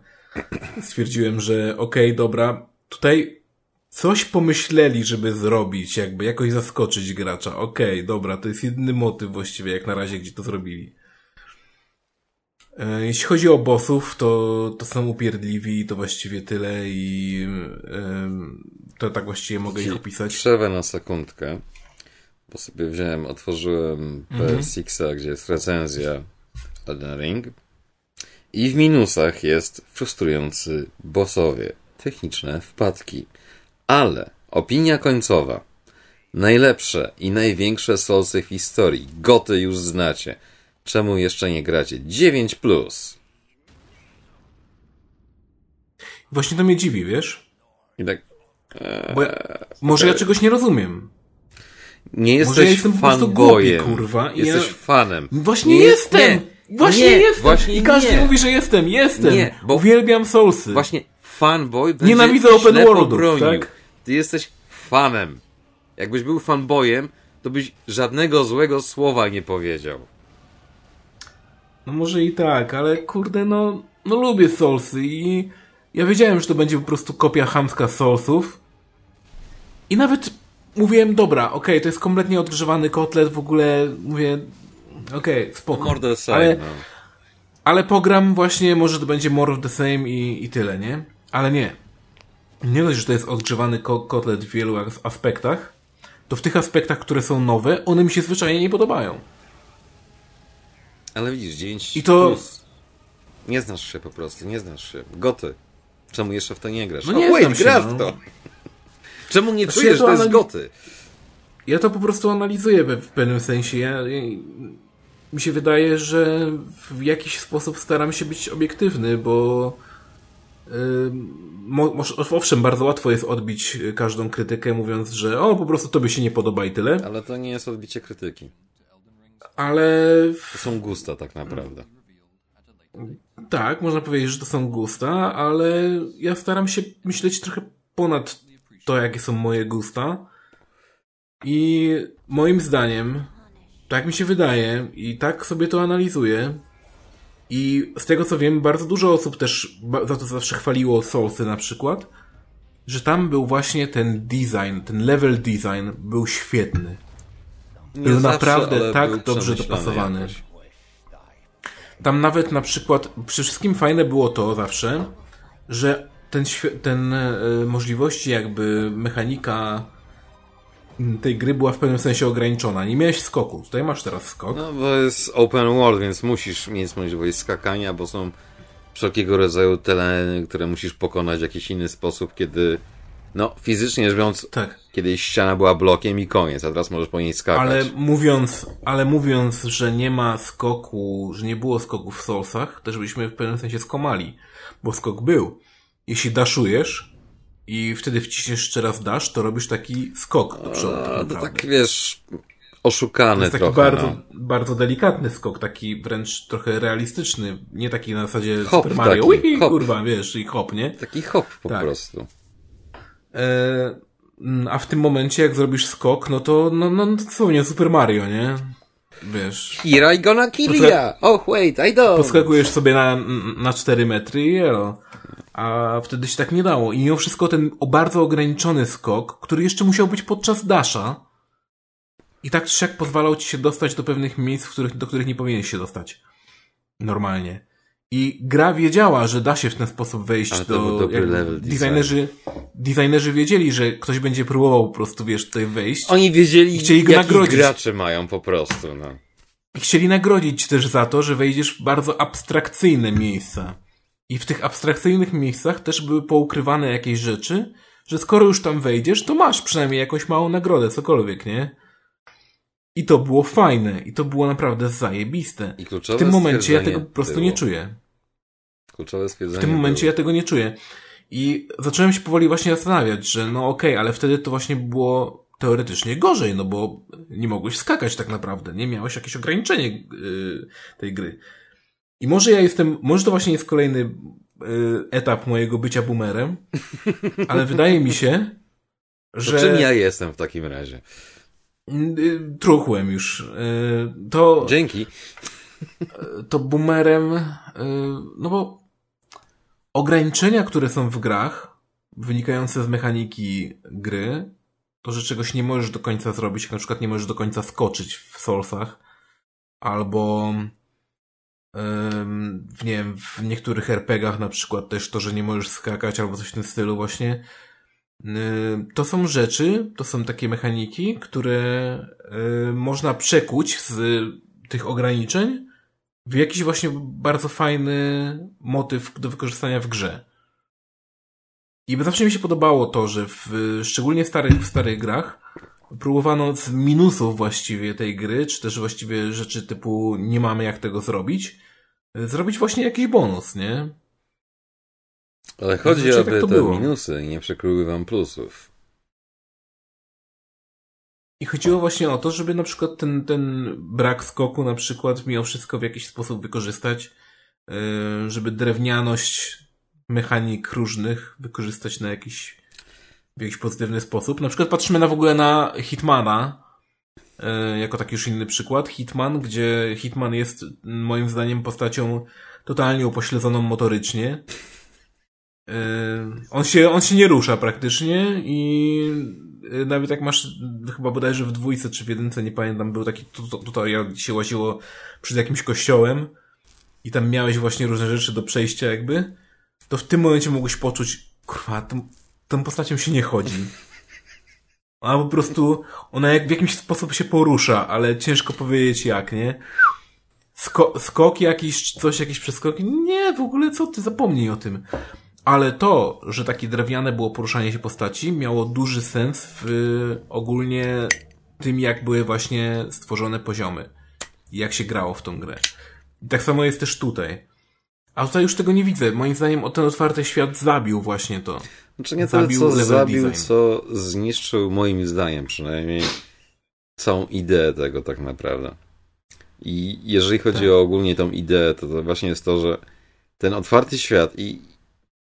A: Stwierdziłem, że okej, okay, dobra, tutaj coś pomyśleli, żeby zrobić, jakby jakoś zaskoczyć gracza. Okej, okay, dobra, to jest jedyny motyw właściwie, jak na razie, gdzie to zrobili. E, jeśli chodzi o bossów, to, to są upierdliwi, to właściwie tyle i to tak właściwie mogę ich opisać.
B: Przerwę na sekundkę, bo sobie wziąłem, otworzyłem mhm. PS6, gdzie jest recenzja Elden Ring i w minusach jest frustrujący bossowie, techniczne wpadki, ale opinia końcowa najlepsze i największe Soulsy w historii, goty już znacie – Czemu jeszcze nie gracie? 9 plus.
A: Właśnie to mnie dziwi, wiesz?
B: I tak.
A: Ja, może ja czegoś nie rozumiem.
B: Nie jesteś może ja jestem kurwa. Jesteś ja... fanem.
A: Właśnie nie, jestem! Nie, właśnie nie, jestem! Właśnie I każdy nie. mówi, że jestem, jestem. Nie, bo Uwielbiam Soulsy.
B: Właśnie fanboy
A: Nienawidzę open worldów, tak?
B: Ty jesteś fanem. Jakbyś był fanboyem, to byś żadnego złego słowa nie powiedział.
A: No może i tak, ale kurde, no, no lubię Soulsy i ja wiedziałem, że to będzie po prostu kopia hamska Soulsów. I nawet mówiłem, dobra, okej, okay, to jest kompletnie odgrzewany kotlet, w ogóle mówię, okej, okay, spoko.
B: More the same, ale, no.
A: ale pogram właśnie, może to będzie more of the same i, i tyle, nie? Ale nie. Nie dość, że to jest odgrzewany ko kotlet w wielu aspektach, to w tych aspektach, które są nowe, one mi się zwyczajnie nie podobają.
B: Ale widzisz, 9 I to... Plus. Nie znasz się po prostu, nie znasz się. Goty. Czemu jeszcze w to nie grasz?
A: No nie oh, wait,
B: grasz no. w to. Czemu nie znaczy, czujesz, ja że to jest goty?
A: Ja to po prostu analizuję w pewnym sensie. Ja, ja, mi się wydaje, że w jakiś sposób staram się być obiektywny, bo yy, mo, owszem, bardzo łatwo jest odbić każdą krytykę, mówiąc, że o, po prostu tobie się nie podoba i tyle.
B: Ale to nie jest odbicie krytyki
A: ale...
B: To są gusta tak naprawdę.
A: Tak, można powiedzieć, że to są gusta, ale ja staram się myśleć trochę ponad to, jakie są moje gusta. I moim zdaniem, tak mi się wydaje, i tak sobie to analizuję. I z tego co wiem, bardzo dużo osób też za to zawsze chwaliło Soulsy na przykład, że tam był właśnie ten design, ten level design był świetny był zawsze, naprawdę tak był dobrze dopasowany. Jakoś. Tam nawet na przykład, przy wszystkim fajne było to zawsze, że ten, ten e, możliwości jakby mechanika tej gry była w pewnym sensie ograniczona. Nie miałeś skoku. Tutaj masz teraz skok.
B: No bo jest open world, więc musisz mieć możliwość skakania, bo są wszelkiego rodzaju tereny, które musisz pokonać w jakiś inny sposób, kiedy no, fizycznie rzecz biorąc, tak. kiedyś ściana była blokiem i koniec, a teraz możesz po niej skakać.
A: Ale mówiąc, ale mówiąc, że nie ma skoku, że nie było skoku w Soulsach, też byśmy w pewnym sensie skomali, bo skok był. Jeśli daszujesz i wtedy wciśniesz jeszcze raz dasz, to robisz taki skok do przodu. A,
B: to tak, wiesz, oszukany to jest
A: taki
B: trochę.
A: Bardzo,
B: no.
A: bardzo delikatny skok, taki wręcz trochę realistyczny, nie taki na zasadzie hop, Super Mario, taki, Ui, hop. kurwa, wiesz, i hop, nie?
B: Taki hop po tak. prostu.
A: E, mm, a w tym momencie, jak zrobisz skok, no to, no, no, to co, nie Super Mario, nie? Wiesz.
B: Here I gonna kill ya! Oh, wait, I don't!
A: Poskakujesz sobie na, na 4 metry i jelo. A wtedy się tak nie dało. I mimo wszystko ten bardzo ograniczony skok, który jeszcze musiał być podczas dasza, i tak czy siak pozwalał ci się dostać do pewnych miejsc, których, do których nie powinieneś się dostać. Normalnie. I gra wiedziała, że da się w ten sposób wejść
B: Ale
A: do. designerzy, designerzy wiedzieli, że ktoś będzie próbował po prostu, wiesz, tutaj wejść.
B: Oni wiedzieli, chcieli go nagrodzić. gracze mają po prostu, no.
A: I chcieli nagrodzić też za to, że wejdziesz w bardzo abstrakcyjne miejsca. I w tych abstrakcyjnych miejscach też były poukrywane jakieś rzeczy, że skoro już tam wejdziesz, to masz przynajmniej jakąś małą nagrodę, cokolwiek, nie? I to było fajne, i to było naprawdę zajebiste. I w tym momencie ja tego po prostu było. nie czuję.
B: Kluczowe stwierdzenie.
A: W tym momencie
B: było.
A: ja tego nie czuję. I zacząłem się powoli właśnie zastanawiać, że no okej, okay, ale wtedy to właśnie było teoretycznie gorzej, no bo nie mogłeś skakać tak naprawdę, nie miałeś jakieś ograniczenie yy, tej gry. I może ja jestem, może to właśnie jest kolejny yy, etap mojego bycia boomerem, ale wydaje mi się, że... To
B: czym ja jestem w takim razie?
A: Yy, truchłem już. Yy, to...
B: Dzięki.
A: To boomerem, no bo ograniczenia, które są w grach, wynikające z mechaniki gry, to, że czegoś nie możesz do końca zrobić, jak na przykład nie możesz do końca skoczyć w Soulsach, albo w, nie wiem, w niektórych RPGach na przykład też to, że nie możesz skakać albo coś w tym stylu właśnie. To są rzeczy, to są takie mechaniki, które można przekuć z tych ograniczeń w jakiś właśnie bardzo fajny motyw do wykorzystania w grze. I zawsze mi się podobało to, że w szczególnie starych, w starych grach próbowano z minusów właściwie tej gry, czy też właściwie rzeczy typu nie mamy jak tego zrobić, zrobić właśnie jakiś bonus, nie?
B: Ale chodzi, o tak te było. minusy i nie przekryły wam plusów.
A: I chodziło właśnie o to, żeby na przykład ten, ten brak skoku na przykład mimo wszystko w jakiś sposób wykorzystać, yy, żeby drewnianość mechanik różnych wykorzystać na jakiś, w jakiś pozytywny sposób. Na przykład patrzymy na w ogóle na Hitmana, jako taki już inny przykład. Hitman, gdzie Hitman jest moim zdaniem postacią totalnie upośledzoną motorycznie. Yy, on się, on się nie rusza praktycznie i Y, nawet jak masz, chyba bodajże w dwójce czy w jedynce, nie pamiętam, był taki tutorial, gdzie się łaziło przed jakimś kościołem i tam miałeś właśnie różne rzeczy do przejścia jakby, to w tym momencie mogłeś poczuć, kurwa, tą, tą postacią się nie chodzi. Ona po prostu, ona jak w jakiś sposób się porusza, ale ciężko powiedzieć jak, nie? Sko skok jakiś, coś, jakieś przeskoki? Nie, w ogóle co ty, zapomnij o tym. Ale to, że takie drewniane było poruszanie się postaci, miało duży sens w ogólnie tym, jak były właśnie stworzone poziomy. Jak się grało w tą grę. I tak samo jest też tutaj. A tutaj już tego nie widzę. Moim zdaniem ten otwarty świat zabił właśnie to.
B: Znaczy nie tyle, co zabił, design. co zniszczył moim zdaniem przynajmniej całą ideę tego tak naprawdę. I jeżeli chodzi tak. o ogólnie tą ideę, to, to właśnie jest to, że ten otwarty świat i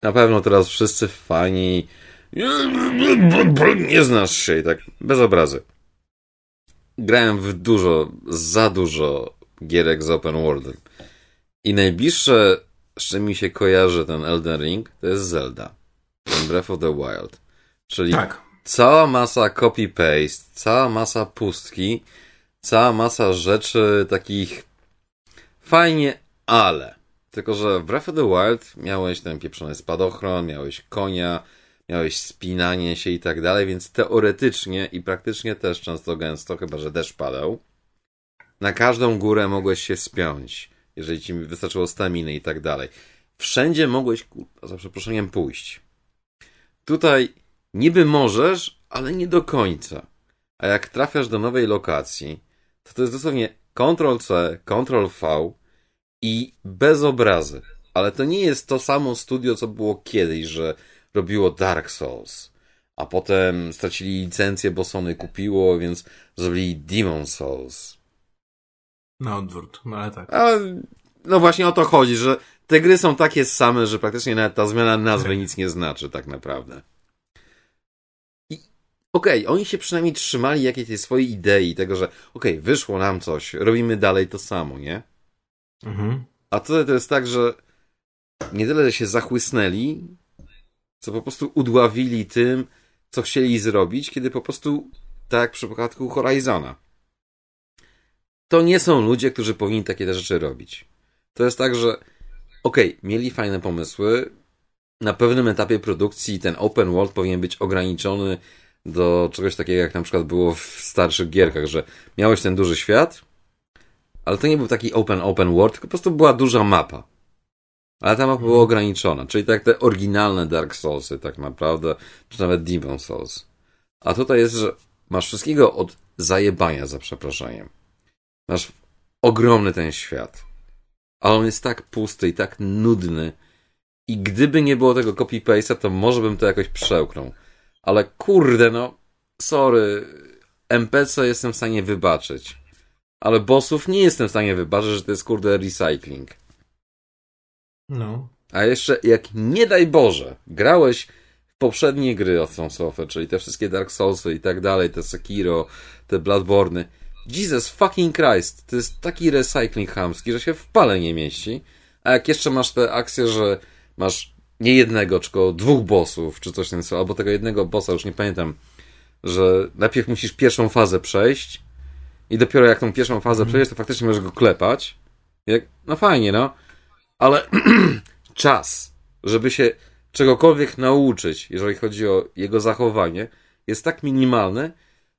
B: na pewno teraz wszyscy fani. Nie znasz się i tak, bez obrazy. Grałem w dużo, za dużo gierek z open worldem. I najbliższe, z czym mi się kojarzy ten Elden Ring, to jest Zelda. Breath of the Wild. Czyli tak. cała masa copy-paste, cała masa pustki, cała masa rzeczy takich fajnie, ale. Tylko, że w Breath of the Wild miałeś ten pieprzony spadochron, miałeś konia, miałeś spinanie się i tak dalej, więc teoretycznie i praktycznie też często gęsto, chyba że deszcz padał, na każdą górę mogłeś się spiąć, jeżeli ci wystarczyło staminy i tak dalej. Wszędzie mogłeś, za przeproszeniem, pójść. Tutaj niby możesz, ale nie do końca. A jak trafiasz do nowej lokacji, to to jest dosłownie Ctrl-C, Ctrl-V, i bez obrazy. Ale to nie jest to samo studio, co było kiedyś, że robiło Dark Souls. A potem stracili licencję, bo Sony kupiło, więc zrobili Demon Souls.
A: Na odwrót, no ale tak.
B: A, no właśnie o to chodzi, że te gry są takie same, że praktycznie nawet ta zmiana nazwy nic nie znaczy tak naprawdę. I okej, okay, oni się przynajmniej trzymali jakiejś tej swojej idei, tego, że okej, okay, wyszło nam coś, robimy dalej to samo, nie? Mhm. A tutaj to jest tak, że nie tyle, że się zachłysnęli, co po prostu udławili tym, co chcieli zrobić, kiedy po prostu, tak jak w przypadku Horizona. To nie są ludzie, którzy powinni takie rzeczy robić. To jest tak, że okej, okay, mieli fajne pomysły, na pewnym etapie produkcji ten open world powinien być ograniczony do czegoś takiego, jak na przykład było w starszych gierkach, że miałeś ten duży świat, ale to nie był taki open, open world, tylko po prostu była duża mapa. Ale ta mapa była ograniczona, czyli tak te oryginalne Dark Soulsy tak naprawdę, czy nawet Demon Souls. A tutaj jest, że masz wszystkiego od zajebania, za przeproszeniem. Masz ogromny ten świat. Ale on jest tak pusty i tak nudny I gdyby nie było tego copy-paste'a, to może bym to jakoś przełknął. Ale kurde, no, sorry, MPC jestem w stanie wybaczyć. Ale bossów nie jestem w stanie wybaczyć, że to jest kurde recycling.
A: No.
B: A jeszcze, jak nie daj Boże, grałeś w poprzednie gry od From Software, czyli te wszystkie Dark Soulsy i tak dalej, te Sekiro, te Bloodborne. Jesus fucking Christ, to jest taki recycling chamski, że się w pale nie mieści. A jak jeszcze masz te akcje, że masz nie jednego, tylko dwóch bossów, czy coś ten albo tego jednego bossa, już nie pamiętam, że najpierw musisz pierwszą fazę przejść i dopiero jak tą pierwszą fazę mm. przejdziesz, to faktycznie możesz go klepać. Jak, no fajnie, no. Ale czas, żeby się czegokolwiek nauczyć, jeżeli chodzi o jego zachowanie, jest tak minimalny,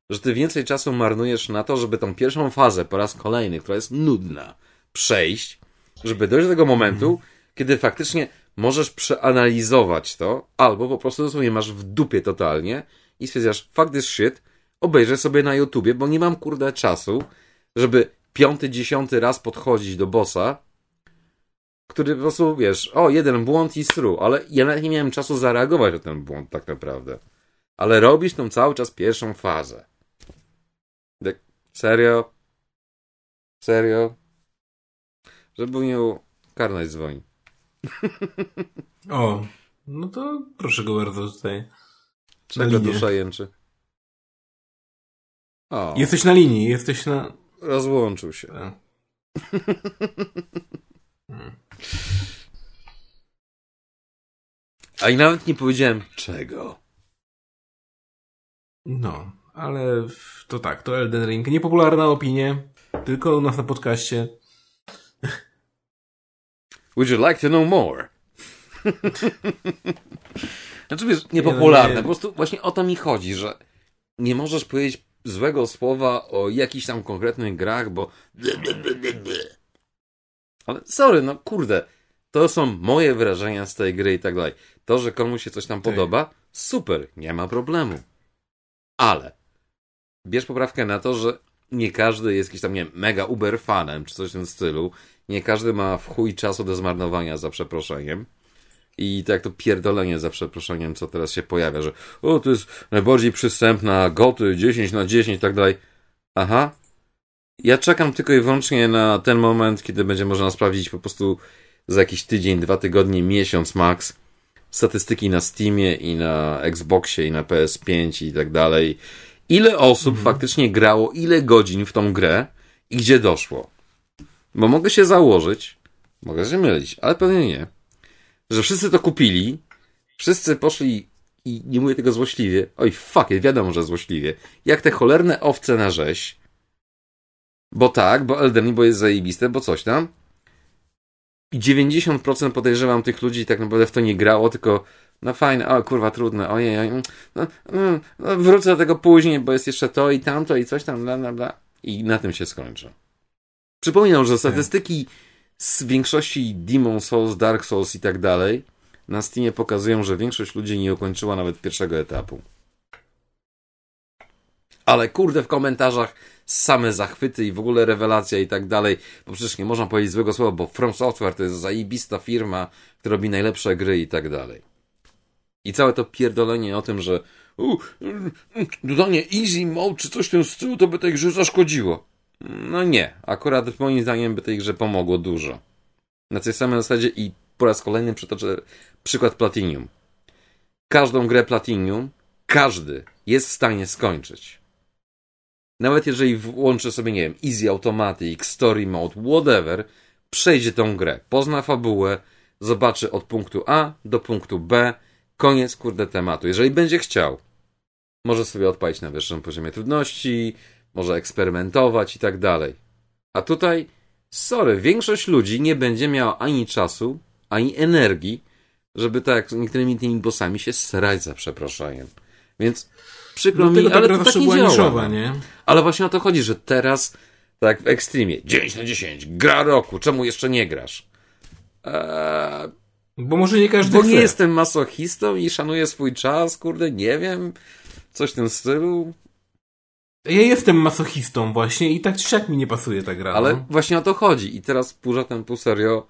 B: że ty więcej czasu marnujesz na to, żeby tą pierwszą fazę po raz kolejny, która jest nudna, przejść, żeby dojść do tego momentu, mm. kiedy faktycznie możesz przeanalizować to, albo po prostu dosłownie masz w dupie totalnie i stwierdzasz, fuck this shit, obejrzę sobie na YouTubie, bo nie mam kurde czasu, żeby piąty, dziesiąty raz podchodzić do bossa, który po prostu, wiesz, o, jeden błąd i stru, ale ja nawet nie miałem czasu zareagować na ten błąd tak naprawdę. Ale robisz tą cały czas pierwszą fazę. Serio? Serio? Żeby nie karność dzwoni.
A: O, no to proszę go bardzo tutaj.
B: Czego dusza jęczy?
A: O. Jesteś na linii, jesteś na...
B: Rozłączył się. A i nawet nie powiedziałem czego.
A: No, ale to tak, to Elden Ring. Niepopularna opinia, tylko u nas na podcaście.
B: Would you like to know more? znaczy wiesz, niepopularne. Nie, no nie. Po prostu właśnie o to mi chodzi, że nie możesz powiedzieć złego słowa o jakichś tam konkretnych grach, bo ale sorry, no kurde, to są moje wrażenia z tej gry i tak dalej. To, że komuś się coś tam podoba, super, nie ma problemu. Ale bierz poprawkę na to, że nie każdy jest jakiś tam, nie wiem, mega uber fanem, czy coś w tym stylu. Nie każdy ma w chuj czasu do zmarnowania, za przeproszeniem. I tak to pierdolenie za przeproszeniem, co teraz się pojawia, że o, to jest najbardziej przystępna, goty, 10 na 10 i tak dalej. Aha. Ja czekam tylko i wyłącznie na ten moment, kiedy będzie można sprawdzić po prostu za jakiś tydzień, dwa tygodnie, miesiąc max statystyki na Steamie i na Xboxie i na PS5 i tak dalej. Ile osób mhm. faktycznie grało, ile godzin w tą grę i gdzie doszło. Bo mogę się założyć, mogę się mylić, ale pewnie nie, że wszyscy to kupili, wszyscy poszli i nie mówię tego złośliwie, oj fuck, wiadomo, że złośliwie, jak te cholerne owce na rzeź, bo tak, bo Elden bo jest zajebiste, bo coś tam, i 90% podejrzewam tych ludzi tak naprawdę w to nie grało, tylko no fajne, o kurwa trudne, ojej, no, no, no, wrócę do tego później, bo jest jeszcze to i tamto i coś tam, bla, bla, bla. I na tym się skończy. Przypominam, że statystyki z większości Demon Souls, Dark Souls i tak dalej na Steamie pokazują, że większość ludzi nie ukończyła nawet pierwszego etapu. Ale kurde, w komentarzach same zachwyty i w ogóle rewelacja i tak dalej, bo przecież nie można powiedzieć złego słowa, bo From Software to jest zajebista firma, która robi najlepsze gry i tak dalej. I całe to pierdolenie o tym, że u, dodanie easy mode czy coś w tym stylu, to by tej grze zaszkodziło. No nie, akurat moim zdaniem by tej grze pomogło dużo. Na tej samej zasadzie i po raz kolejny przytoczę przykład Platinum. Każdą grę Platinum każdy jest w stanie skończyć. Nawet jeżeli włączy sobie, nie wiem, Easy Automatic, Story Mode, whatever, przejdzie tą grę, pozna fabułę, zobaczy od punktu A do punktu B, koniec kurde tematu. Jeżeli będzie chciał, może sobie odpalić na wyższym poziomie trudności, może eksperymentować i tak dalej. A tutaj, sorry, większość ludzi nie będzie miała ani czasu, ani energii, żeby tak z niektórymi tymi bossami się srać za przeproszeniem. Więc przykro no, mi, ale to tak nie działa. Niszowa, nie? Ale właśnie o to chodzi, że teraz, tak w Extremie, 10 na 10, gra roku, czemu jeszcze nie grasz?
A: Eee, bo może nie każdy
B: Bo
A: chce.
B: nie jestem masochistą i szanuję swój czas, kurde, nie wiem, coś w tym stylu.
A: Ja jestem masochistą właśnie i tak czy siak mi nie pasuje ta gra.
B: Ale no. właśnie o to chodzi. I teraz żartem, pół serio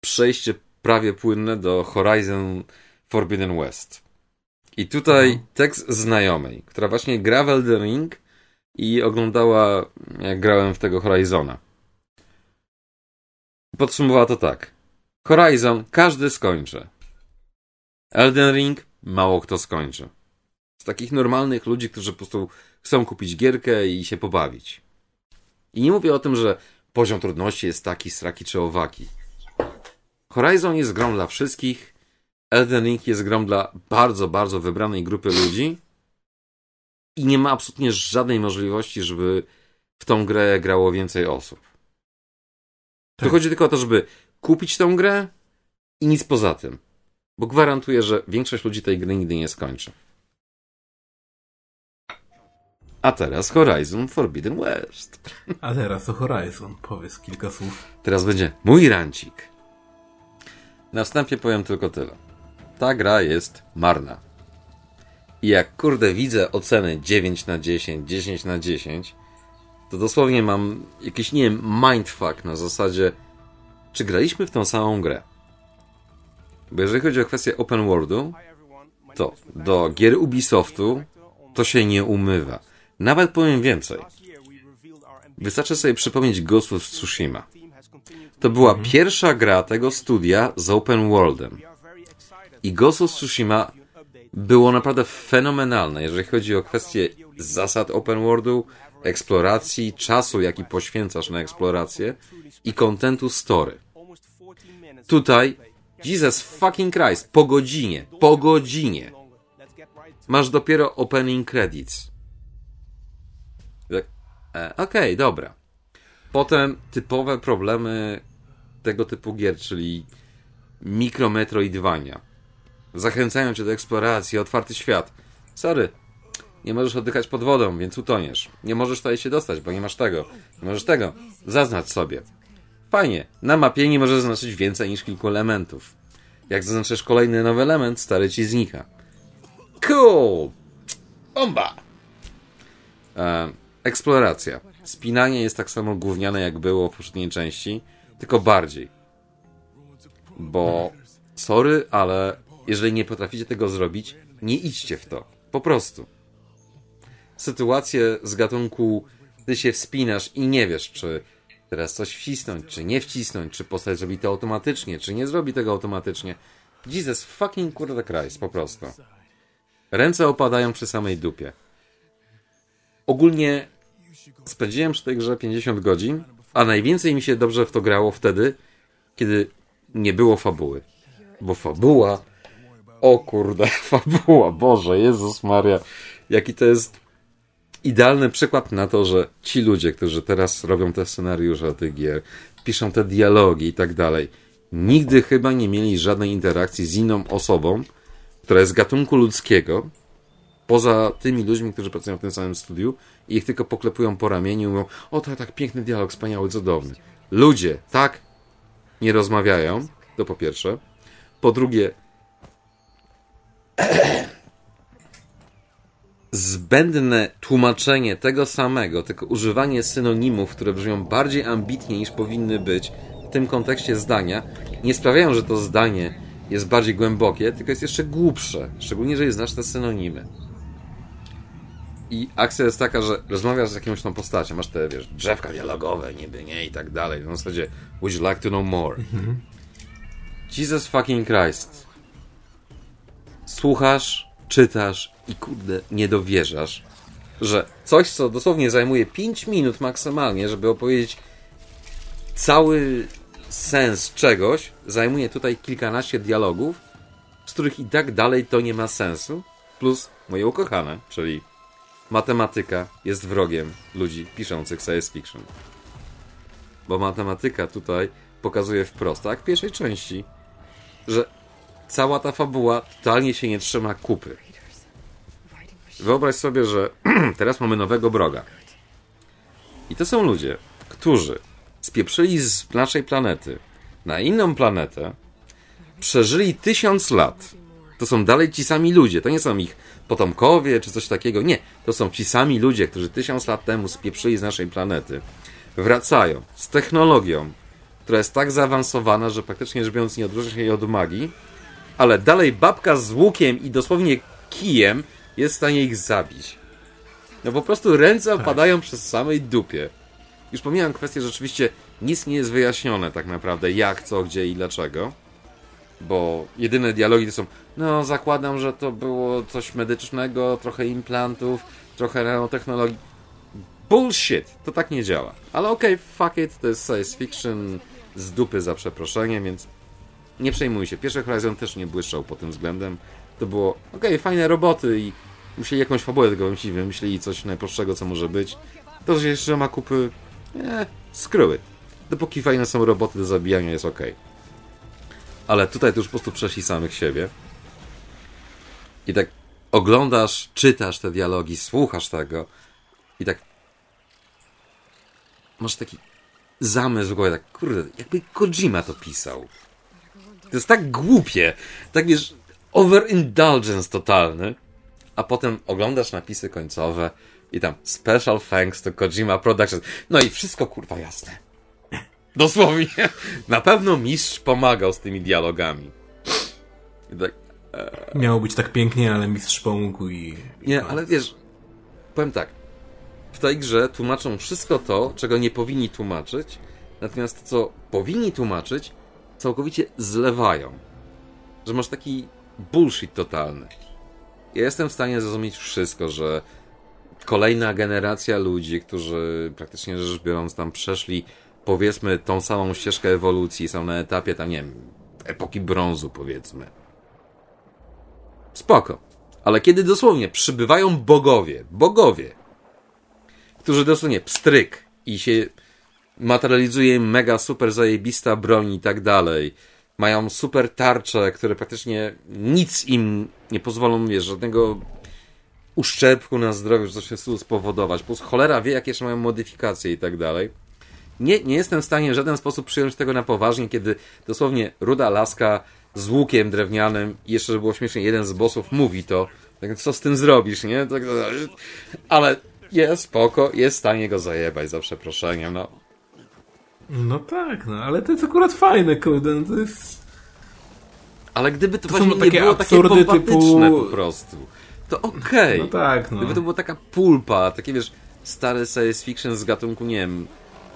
B: przejście prawie płynne do Horizon Forbidden West. I tutaj mhm. tekst znajomej, która właśnie gra w Elden Ring i oglądała, jak grałem w tego Horizona. Podsumowała to tak. Horizon każdy skończy. Elden Ring mało kto skończy. Z takich normalnych ludzi, którzy po prostu chcą kupić gierkę i się pobawić. I nie mówię o tym, że poziom trudności jest taki, straki czy owaki. Horizon jest grą dla wszystkich. Elden Ring jest grą dla bardzo, bardzo wybranej grupy ludzi. I nie ma absolutnie żadnej możliwości, żeby w tą grę grało więcej osób. Tak. Tu chodzi tylko o to, żeby kupić tę grę i nic poza tym. Bo gwarantuję, że większość ludzi tej gry nigdy nie skończy. A teraz Horizon Forbidden West.
A: A teraz o Horizon. Powiedz kilka słów.
B: Teraz będzie mój rancik. Na wstępie powiem tylko tyle. Ta gra jest marna. I jak kurde widzę oceny 9 na 10, 10 na 10, to dosłownie mam jakiś, nie wiem, mindfuck na zasadzie, czy graliśmy w tą samą grę. Bo jeżeli chodzi o kwestię open worldu, to do gier Ubisoftu to się nie umywa. Nawet powiem więcej. Wystarczy sobie przypomnieć Ghost of Tsushima. To była mhm. pierwsza gra tego studia z open worldem. I Ghost of Tsushima było naprawdę fenomenalne, jeżeli chodzi o kwestie zasad open worldu, eksploracji, czasu, jaki poświęcasz na eksplorację i kontentu story. Tutaj, Jesus fucking Christ, po godzinie, po godzinie masz dopiero opening credits. E, Okej, okay, dobra. Potem typowe problemy tego typu gier, czyli mikrometroidwania. Zachęcają cię do eksploracji, otwarty świat. Sorry, nie możesz oddychać pod wodą, więc utoniesz. Nie możesz tutaj się dostać, bo nie masz tego. Nie możesz tego. Zaznacz sobie. Fajnie. Na mapie nie możesz zaznaczyć więcej niż kilku elementów. Jak zaznaczysz kolejny nowy element, stary ci znika. Cool! Bomba! E, eksploracja. Spinanie jest tak samo gówniane, jak było w poprzedniej części, tylko bardziej. Bo, sorry, ale jeżeli nie potraficie tego zrobić, nie idźcie w to. Po prostu. Sytuacje z gatunku, ty się wspinasz i nie wiesz, czy teraz coś wcisnąć, czy nie wcisnąć, czy postać zrobi to automatycznie, czy nie zrobi tego automatycznie. Jesus fucking kurde Christ, po prostu. Ręce opadają przy samej dupie. Ogólnie spędziłem przy tej grze 50 godzin, a najwięcej mi się dobrze w to grało wtedy, kiedy nie było fabuły. Bo fabuła... O kurde, fabuła, Boże, Jezus Maria. Jaki to jest idealny przykład na to, że ci ludzie, którzy teraz robią te scenariusze tych gier, piszą te dialogi i tak dalej, nigdy chyba nie mieli żadnej interakcji z inną osobą, która jest gatunku ludzkiego, poza tymi ludźmi, którzy pracują w tym samym studiu i ich tylko poklepują po ramieniu i mówią, o to tak piękny dialog, wspaniały, cudowny. Ludzie tak nie rozmawiają, to po pierwsze. Po drugie, zbędne tłumaczenie tego samego, tylko używanie synonimów, które brzmią bardziej ambitnie niż powinny być w tym kontekście zdania, nie sprawiają, że to zdanie jest bardziej głębokie, tylko jest jeszcze głupsze, szczególnie jeżeli znasz te synonimy. I akcja jest taka, że rozmawiasz z jakąś tą postacią, masz te, wiesz, drzewka dialogowe, niby, nie, i tak dalej. W zasadzie, would you like to know more? Mhm. Jesus fucking Christ. Słuchasz, czytasz i kurde, nie dowierzasz, że coś, co dosłownie zajmuje 5 minut maksymalnie, żeby opowiedzieć cały sens czegoś, zajmuje tutaj kilkanaście dialogów, z których i tak dalej to nie ma sensu, plus moje ukochane, czyli matematyka jest wrogiem ludzi piszących science fiction. Bo matematyka tutaj pokazuje wprost, tak, w pierwszej części, że cała ta fabuła totalnie się nie trzyma kupy. Wyobraź sobie, że teraz mamy nowego broga. I to są ludzie, którzy spieprzyli z naszej planety na inną planetę, przeżyli tysiąc lat. To są dalej ci sami ludzie, to nie są ich potomkowie czy coś takiego. Nie, to są ci sami ludzie, którzy tysiąc lat temu spieprzyli z naszej planety. Wracają z technologią która jest tak zaawansowana, że praktycznie rzecz biorąc nie odróżnia się jej od magii, ale dalej babka z łukiem i dosłownie kijem jest w stanie ich zabić. No po prostu ręce
A: Tak.
B: opadają przez samej dupie. Już pomijam kwestię, że rzeczywiście nic nie jest wyjaśnione tak naprawdę, jak, co, gdzie i dlaczego. Bo jedyne dialogi to są, no zakładam, że to było coś medycznego, trochę implantów, trochę nanotechnologii. Bullshit! To tak nie działa. Ale okej, fuck it, to jest science fiction z dupy za przeproszeniem, więc nie przejmuj się. Pierwszy Horizon też nie błyszczał pod tym względem. To było, okej, fajne roboty i musieli jakąś fabułę tego wymyślili coś najprostszego, co może być. To, że jeszcze ma kupy, nie, screw it. Dopóki fajne są roboty do zabijania, jest okej. Ale tutaj to już po prostu przeszli samych siebie. I tak oglądasz, czytasz te dialogi, słuchasz tego i tak masz taki zamysł w głowie, tak kurde, jakby Kojima to pisał. To jest tak głupie, tak wiesz, overindulgence totalny, a potem oglądasz napisy końcowe i tam special thanks to Kojima Productions. No i wszystko kurwa jasne. Dosłownie. Na pewno mistrz pomagał z tymi dialogami. I tak,
A: Miało być tak pięknie, ale mistrz pomógł i...
B: nie, ale wiesz, powiem tak. W tej grze tłumaczą wszystko to, czego nie powinni tłumaczyć, natomiast to, co powinni tłumaczyć, całkowicie zlewają. Że masz taki bullshit totalny. Ja jestem w stanie zrozumieć wszystko, że kolejna generacja ludzi, którzy praktycznie rzecz biorąc tam przeszli, powiedzmy, tą samą ścieżkę ewolucji, są na etapie tam, nie wiem, epoki brązu, powiedzmy. Spoko. Ale kiedy dosłownie przybywają bogowie, bogowie, którzy dosłownie pstryk i się materializuje mega super zajebista broń i tak dalej, mają super tarcze, które praktycznie nic im nie pozwolą, wiesz, żadnego uszczerbku na zdrowiu, że coś się spowodować. Plus cholera wie, jakie jeszcze mają modyfikacje i tak dalej. Nie, nie jestem w stanie w żaden sposób przyjąć tego na poważnie, kiedy dosłownie ruda laska z łukiem drewnianym i jeszcze, żeby było śmiesznie, jeden z bossów mówi to. Tak, co z tym zrobisz, nie? Tak, ale jest spoko, jest w stanie go zajebać za przeproszeniem, no.
A: No tak, no, ale to jest akurat fajne, kurde, no to jest...
B: Ale gdyby to,
A: To
B: właśnie
A: takie
B: nie było takie
A: absurdy
B: bombastyczne
A: typu-
B: po prostu, to okej.
A: No tak, no.
B: Gdyby to była taka pulpa, takie wiesz, stare science fiction z gatunku, nie wiem,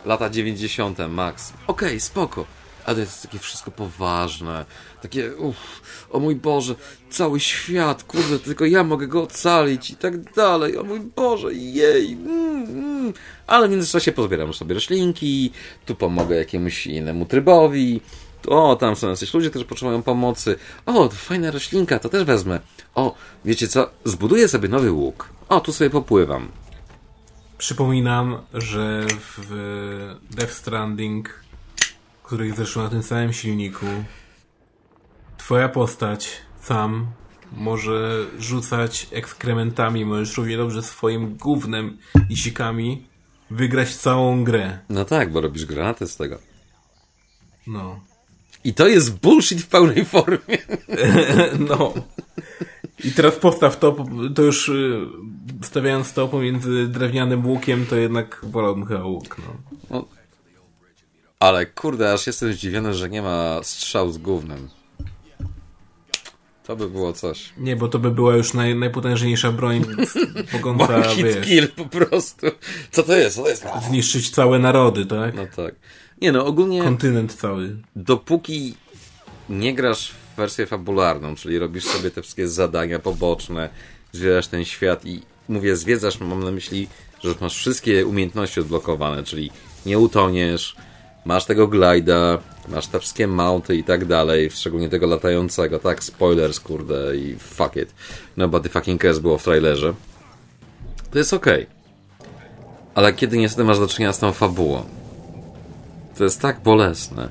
B: lata 90. max. Okej, spoko. Ale to jest takie wszystko poważne. Takie, uff, o mój Boże, cały świat, kurde, tylko ja mogę go ocalić i tak dalej. O mój Boże, jej. Mm, mm. Ale w międzyczasie pozbieram sobie roślinki, tu pomogę jakiemuś innemu trybowi. O, tam są jacyś ludzie, którzy potrzebują pomocy. O, fajna roślinka, to też wezmę. O, wiecie co, zbuduję sobie nowy łuk. O, tu sobie popływam.
A: Przypominam, że w Death Stranding, który zeszł na tym samym silniku, twoja postać sam może rzucać ekskrementami, możesz równie dobrze swoim gównem i sikami wygrać całą grę.
B: No tak, bo robisz granaty z tego.
A: No.
B: I to jest bullshit w pełnej formie.
A: No. I teraz postaw to, to już y, stawiając to pomiędzy drewnianym łukiem, to jednak wolałbym chyba łuk, no.
B: No. Ale kurde, aż jestem zdziwiony, że nie ma strzał z gównem. To by było coś.
A: Nie, bo to by była już naj, najpotężniejsza broń mogąca, wiesz,
B: kill po prostu. Co to jest? Co to jest?
A: zniszczyć całe narody, tak?
B: No tak. Nie no, ogólnie
A: Kontynent cały.
B: dopóki nie grasz w wersję fabularną, czyli robisz sobie te wszystkie zadania poboczne, zwiedzasz ten świat i mówię, zwiedzasz, mam na myśli, że masz wszystkie umiejętności odblokowane, czyli nie utoniesz, masz tego glida, masz te wszystkie mounty i tak dalej, szczególnie tego latającego, tak, spoilers, kurde, i fuck it. Nobody fucking cares było w trailerze. To jest okej. Ale kiedy niestety masz do czynienia z tą fabułą, to jest tak bolesne,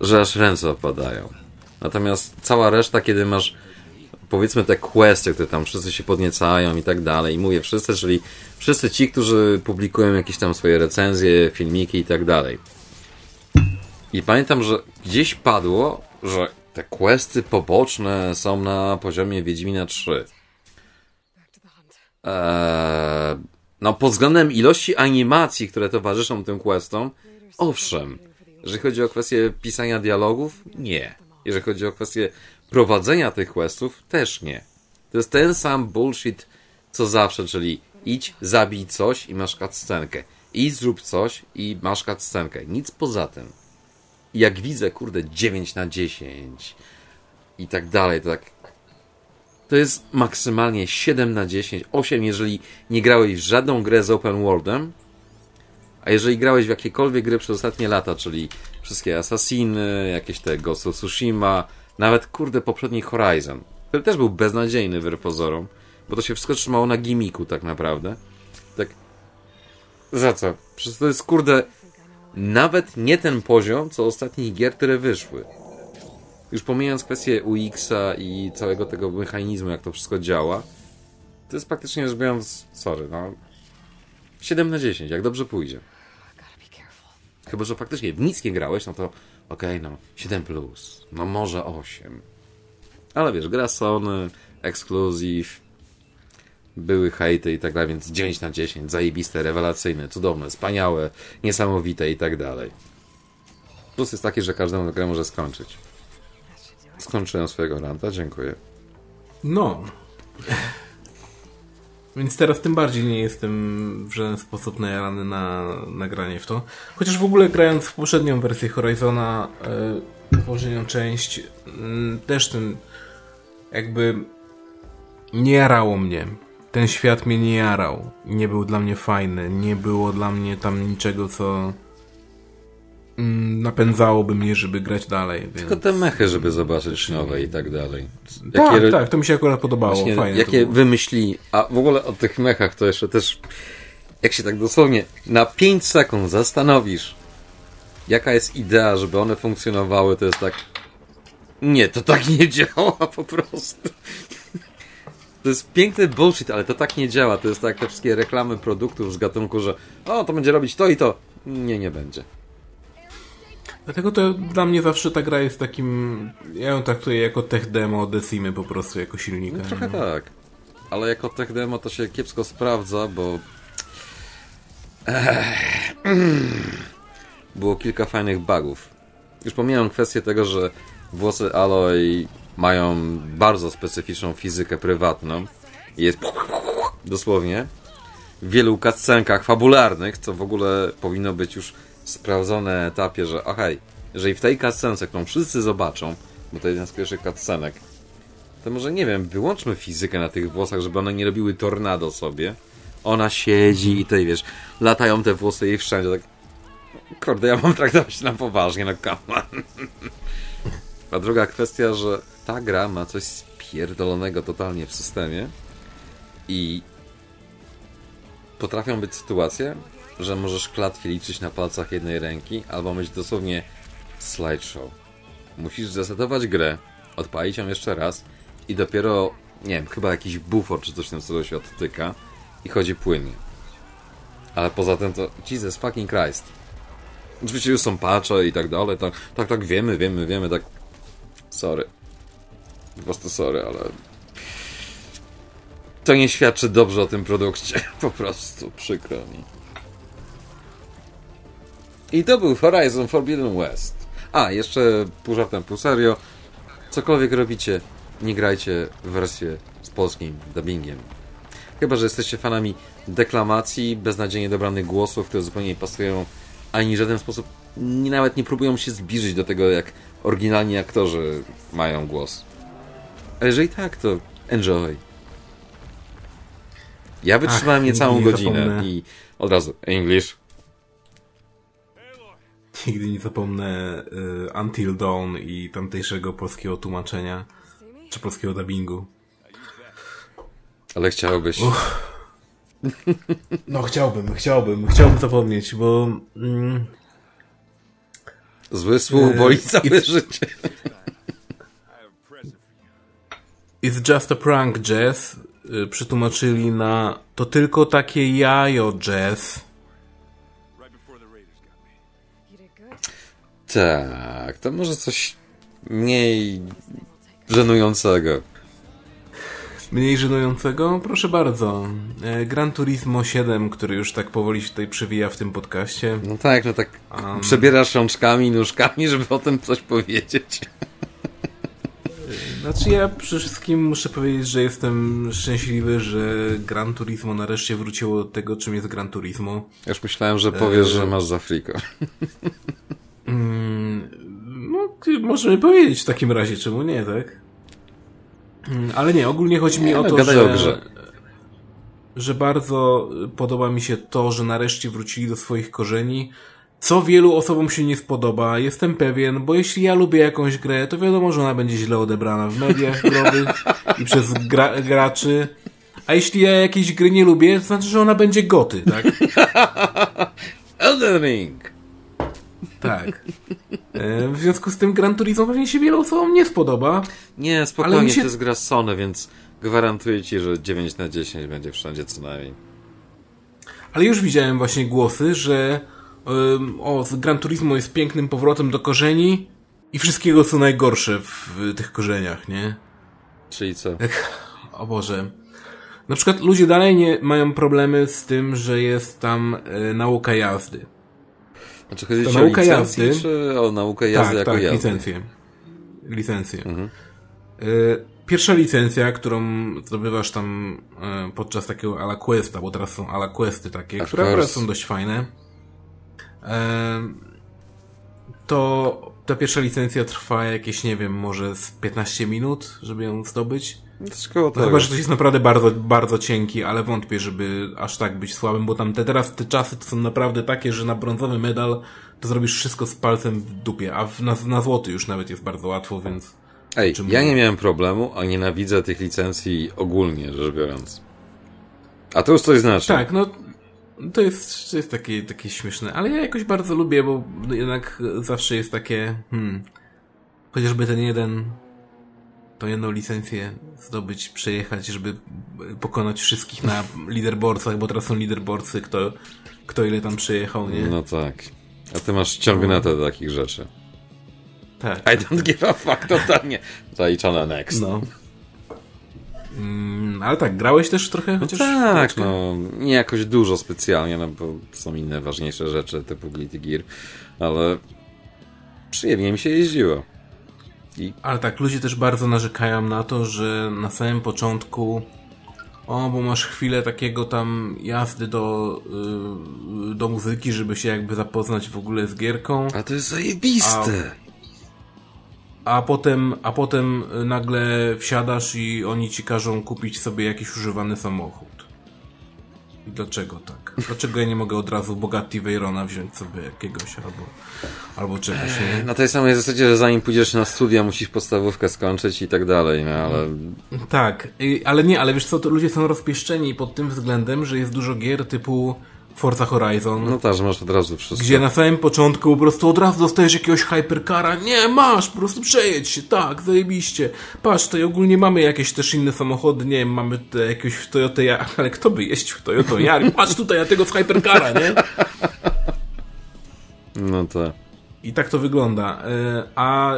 B: że aż ręce opadają. Natomiast cała reszta, kiedy masz powiedzmy te questy, które tam wszyscy się podniecają i tak dalej, i mówię wszyscy, czyli wszyscy ci, którzy publikują jakieś tam swoje recenzje, filmiki i tak dalej. I pamiętam, że gdzieś padło, że te questy poboczne są na poziomie Wiedźmina 3. Eee, no pod względem ilości animacji, które towarzyszą tym questom, owszem, Jeżeli chodzi o kwestię pisania dialogów, nie. Jeżeli chodzi o kwestię prowadzenia tych questów, też nie. To jest ten sam bullshit, co zawsze, czyli idź, zabij coś i masz cutscenkę. Idź, zrób coś i masz cutscenkę. Nic poza tym. I jak widzę, kurde, 9 na 10 i tak dalej, to tak to jest maksymalnie 7 na 10, 8 jeżeli nie grałeś w żadną grę z open worldem, a jeżeli grałeś w jakiekolwiek gry przez ostatnie lata, czyli wszystkie Assassiny, jakieś te Ghost of Tsushima, nawet kurde poprzedni Horizon, który też był beznadziejny wbrew pozorom, bo to się wszystko trzymało na gimiku tak naprawdę. Tak. Za co? Przecież to jest kurde nawet nie ten poziom, co ostatnich gier, które wyszły. Już pomijając kwestię UX-a i całego tego mechanizmu, jak to wszystko działa, to jest praktycznie rzecz biorąc, sorry, no 7 na 10, jak dobrze pójdzie. Chyba, że faktycznie w nic nie grałeś, no to okej, okay, no 7 plus, no może 8. Ale wiesz, gra Sony, ekskluzyw, były hejty i tak dalej, więc 9 na 10, zajebiste, rewelacyjne, cudowne, wspaniałe, niesamowite i tak dalej. Plus jest taki, że każdemu grę może skończyć. Skończyłem swojego ranta, dziękuję.
A: No. Więc teraz tym bardziej nie jestem w żaden sposób najarany na nagranie w to. Chociaż w ogóle grając w poprzednią wersję Horizona, yy, poprzednią część, yy, też ten jakby nie jarało mnie. Ten świat mnie nie jarał. Nie był dla mnie fajny. Nie było dla mnie tam niczego, co Mm, napędzałoby mnie, żeby grać dalej. Więc...
B: Tylko te mechy, żeby zobaczyć nowe i tak dalej.
A: Jakie... Tak, tak, to mi się akurat podobało. Właśnie, Fajnie
B: jakie wymyśli, a w ogóle o tych mechach to jeszcze też, jak się tak dosłownie na 5 sekund zastanowisz, jaka jest idea, żeby one funkcjonowały, to jest tak, nie, to tak nie działa po prostu. To jest piękny bullshit, ale to tak nie działa. To jest tak jak te wszystkie reklamy produktów z gatunku, że o, to będzie robić to i to. Nie, nie będzie.
A: Dlatego to dla mnie zawsze ta gra jest takim... Ja ją traktuję jako tech demo Decimy po prostu, jako silnika.
B: No, trochę no. tak. Ale jako tech demo to się kiepsko sprawdza, bo... Ech. Było kilka fajnych bugów. Już pomijam kwestię tego, że włosy Aloy mają bardzo specyficzną fizykę prywatną. Jest dosłownie w wielu cutscenkach fabularnych, co w ogóle powinno być już sprawdzone etapie, że okej, jeżeli w tej cutscence, którą wszyscy zobaczą, bo to jeden z pierwszych cutscenek, to może, nie wiem, wyłączmy fizykę na tych włosach, żeby one nie robiły tornado sobie. Ona siedzi i tutaj, wiesz, latają te włosy jej wszędzie, tak... Kurde, ja mam traktować na poważnie, no come on. A druga kwestia, że ta gra ma coś spierdolonego totalnie w systemie i potrafią być sytuacje, że możesz klatki liczyć na palcach jednej ręki, albo mieć dosłownie slideshow. Musisz zasetować grę, odpalić ją jeszcze raz i dopiero, nie wiem, chyba jakiś bufor czy coś tam co się odtyka i chodzi płynnie. Ale poza tym to Jesus fucking Christ. Oczywiście już są patche i tak dalej, tak, tak, tak, wiemy, wiemy, wiemy, tak. Sorry. Po prostu sorry, ale to nie świadczy dobrze o tym produkcie. Po prostu przykro mi. I to był Horizon Forbidden West. A, jeszcze pół żartem, pół serio. Cokolwiek robicie, nie grajcie w wersję z polskim dubbingiem. Chyba, że jesteście fanami deklamacji, beznadziejnie dobranych głosów, które zupełnie nie pasują, ani w żaden sposób nie, nawet nie próbują się zbliżyć do tego, jak oryginalni aktorzy mają głos. A jeżeli tak, to enjoy. Ja wytrzymałem Ach, niecałą godzinę zapomnę. i od razu English,
A: Nigdy nie zapomnę y, Until Dawn i tamtejszego polskiego tłumaczenia, czy polskiego dubbingu.
B: Ale chciałbyś. Uff.
A: No chciałbym, chciałbym, chciałbym zapomnieć, bo... Mm,
B: Zły słów y, boli całe it's, życie.
A: It's just a prank, Jazz. Y, przetłumaczyli na to tylko takie jajo, Jazz.
B: Tak, to może coś mniej żenującego.
A: Mniej żenującego? Proszę bardzo. E, Gran Turismo 7, który już tak powoli się tutaj przewija w tym podcaście.
B: No tak, no tak um... przebierasz rączkami, nóżkami, żeby o tym coś powiedzieć.
A: Znaczy ja przede wszystkim muszę powiedzieć, że jestem szczęśliwy, że Gran Turismo nareszcie wróciło do tego, czym jest Gran Turismo.
B: Już myślałem, że powiesz, e... że masz za friko.
A: Mm, no, możemy powiedzieć w takim razie, czemu nie, tak? Mm, ale nie, ogólnie chodzi mi nie, o no, to, że, o że bardzo podoba mi się to, że nareszcie wrócili do swoich korzeni, co wielu osobom się nie spodoba, jestem pewien, bo jeśli ja lubię jakąś grę, to wiadomo, że ona będzie źle odebrana w mediach growych i przez gra graczy. A jeśli ja jakiejś gry nie lubię, to znaczy, że ona będzie goty, tak?
B: Elden Ring!
A: Tak. E, w związku z tym Gran Turismo pewnie się wielu osobom nie spodoba.
B: Nie, spokojnie, się... to jest gra Sony, więc gwarantuję ci, że 9 na 10 będzie wszędzie co najmniej.
A: Ale już widziałem właśnie głosy, że o, Gran Turismo jest pięknym powrotem do korzeni i wszystkiego co najgorsze w tych korzeniach, nie?
B: Czyli co?
A: O Boże. Na przykład ludzie dalej nie mają problemy z tym, że jest tam y, nauka jazdy.
B: Znaczy chodzi o nauka jazdy, czy o naukę jazdy
A: tak,
B: jako
A: tak,
B: jazdy?
A: licencję. Licencję. Mhm. Y, pierwsza licencja, którą zdobywasz tam y, podczas takiego ala questa, bo teraz są ala questy takie, które akurat są dość fajne to ta pierwsza licencja trwa jakieś, nie wiem, może z 15 minut, żeby ją zdobyć.
B: No,
A: chyba, że to jest naprawdę bardzo, bardzo cienki, ale wątpię, żeby aż tak być słabym, bo tam te, teraz te czasy to są naprawdę takie, że na brązowy medal to zrobisz wszystko z palcem w dupie, a w, na, na złoty już nawet jest bardzo łatwo, więc...
B: Ej, ja nie miałem problemu, a nienawidzę tych licencji ogólnie rzecz biorąc. A to już coś znaczy.
A: Tak, no to jest, to jest takie, takie śmieszne, ale ja jakoś bardzo lubię, bo jednak zawsze jest takie, hmm, chociażby ten jeden, tą jedną licencję zdobyć, przejechać, żeby pokonać wszystkich na leaderboardach, bo teraz są leaderboardsy, kto, kto ile tam przejechał, nie?
B: No tak. A ty masz ciągnetę do takich rzeczy.
A: Tak.
B: I don't give a fuck, totalnie. Zaliczone next.
A: No. Mm, ale tak, grałeś też trochę?
B: Chociaż no tak, no nie jakoś dużo specjalnie, no bo są inne ważniejsze rzeczy typu Glitty Gear, ale przyjemnie mi się jeździło.
A: I... Ale tak, ludzie też bardzo narzekają na to, że na samym początku o, bo masz chwilę takiego tam jazdy do, yy, do muzyki, żeby się jakby zapoznać w ogóle z gierką.
B: A to jest zajebiste!
A: A a potem, a potem nagle wsiadasz i oni ci każą kupić sobie jakiś używany samochód. I dlaczego tak? Dlaczego ja nie mogę od razu Bogatti Veyrona wziąć sobie jakiegoś albo, albo czegoś, nie?
B: Na tej samej zasadzie, że zanim pójdziesz na studia, musisz podstawówkę skończyć i tak dalej, no ale...
A: Tak, ale nie, ale wiesz co, to ludzie są rozpieszczeni pod tym względem, że jest dużo gier typu Forza Horizon.
B: No tak, że masz od razu wszystko.
A: Gdzie na samym początku po prostu od razu dostajesz jakiegoś hypercara. Nie, masz, po prostu przejedź się, tak, zajebiście. Patrz, tutaj ogólnie mamy jakieś też inne samochody, nie wiem, mamy te jakieś Toyota, ale kto by jeździł Toyota Yaris? Patrz tutaj na tego z hypercara, nie?
B: No tak.
A: I tak to wygląda. E, a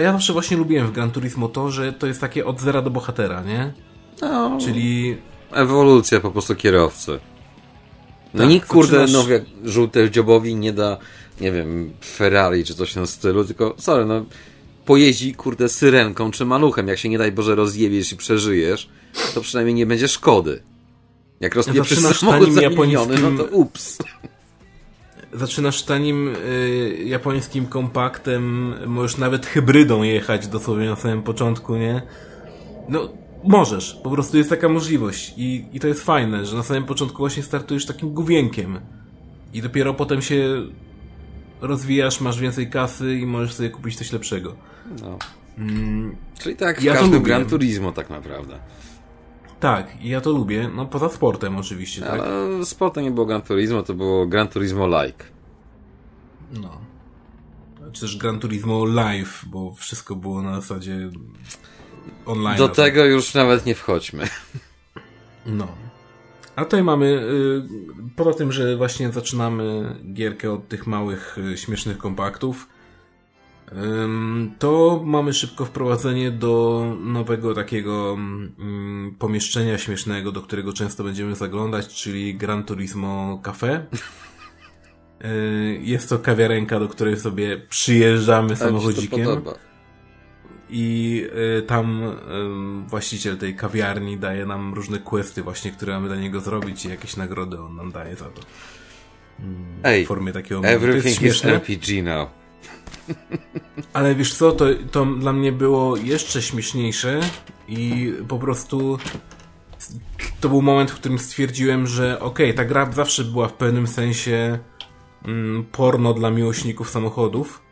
A: ja zawsze właśnie lubiłem w Gran Turismo to, że to jest takie od zera do bohatera, nie?
B: No.
A: Czyli...
B: Ewolucja po prostu kierowcy. No tak, nikt, kurde, zaczynasz... no jak żółte dziobowi nie da, nie wiem, Ferrari czy coś w tym stylu, tylko, sorry, no, pojeździ, kurde, syrenką czy maluchem. Jak się nie daj Boże rozjebiesz i przeżyjesz, to przynajmniej nie będzie szkody. Jak rozpieprzysz samochód japoński, no to ups.
A: Zaczynasz tanim y, japońskim kompaktem, możesz nawet hybrydą jechać dosłownie na samym początku, nie? No, Możesz, po prostu jest taka możliwość I, i to jest fajne, że na samym początku właśnie startujesz takim główienkiem i dopiero potem się rozwijasz, masz więcej kasy i możesz sobie kupić coś lepszego. No.
B: Mm, Czyli tak w ja każdym Gran Turismo tak naprawdę.
A: Tak, i ja to lubię, no poza sportem oczywiście. Tak?
B: Ale sportem nie było Gran Turismo, to było Gran Turismo Like.
A: No. Czy też Gran Turismo Live, bo wszystko było na zasadzie online.
B: Do tego już nawet nie wchodźmy.
A: No. A tutaj mamy, y, poza tym, że właśnie zaczynamy gierkę od tych małych, y, śmiesznych kompaktów, To mamy szybko wprowadzenie do nowego takiego um, pomieszczenia śmiesznego, do którego często będziemy zaglądać, czyli Gran Turismo Cafe. Y, jest to kawiarenka, do której sobie przyjeżdżamy samochodzikiem. I y, tam y, właściciel tej kawiarni daje nam różne questy właśnie, które mamy dla niego zrobić i jakieś nagrody on nam daje za to.
B: Mm, Ej, w formie takiego... Everything is RPG now.
A: Ale wiesz co, to, to dla mnie było jeszcze śmieszniejsze i po prostu to był moment, w którym stwierdziłem, że okej, okay, ta gra zawsze była w pewnym sensie mm, porno dla miłośników samochodów,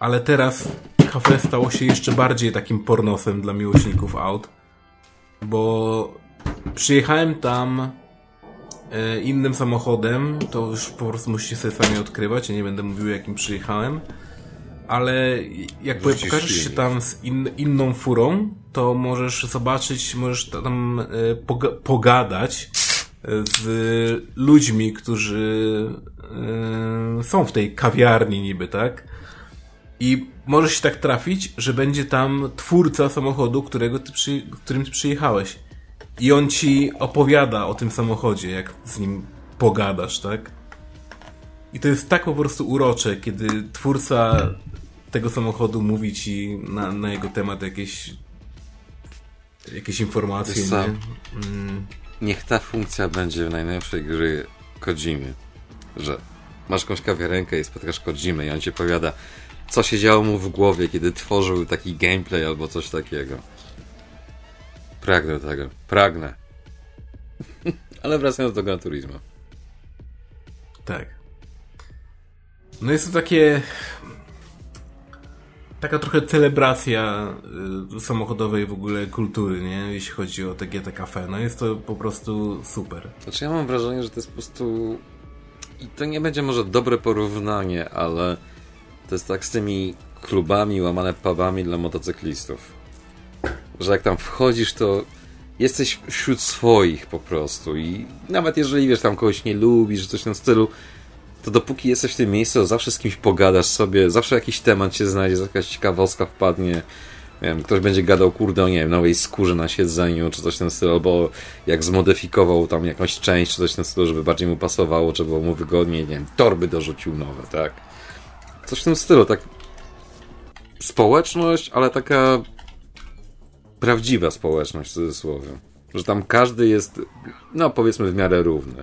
A: ale teraz kafe stało się jeszcze bardziej takim pornosem dla miłośników aut, bo przyjechałem tam e, innym samochodem, to już po prostu musicie sobie sami odkrywać, ja nie będę mówił jakim przyjechałem, ale jak Wrzucisz pokażesz się tam z in, inną furą, to możesz zobaczyć, możesz tam e, poga pogadać z ludźmi, którzy e, są w tej kawiarni niby, tak? I może się tak trafić, że będzie tam twórca samochodu, którego ty przy, którym ty przyjechałeś. I on ci opowiada o tym samochodzie, jak z nim pogadasz, tak? I to jest tak po prostu urocze, kiedy twórca tego samochodu mówi ci na, na jego temat jakieś jakieś informacje, nie?
B: Mm. Niech ta funkcja będzie w najnowszej gry Kojimy, że masz jakąś kawiarenkę i spotkasz Kojimy i on ci powiada co się działo mu w głowie, kiedy tworzył taki gameplay albo coś takiego. Pragnę tego. Pragnę. Ale wracając do Gran Turismo.
A: Tak. No jest to takie taka trochę celebracja y, samochodowej w ogóle kultury, nie? Jeśli chodzi o te GT Cafe. No jest to po prostu super.
B: Znaczy ja mam wrażenie, że to jest po prostu... I to nie będzie może dobre porównanie, ale to jest tak z tymi klubami, łamane pubami dla motocyklistów. Że jak tam wchodzisz, to jesteś wśród swoich po prostu i nawet jeżeli wiesz, tam kogoś nie lubisz, coś w tym stylu, to dopóki jesteś w tym miejscu, to zawsze z kimś pogadasz sobie, zawsze jakiś temat się znajdzie, jakaś ciekawostka wpadnie. Nie wiem, ktoś będzie gadał, kurde, o nie wiem, nowej skórze na siedzeniu, czy coś w tym stylu, albo jak zmodyfikował tam jakąś część, czy coś w tym stylu, żeby bardziej mu pasowało, czy było mu wygodniej, nie wiem, torby dorzucił nowe, tak? Coś w tym stylu, tak. Społeczność, ale taka prawdziwa społeczność w cudzysłowie. Że tam każdy jest, no powiedzmy, w miarę równy.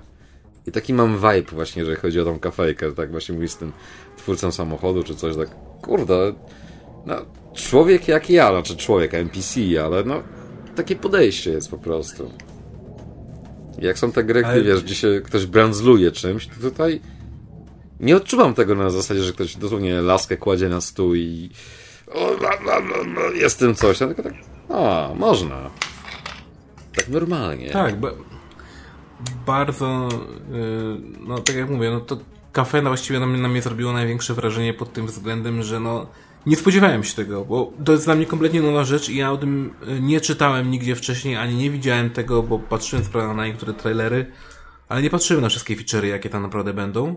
B: I taki mam vibe właśnie, jeżeli chodzi o tą kafejkę, tak właśnie mówisz z tym twórcą samochodu czy coś, tak kurde, no człowiek jak ja, znaczy człowiek, NPC, ale no takie podejście jest po prostu. Jak są te gry, ale... wiesz, gdzie się ktoś brandzluje czymś, to tutaj nie odczuwam tego na zasadzie, że ktoś dosłownie laskę kładzie na stół i o, jest tym coś, tylko tak, a, można. Tak normalnie.
A: Tak, bo bardzo, y, no tak jak mówię, no to kafe no właściwie na mnie, na mnie zrobiło największe wrażenie pod tym względem, że no nie spodziewałem się tego, bo to jest dla mnie kompletnie nowa rzecz i ja o tym y, nie czytałem nigdzie wcześniej, ani nie widziałem tego, bo patrzyłem sprawę na niektóre trailery, ale nie patrzyłem na wszystkie feature'y, jakie tam naprawdę będą.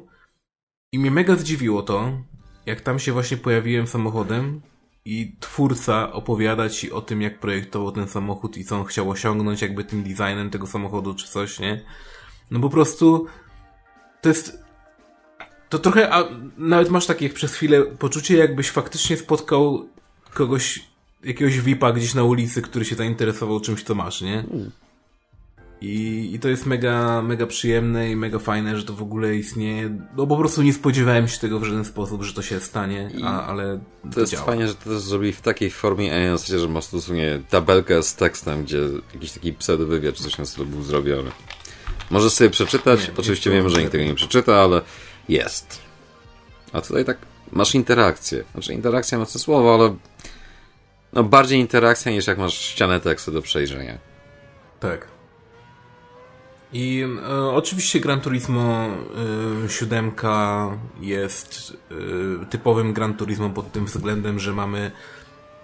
A: I mnie mega zdziwiło to, jak tam się właśnie pojawiłem samochodem i twórca opowiada ci o tym, jak projektował ten samochód i co on chciał osiągnąć jakby tym designem tego samochodu czy coś, nie? No po prostu to jest to trochę, a nawet masz takie przez chwilę poczucie, jakbyś faktycznie spotkał kogoś, jakiegoś VIPa gdzieś na ulicy, który się zainteresował czymś, co masz, nie? I, I to jest mega, mega przyjemne i mega fajne, że to w ogóle istnieje. No po prostu nie spodziewałem się tego w żaden sposób, że to się stanie, a, ale.
B: To, to jest działa. fajnie, że to zrobili w takiej formie, a nie na zasadzie, że masz dosłownie tabelkę z tekstem, gdzie jakiś taki pseudowywiad czy coś na stylu był zrobiony. Możesz sobie przeczytać, nie, oczywiście wiem, że nikt tego nie przeczyta, ale jest. A tutaj tak masz interakcję. Znaczy interakcja ma to słowo, ale no bardziej interakcja niż jak masz ścianę tekstu do przejrzenia.
A: Tak. I e, oczywiście Gran Turismo e, 7 jest e, typowym Gran Turismo pod tym względem, że mamy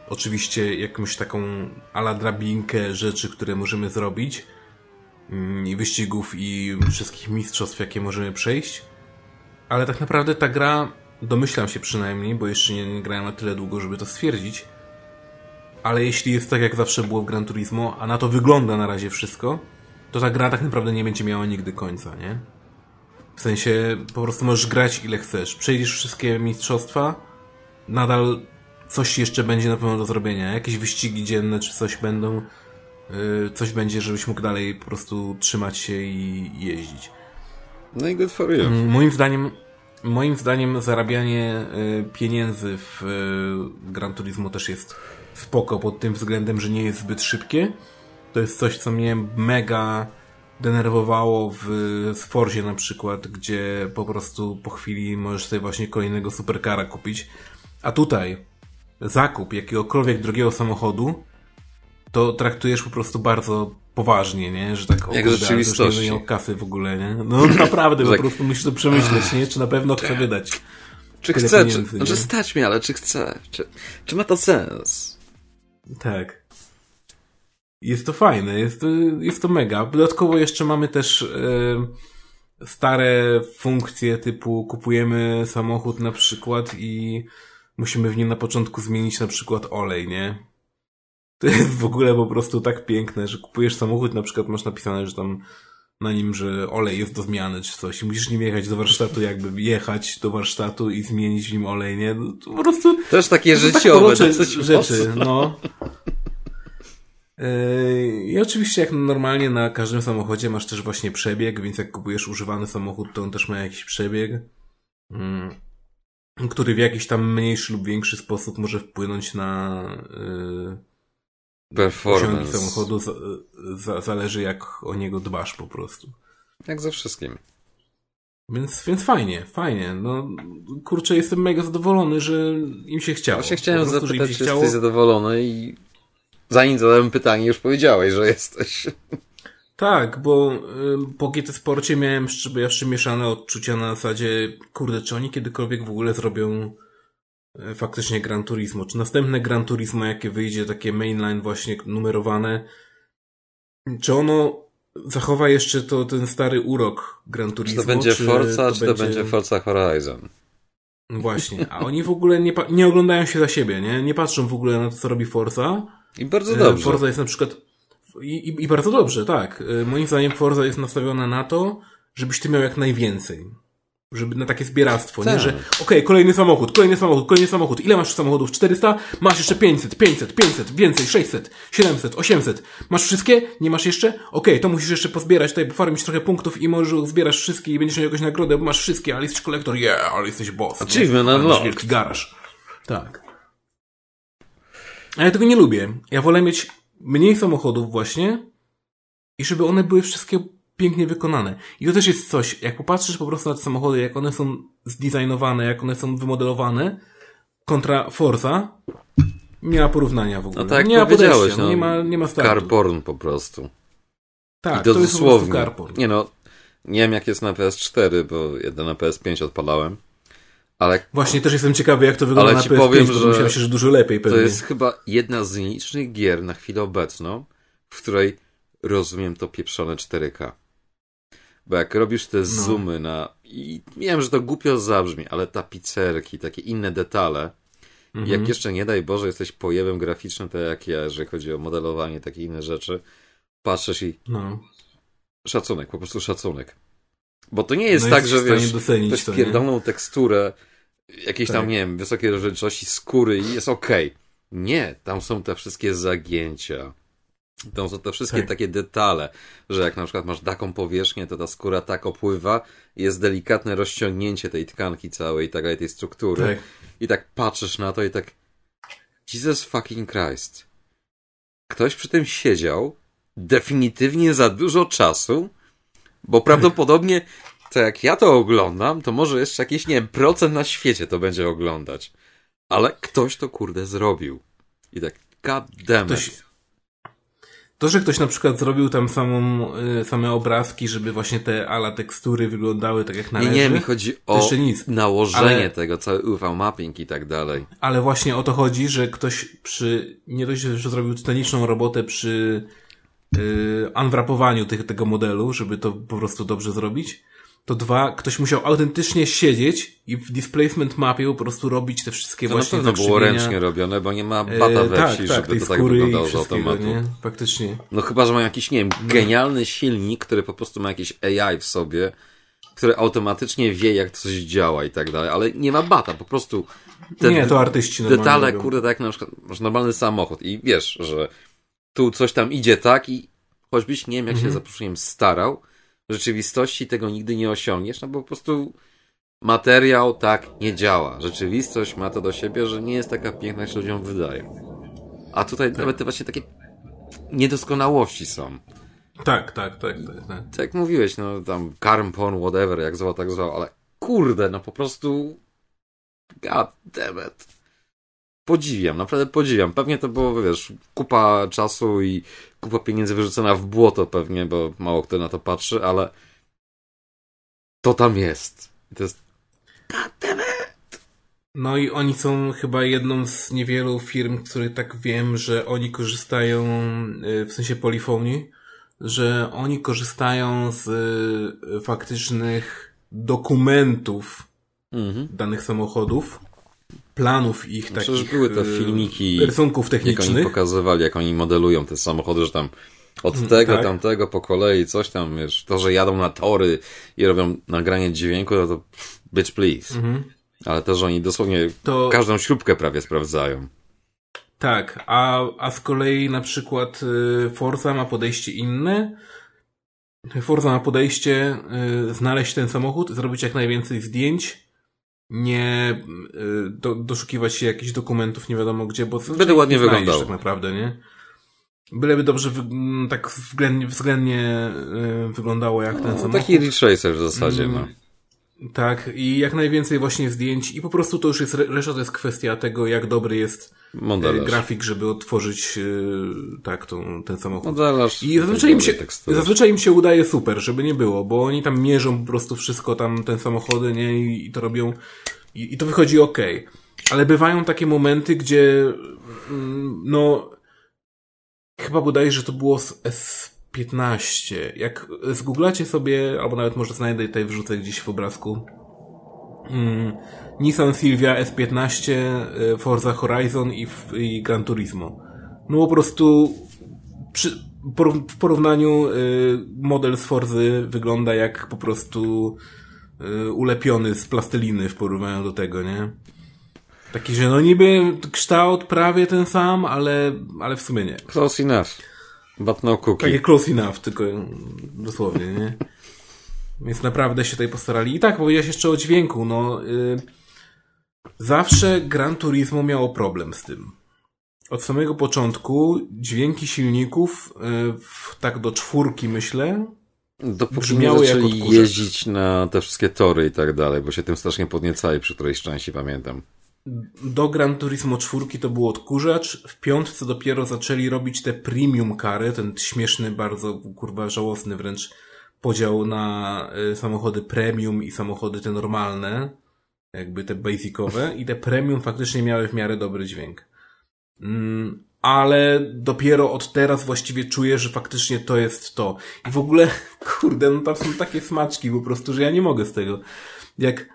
A: oczywiście jakąś taką ala drabinkę rzeczy, które możemy zrobić mm, i wyścigów i wszystkich mistrzostw, jakie możemy przejść. Ale tak naprawdę ta gra domyślam się przynajmniej, bo jeszcze nie, nie grałem na tyle długo, żeby to stwierdzić, ale jeśli jest tak jak zawsze było w Gran Turismo, a na to wygląda na razie wszystko, to ta gra tak naprawdę nie będzie miała nigdy końca, nie? W sensie po prostu możesz grać ile chcesz. Przejdziesz wszystkie mistrzostwa, nadal coś jeszcze będzie na pewno do zrobienia. Jakieś wyścigi dzienne czy coś będą. Yy, coś będzie, żebyś mógł dalej po prostu trzymać się i jeździć.
B: No i good for you.
A: Moim zdaniem, moim zdaniem zarabianie y, pieniędzy w y, Gran Turismo też jest spoko pod tym względem, że nie jest zbyt szybkie. To jest coś, co mnie mega denerwowało w Forzie na przykład, gdzie po prostu po chwili możesz sobie właśnie kolejnego superkara kupić. A tutaj zakup jakiegokolwiek drugiego samochodu to traktujesz po prostu bardzo poważnie, nie? Że tak,
B: Jak
A: już nie kasy w ogóle, nie? No naprawdę, po
B: Tak.
A: prostu musisz to przemyśleć, nie? Czy na pewno chce wydać.
B: Czy chce, czy, znaczy stać mnie, ale czy chce? Czy, czy ma to sens?
A: Tak. Jest to fajne, jest to, jest to mega. Dodatkowo jeszcze mamy też e, stare funkcje typu kupujemy samochód na przykład i musimy w nim na początku zmienić na przykład olej, nie? To jest w ogóle po prostu tak piękne, że kupujesz samochód, na przykład masz napisane, że tam na nim, że olej jest do zmiany czy coś i musisz nim jechać do warsztatu, jakby jechać do warsztatu i zmienić w nim olej, nie? To po prostu
B: Też takie
A: tak
B: życiowe, dosyć
A: rzeczy, no. Yy, I oczywiście jak normalnie na każdym samochodzie masz też właśnie przebieg, więc jak kupujesz używany samochód, to on też ma jakiś przebieg, mm, który w jakiś tam mniejszy lub większy sposób może wpłynąć na yy,
B: Performance.
A: samochodu. Za, za, zależy jak o niego dbasz po prostu.
B: Jak ze wszystkim.
A: Więc, więc fajnie, fajnie. No, kurczę, jestem mega zadowolony, że im się chciało.
B: Właśnie chciałem
A: prostu,
B: zapytać, czy jesteś zadowolony i zanim zadałem pytanie, już powiedziałeś, że jesteś.
A: Tak, bo y, po GT Sporcie miałem jeszcze, mieszane odczucia na zasadzie, kurde, czy oni kiedykolwiek w ogóle zrobią y, faktycznie Gran Turismo, czy następne Gran Turismo, jakie wyjdzie, takie mainline właśnie numerowane, czy ono zachowa jeszcze to, ten stary urok Gran
B: Czy
A: Turismo?
B: to będzie Forza, czy to będzie Forza Horizon?
A: Właśnie, a oni w ogóle nie, nie oglądają się za siebie, nie? Nie patrzą w ogóle na to, co robi Forza,
B: I bardzo
A: E,
B: dobrze.
A: Forza jest na przykład. I, i, I bardzo dobrze, tak. E, Moim zdaniem Forza jest nastawiona na to, żebyś ty miał jak najwięcej. Żeby na takie zbieractwo, nie?
B: Tak.
A: Że okej, kolejny samochód, kolejny samochód, kolejny samochód. Ile masz samochodów? 400? Masz jeszcze 500, 500, 500, więcej, 600, 700, 800. Masz wszystkie? Nie masz jeszcze? Okej, to musisz jeszcze pozbierać tutaj, pofarmić trochę punktów i możesz zbierasz wszystkie i będziesz miał jakąś nagrodę, bo masz wszystkie, ale jesteś kolektor, yeah, ale jesteś boss. nie?
B: Achievement unlocked.
A: wielki garaż. Tak. A ja tego nie lubię. Ja wolę mieć mniej samochodów właśnie i żeby one były wszystkie pięknie wykonane. I to też jest coś, jak popatrzysz po prostu na te samochody, jak one są zdesignowane, jak one są wymodelowane kontra Forza, nie ma porównania w ogóle.
B: No tak
A: nie ma podejścia,
B: no,
A: nie ma, nie ma startu.
B: Carporn po prostu.
A: tak,
B: I to,
A: to jest po
B: dosłownie.
A: prostu carport.
B: Nie no, nie wiem jak jest na PS4, bo jeden na PS5 odpalałem, ale
A: Właśnie też jestem ciekawy, jak to wygląda
B: Ale
A: na
B: ci
A: PS5,
B: powiem, że
A: domyślam się, że dużo lepiej
B: to
A: pewnie.
B: jest chyba jedna z nielicznych gier na chwilę obecną, w której rozumiem to pieprzone 4K. Bo jak robisz te zoomy na... I wiem, że to głupio zabrzmi, ale tapicerki, takie inne detale,
A: Mhm.
B: jak jeszcze nie daj Boże jesteś pojewem graficznym, tak jak ja, jeżeli chodzi o modelowanie, takie inne rzeczy, patrzysz i
A: No.
B: szacunek, po prostu szacunek. Bo to nie jest
A: No
B: tak, że wiesz,
A: docenić
B: ktoś pierdolną teksturę, jakieś tam,
A: Tak.
B: nie wiem, wysokiej rozdzielczości skóry i jest okej. Nie, tam są te wszystkie zagięcia. Tam są te wszystkie
A: Tak.
B: takie detale, że jak na przykład masz taką powierzchnię, to ta skóra tak opływa, jest delikatne rozciągnięcie tej tkanki całej, tak dalej, tej struktury.
A: Tak.
B: I tak patrzysz na to i tak Jesus fucking Christ. Ktoś przy tym siedział definitywnie za dużo czasu, bo prawdopodobnie to jak ja to oglądam, to może jeszcze jakiś, nie wiem, procent na świecie to będzie oglądać. Ale ktoś to kurde zrobił. I tak, god damn
A: Ktoś-. To, że ktoś na przykład zrobił tam samą, y, same obrazki, żeby właśnie te ala tekstury wyglądały tak jak
B: Nie,
A: należy.
B: nie, mi chodzi o nałożenie
A: Ale-
B: tego, cały UV mapping i tak dalej.
A: Ale właśnie o to chodzi, że ktoś przy, nie dość, że zrobił tytaniczną robotę przy unwrapowaniu tych, tego modelu, żeby to po prostu dobrze zrobić, to dwa, ktoś musiał autentycznie siedzieć i w displacement mapie po prostu robić te wszystkie
B: to
A: właśnie
B: na pewno było ręcznie robione, bo nie ma bata we
A: tak, tak,
B: żeby to tak wyglądało z automatu.
A: Nie? Faktycznie.
B: No chyba, że ma jakiś, nie wiem, genialny silnik, który po prostu ma jakieś AI w sobie, który automatycznie wie, jak coś działa i tak dalej, ale nie ma bata, po prostu
A: te nie, to artyści
B: Detale, kurde, tak jak na przykład masz normalny samochód i wiesz, że tu coś tam idzie tak i choćbyś nie wiem, jak mhm. się za przeproszeniem starał, w rzeczywistości tego nigdy nie osiągniesz, no bo po prostu materiał tak nie działa. Rzeczywistość ma to do siebie, że nie jest taka piękna, jak się ludziom wydaje. A tutaj tak. nawet te właśnie takie niedoskonałości są.
A: Tak, tak, tak, tak. Tak,
B: tak jak mówiłeś, no tam karm, porn, whatever, jak zwał, tak zwał, ale kurde, no po prostu god damn it. Podziwiam, naprawdę podziwiam. Pewnie to było, wiesz, kupa czasu i kupa pieniędzy wyrzucona w błoto pewnie, bo mało kto na to patrzy, ale to tam jest. To jest.
A: No i oni są chyba jedną z niewielu firm, których tak wiem, że oni korzystają y, w sensie polifonii, że oni korzystają z y, faktycznych dokumentów mhm. danych samochodów, planów ich
B: Przecież
A: takich
B: były te y, filmiki,
A: rysunków technicznych.
B: Jak oni pokazywali, jak oni modelują te samochody, że tam od mm, tego, tak. tamtego po kolei, coś tam, wiesz, to, że jadą na tory i robią nagranie dźwięku, no to bitch please. Mhm. Ale to, że oni dosłownie to... każdą śrubkę prawie sprawdzają.
A: Tak, a, a z kolei na przykład y, Forza ma podejście inne. Forza ma podejście y, znaleźć ten samochód, zrobić jak najwięcej zdjęć, nie y, do, doszukiwać się jakichś dokumentów nie wiadomo gdzie, bo
B: Będę ładnie wyglądał.
A: tak naprawdę, nie? Byleby dobrze wy, tak względnie, względnie wyglądało jak ten no, samochód.
B: Taki Racer w zasadzie, mm. no.
A: Tak, i jak najwięcej właśnie zdjęć i po prostu to już jest, reszta to jest kwestia tego, jak dobry jest Modelarz. E, grafik, żeby otworzyć e, tak tą, ten samochód.
B: Modelarz
A: I zazwyczaj im, się, zazwyczaj im się udaje super, żeby nie było, bo oni tam mierzą po prostu wszystko tam, ten samochody, nie, i, i to robią i, i to wychodzi ok. Ale bywają takie momenty, gdzie mm, no chyba wydaje, że to było z S 15. Jak zgooglacie sobie, albo nawet może znajdę tutaj wrzucę gdzieś w obrazku. Mm, Nissan Silvia S15, y, Forza Horizon i, i Gran Turismo. No po prostu przy, w porównaniu y, model z Forzy wygląda jak po prostu y, ulepiony z plasteliny w porównaniu do tego, nie? Taki, że no niby kształt prawie ten sam, ale, ale w sumie nie.
B: Close enough. But no cookie.
A: Takie close enough, tylko dosłownie, nie? Więc naprawdę się tutaj postarali. I tak, powiedziałeś jeszcze o dźwięku, no... zawsze Gran Turismo miało problem z tym. Od samego początku dźwięki silników, y, tak do czwórki myślę,
B: Dopóki nie zaczęli jeździć na te wszystkie tory i tak dalej, bo się tym strasznie podniecali przy którejś części, pamiętam.
A: Do Gran Turismo 4 to był odkurzacz, w piątce dopiero zaczęli robić te premium kary, ten śmieszny, bardzo kurwa żałosny wręcz podział na y, samochody premium i samochody te normalne, jakby te basicowe i te premium faktycznie miały w miarę dobry dźwięk. Mm, ale dopiero od teraz właściwie czuję, że faktycznie to jest to. I w ogóle, kurde, no tam są takie smaczki po prostu, że ja nie mogę z tego. Jak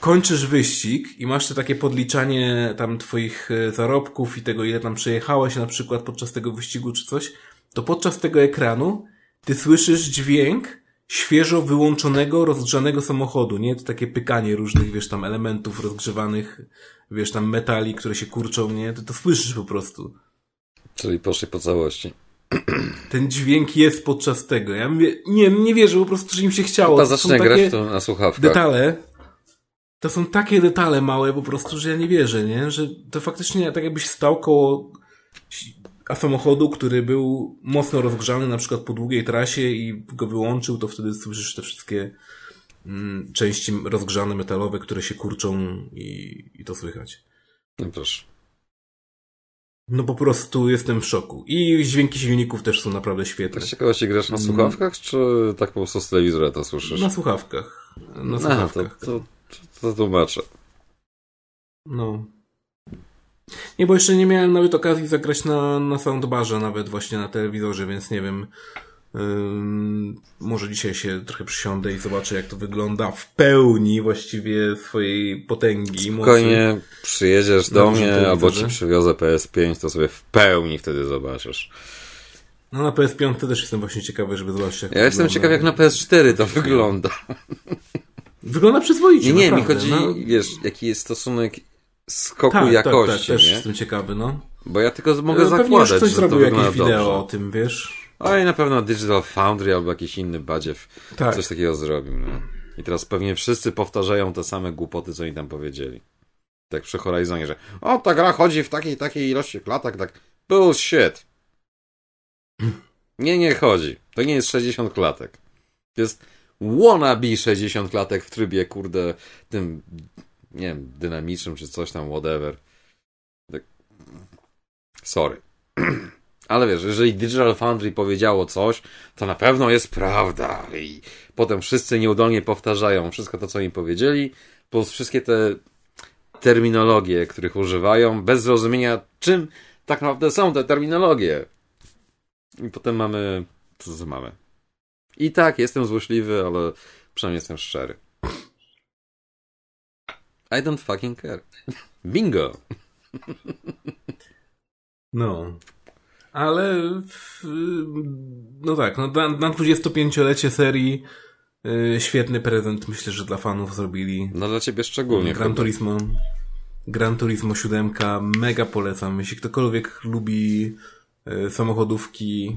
A: kończysz wyścig i masz te takie podliczanie tam twoich e, zarobków i tego, ile tam przejechałeś na przykład podczas tego wyścigu czy coś, to podczas tego ekranu ty słyszysz dźwięk świeżo wyłączonego, rozgrzanego samochodu, nie? To takie pykanie różnych, wiesz, tam elementów rozgrzewanych, wiesz, tam metali, które się kurczą, nie? To, to słyszysz po prostu.
B: Czyli poszli po całości.
A: Ten dźwięk jest podczas tego. Ja mówię, nie, nie wierzę po prostu, że im się chciało.
B: Chyba zacznę grać to na słuchawkach.
A: Detale, to są takie detale małe po prostu, że ja nie wierzę, nie? Że to faktycznie tak jakbyś stał koło samochodu, który był mocno rozgrzany na przykład po długiej trasie i go wyłączył, to wtedy słyszysz te wszystkie mm, części rozgrzane metalowe, które się kurczą i, i to słychać.
B: No proszę.
A: No po prostu jestem w szoku. I dźwięki silników też są naprawdę świetne.
B: Tak ciekawości grasz na mm. słuchawkach, czy tak po prostu z telewizora to słyszysz?
A: Na słuchawkach. Na słuchawkach.
B: A, to, to, to tłumaczę.
A: No. Nie, bo jeszcze nie miałem nawet okazji zagrać na, na soundbarze, nawet właśnie na telewizorze, więc nie wiem. Może dzisiaj się trochę przysiądę i zobaczę, jak to wygląda w pełni właściwie swojej potęgi.
B: Spokojnie mocy. przyjedziesz do mnie, albo ci przywiozę PS5, to sobie w pełni wtedy zobaczysz.
A: No na PS5 też jestem właśnie ciekawy, żeby zobaczyć jak
B: Ja jestem ciekaw jak na PS4 to wygląda.
A: Wygląda przyzwoicie,
B: Nie, nie,
A: naprawdę,
B: mi chodzi,
A: no.
B: wiesz, jaki jest stosunek skoku
A: tak,
B: jakości,
A: tak, tak, też
B: nie?
A: jestem ciekawy, no.
B: Bo ja tylko mogę
A: Pewnie
B: zakładać,
A: już ktoś
B: że
A: zrobił
B: to
A: jakieś wideo
B: dobrze.
A: o tym, wiesz.
B: Oj, na pewno Digital Foundry albo jakiś inny badziew
A: Tak.
B: coś takiego zrobił. No. I teraz pewnie wszyscy powtarzają te same głupoty, co oni tam powiedzieli. Tak przy Horizonie, że o, ta gra chodzi w takiej takiej ilości klatek, tak bullshit. Nie, nie chodzi. To nie jest 60 klatek. To jest wannabe 60 klatek w trybie, kurde, tym, nie wiem, dynamicznym czy coś tam, whatever. Tak. Sorry. Ale wiesz, jeżeli Digital Foundry powiedziało coś, to na pewno jest prawda. I potem wszyscy nieudolnie powtarzają wszystko to, co im powiedzieli, plus wszystkie te terminologie, których używają, bez zrozumienia, czym tak naprawdę są te terminologie. I potem mamy to, co mamy. I tak, jestem złośliwy, ale przynajmniej jestem szczery. I don't fucking care. Bingo!
A: No. Ale w, no tak, no na, na 25-lecie serii y, świetny prezent myślę, że dla fanów zrobili.
B: No dla ciebie szczególnie.
A: Gran Turismo, Gran Turismo 7 mega polecam. Jeśli ktokolwiek lubi y, samochodówki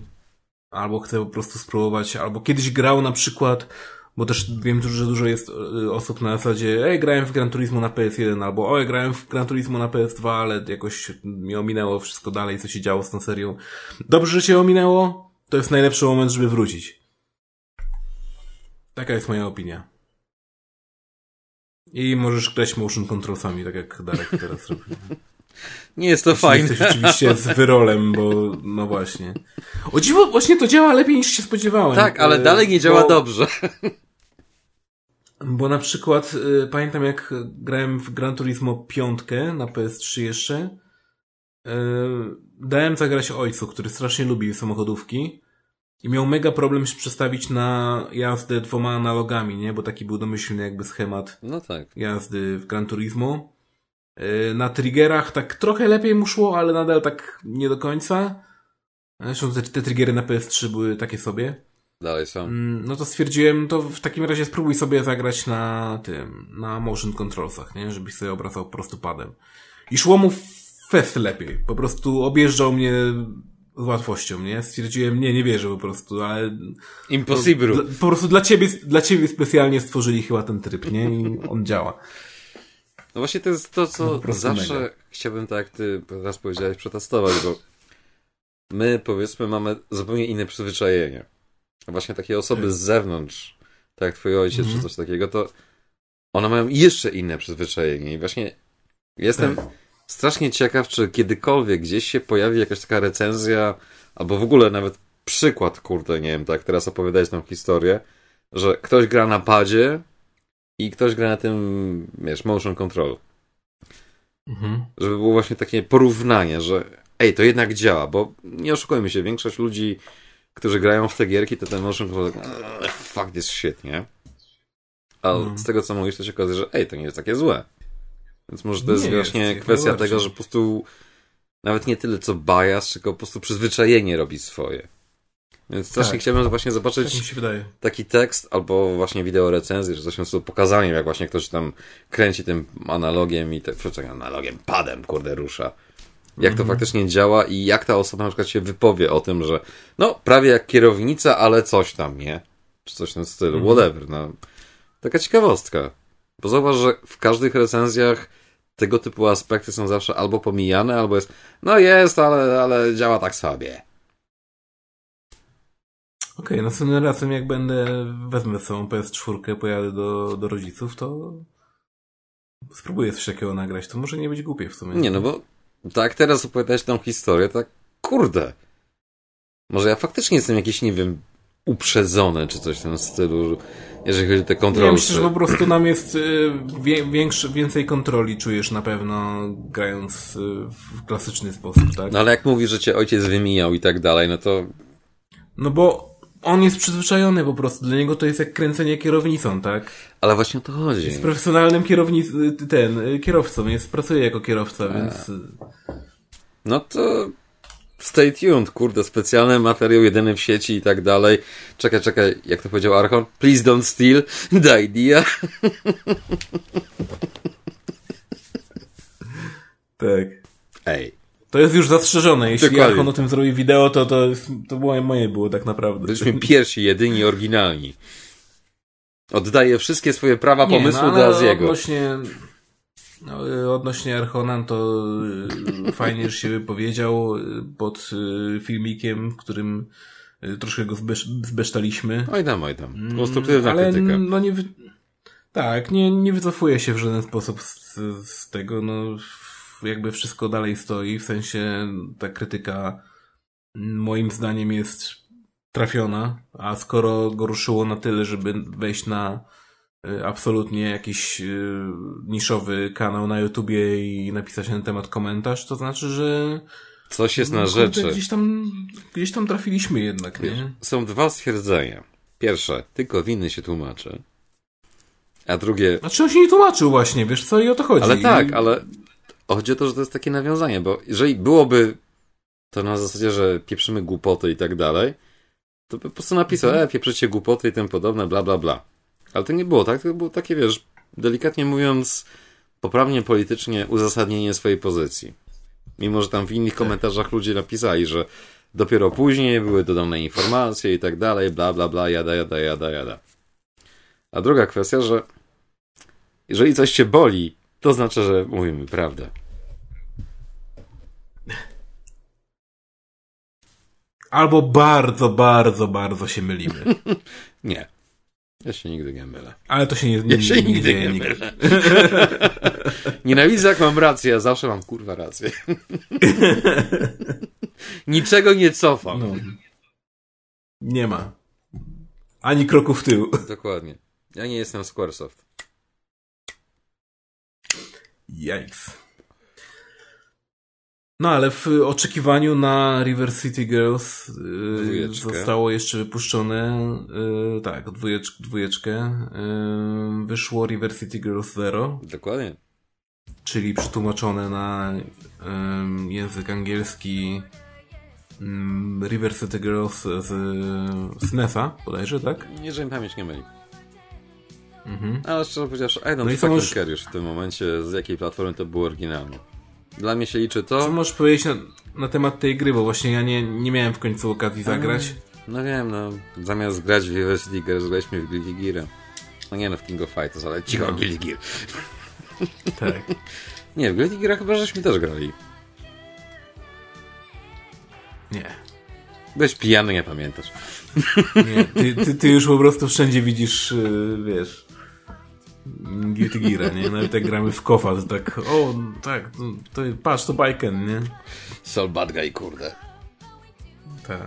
A: albo chce po prostu spróbować, albo kiedyś grał na przykład bo też wiem, że dużo jest y, osób na zasadzie ej, grałem w Gran Turismo na PS1, albo oj, grałem w Gran Turismo na PS2, ale jakoś mi ominęło wszystko dalej, co się działo z tą serią. Dobrze, że się ominęło, to jest najlepszy moment, żeby wrócić. Taka jest moja opinia. I możesz grać motion controlsami, tak jak Darek teraz robi.
B: Nie jest to
A: Jeśli
B: fajne.
A: Jesteś oczywiście z wyrolem, bo no właśnie. O dziwo, właśnie to działa lepiej niż się spodziewałem.
B: Tak, ale
A: E,
B: dalej nie działa
A: bo...
B: dobrze.
A: Bo na przykład y, pamiętam jak grałem w Gran Turismo 5 na PS3 jeszcze. Y, dałem zagrać ojcu, który strasznie lubi samochodówki. I miał mega problem się przestawić na jazdę dwoma analogami, nie? Bo taki był domyślny jakby schemat
B: No tak.
A: jazdy w Gran Turismo. Y, na triggerach tak trochę lepiej mu szło, ale nadal tak nie do końca. Zresztą te, te triggery na PS3 były takie sobie.
B: Dalej są.
A: Mm, No to stwierdziłem, to w takim razie spróbuj sobie zagrać na tym, na motion controlsach, nie? Żebyś sobie obracał po prostu padem. I szło mu fest lepiej. Po prostu objeżdżał mnie z łatwością, nie? Stwierdziłem, nie, nie wierzę po prostu, ale...
B: Impossible.
A: Dla, po prostu dla ciebie, dla ciebie specjalnie stworzyli chyba ten tryb, nie? I on działa.
B: No właśnie to jest to, co
A: prostu
B: zawsze
A: mega.
B: chciałbym, tak jak ty raz powiedziałeś, przetestować, bo my, powiedzmy, mamy zupełnie inne przyzwyczajenie. Właśnie takie osoby
A: Tak.
B: z zewnątrz, tak jak twój ojciec
A: Mhm.
B: czy coś takiego, to one mają jeszcze inne przyzwyczajenie i właśnie jestem
A: Tak.
B: strasznie ciekaw, czy kiedykolwiek gdzieś się pojawi jakaś taka recenzja, albo w ogóle nawet przykład, kurde, nie wiem, tak teraz opowiadać tą historię, że ktoś gra na padzie i ktoś gra na tym, wiesz, motion control.
A: Mhm.
B: Żeby było właśnie takie porównanie, że ej, to jednak działa, bo nie oszukujmy się, większość ludzi, którzy grają w te gierki, to ten motion control tak, fuck this shit, nie? A
A: Mhm.
B: z tego, co mówisz, to się okazuje, że ej, to nie jest takie złe. Więc może to jest
A: Nie
B: właśnie
A: jest,
B: kwestia tego, że po prostu nawet nie tyle co bias, tylko po prostu przyzwyczajenie robi swoje. Więc strasznie
A: Tak.
B: chciałbym właśnie
A: Tak
B: zobaczyć
A: wydaje.
B: taki tekst, albo właśnie wideo recenzji, czy coś stylu, pokazaniem, jak właśnie ktoś tam kręci tym analogiem i te, czekaj, analogiem, padem, kurde, rusza. Jak to faktycznie działa i jak ta osoba na przykład się wypowie o tym, że no, prawie jak kierownica, ale coś tam, nie? Czy coś w tym stylu, whatever, no. Taka ciekawostka. Bo zauważ, że w każdych recenzjach tego typu aspekty są zawsze albo pomijane, albo jest, no jest, ale, ale działa tak sobie.
A: Okej, następnym razem jak będę, wezmę sobą PS4, pojadę do, do rodziców, to spróbuję coś takiego nagrać. To może nie być głupie w sumie.
B: Nie, no bo tak teraz opowiadać tą historię, tak kurde. Może ja faktycznie jestem jakiś, nie wiem, uprzedzony, czy coś w tym stylu, jeżeli chodzi o te
A: Nie,
B: kontrole.
A: myślę, że po prostu nam jest y, większy, więcej kontroli czujesz na pewno grając y, w klasyczny sposób, tak?
B: No ale jak mówisz, że cię ojciec wymijał i tak dalej, no to
A: No bo on jest przyzwyczajony po prostu. Dla niego to jest jak kręcenie kierownicą, tak?
B: Ale właśnie o to chodzi.
A: Jest profesjonalnym kierownic... ten, kierowcą, jest, pracuje jako kierowca, więc...
B: No to stay tuned, kurde, specjalny materiał jedyny w sieci i tak dalej. Czekaj, czekaj, jak to powiedział Archon? Please don't steal the idea.
A: tak.
B: Ej.
A: To jest już zastrzeżone. Jeśli
B: Dokładnie.
A: Archon o tym zrobi wideo, to to, to było moje było tak naprawdę.
B: Byliśmy pierwsi, jedyni, oryginalni. Oddaję wszystkie swoje prawa
A: Nie,
B: pomysłu
A: no,
B: dla Aziego.
A: Odnośnie, no, odnośnie Archonan, to y, fajnie, że się wypowiedział y, pod y, filmikiem, w którym troszkę go zbesz, zbesztaliśmy.
B: Oj tam, oj tam. Konstruktywna
A: Ale
B: krytyka.
A: no nie... Tak, nie, nie wycofuje się w żaden sposób z, z tego, no jakby wszystko dalej stoi, w sensie ta krytyka moim zdaniem jest trafiona, a skoro go ruszyło na tyle, żeby wejść na y, absolutnie jakiś y, niszowy kanał na YouTubie i napisać na temat komentarz, to znaczy, że
B: Coś jest na
A: no,
B: rzeczy.
A: Gdzieś tam, gdzieś tam trafiliśmy jednak,
B: Wiesz,
A: nie?
B: Są dwa stwierdzenia. Pierwsze, tylko winny się tłumaczy. A drugie,
A: Znaczy on się nie tłumaczył właśnie, wiesz co, i o to chodzi.
B: ale tak, ale chodzi o to, że to jest takie nawiązanie, bo jeżeli byłoby to na zasadzie, że pieprzymy głupoty i tak dalej, to by po prostu napisał, e, pieprzycie głupoty i tym podobne, bla, bla, bla. Ale to nie było tak, to było takie, wiesz, delikatnie mówiąc, poprawnie politycznie uzasadnienie swojej pozycji. Mimo, że tam w innych komentarzach ludzie napisali, że dopiero później były dodane informacje i tak dalej, bla, bla, bla, jada, jada, jada, jada. A druga kwestia, że jeżeli coś cię boli, to znaczy, że mówimy prawdę.
A: Albo bardzo, bardzo, bardzo się mylimy.
B: Nie. Ja się nigdy nie mylę.
A: Ale to się nie, nie,
B: Ja się
A: nie,
B: nigdy
A: dzieje
B: nie
A: nigdy.
B: mylę. Nienawidzę, jak mam rację, ja zawsze mam kurwa rację. Niczego nie cofam.
A: No. Nie ma. Ani kroku w tył.
B: Dokładnie. Ja nie jestem Squaresoft.
A: Yikes. No ale w oczekiwaniu na River City Girls yy, zostało jeszcze wypuszczone, yy, tak, dwójecz, dwójeczkę, yy, wyszło River City Girls Zero,
B: Dokładnie.
A: czyli przetłumaczone na yy, język angielski yy, River City Girls z, z NES-a, bodajże, tak?
B: Jeżeli pamięć nie myli.
A: Mhm.
B: Ale szczerze powiedziawszy, I don't
A: No i
B: fucking
A: co możesz-
B: care już w tym momencie, z jakiej platformy to było oryginalnie. Dla mnie się liczy
A: Co
B: to...
A: możesz powiedzieć na, na temat tej gry, bo właśnie ja nie, nie miałem w końcu okazji zagrać.
B: No wiem, no. Zamiast grać w University Girls, graliśmy w Guilty Gear. No nie no, w King of Fighters, ale cicho,
A: No.
B: Guilty Gear.
A: Tak.
B: Nie, w Guilty Gear chyba żeśmy też grali.
A: Nie.
B: Byłeś pijany, nie pamiętasz.
A: Nie, ty, ty, ty już po prostu wszędzie widzisz, yy, wiesz, Guilty Gear, nie? Nawet jak gramy w kofa, to tak, o, tak, to, to patrz, to Bajken, nie?
B: Sol bad guy, kurde.
A: Tak.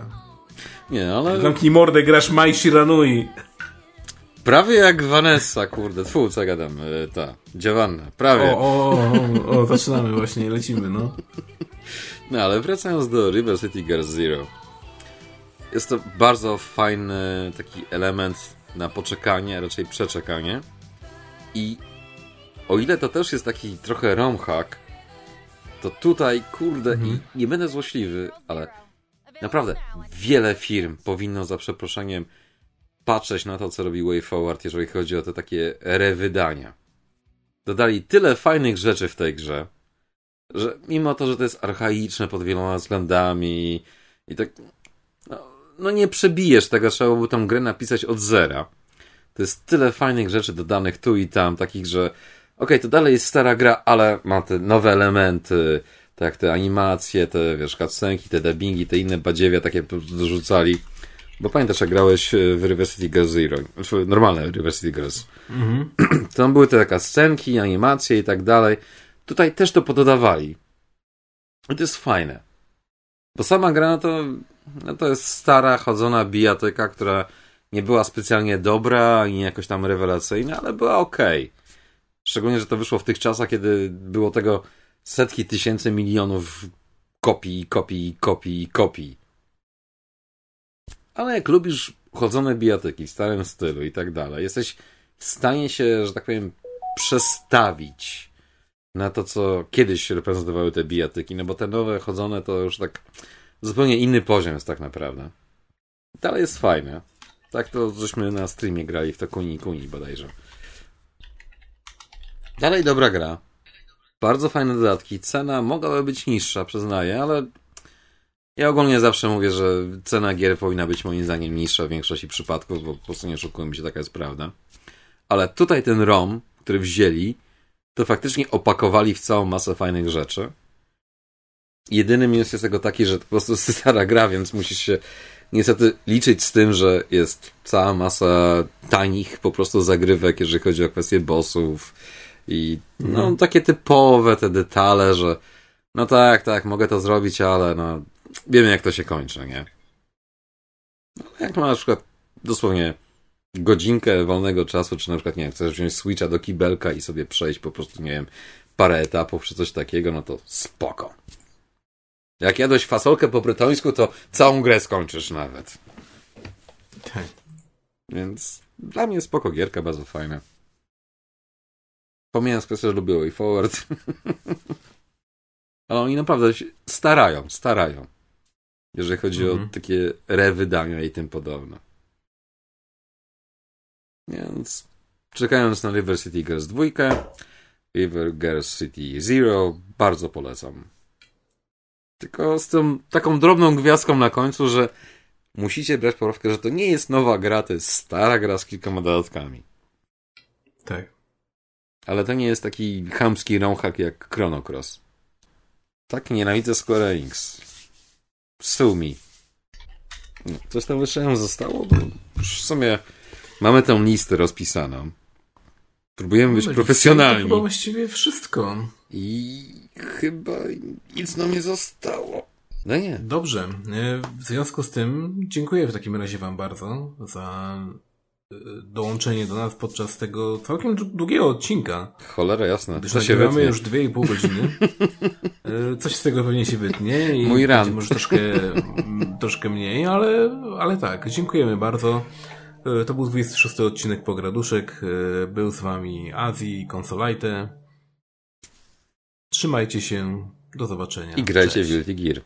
B: Nie, ale
A: Zamknij mordę, grasz Mai Shiranui.
B: prawie jak Vanessa, kurde. Tfu, co gadam, e, ta, Giovanna, prawie.
A: O, o, o, o, zaczynamy właśnie, lecimy, no.
B: No, ale wracając do River City Girls Zero. Jest to bardzo fajny taki element na poczekanie, raczej przeczekanie. I o ile to też jest taki trochę romhack, to tutaj, kurde, i nie będę złośliwy, ale naprawdę wiele firm powinno za przeproszeniem patrzeć na to, co robi WayForward, jeżeli chodzi o te takie rewydania. Dodali tyle fajnych rzeczy w tej grze, że mimo to, że to jest archaiczne pod wieloma względami i tak, no, no nie przebijesz tego, trzeba byłoby tą grę napisać od zera. To jest tyle fajnych rzeczy dodanych tu i tam, takich, że okej, to dalej jest stara gra, ale ma te nowe elementy, tak te animacje, te, wiesz, cutscenki, te dubbingi, te inne badziewia takie dorzucali. Bo pamiętasz, jak grałeś w River City Girls Zero, w normalne River City Girls.
A: Mhm.
B: Tam były te takie scenki, animacje i tak dalej. Tutaj też to pododawali. I to jest fajne. Bo sama gra, no to, no to jest stara, chodzona bijatyka, która nie była specjalnie dobra i jakoś tam rewelacyjna, ale była ok. Szczególnie, że to wyszło w tych czasach, kiedy było tego setki tysięcy milionów kopii, kopii, kopii, kopii. Ale jak lubisz chodzone bijatyki w starym stylu i tak dalej, jesteś w stanie się, że tak powiem, przestawić na to, co kiedyś reprezentowały te bijatyki, no bo te nowe chodzone to już tak zupełnie inny poziom jest tak naprawdę. Dalej jest fajne. Tak to żeśmy na streamie grali w to Kuni Kuni bodajże. Dalej dobra gra. Bardzo fajne dodatki. Cena mogłaby być niższa, przyznaję, ale ja ogólnie zawsze mówię, że cena gier powinna być moim zdaniem niższa w większości przypadków, bo po prostu nie oszukujmy się, taka jest prawda. Ale tutaj ten ROM, który wzięli, to faktycznie opakowali w całą masę fajnych rzeczy. Jedyny minus jest tego taki, że to po prostu stara gra, więc musisz się niestety liczyć z tym, że jest cała masa tanich po prostu zagrywek, jeżeli chodzi o kwestie bossów i no mhm. takie typowe te detale, że no tak, tak, mogę to zrobić, ale no wiemy jak to się kończy, nie? No, jak ma na przykład dosłownie godzinkę wolnego czasu, czy na przykład, nie wiem, chcesz wziąć Switcha do kibelka i sobie przejść po prostu, nie wiem, parę etapów czy coś takiego, no to spoko. Jak jadłeś fasolkę po brytońsku, to całą grę skończysz nawet. Tak. Więc dla mnie spoko gierka, bardzo fajna. Pomijając kwestię, że lubię Way Forward. Ale oni naprawdę się starają, starają. Jeżeli chodzi mhm. o takie rewydania i tym podobne. Więc czekając na River City Girls 2, River Girls City Zero, bardzo polecam. Tylko z tą taką drobną gwiazdką na końcu, że musicie brać poprawkę, że to nie jest nowa gra, to jest stara gra z kilkoma dodatkami.
A: Tak.
B: Ale to nie jest taki chamski rąchak jak Chrono Cross. Tak nienawidzę Square Enix. Sue me. No, coś tam jeszcze zostało? Bo już w sumie mamy tę listę rozpisaną. Próbujemy być no, profesjonalni. To
A: chyba właściwie wszystko.
B: I chyba nic nam nie zostało. No nie.
A: Dobrze. E, w związku z tym dziękuję w takim razie Wam bardzo za e, dołączenie do nas podczas tego całkiem długiego odcinka.
B: Cholera jasna.
A: Co się wytnie? już dwie i pół godziny. E, coś z tego pewnie się wytnie i
B: Mój ran.
A: może troszkę, troszkę mniej, ale, ale tak. Dziękujemy bardzo. To był 26 odcinek Pograduszek. Był z Wami Azji, Konsolajte. Trzymajcie się. Do zobaczenia.
B: I grajcie w Guilty Gear.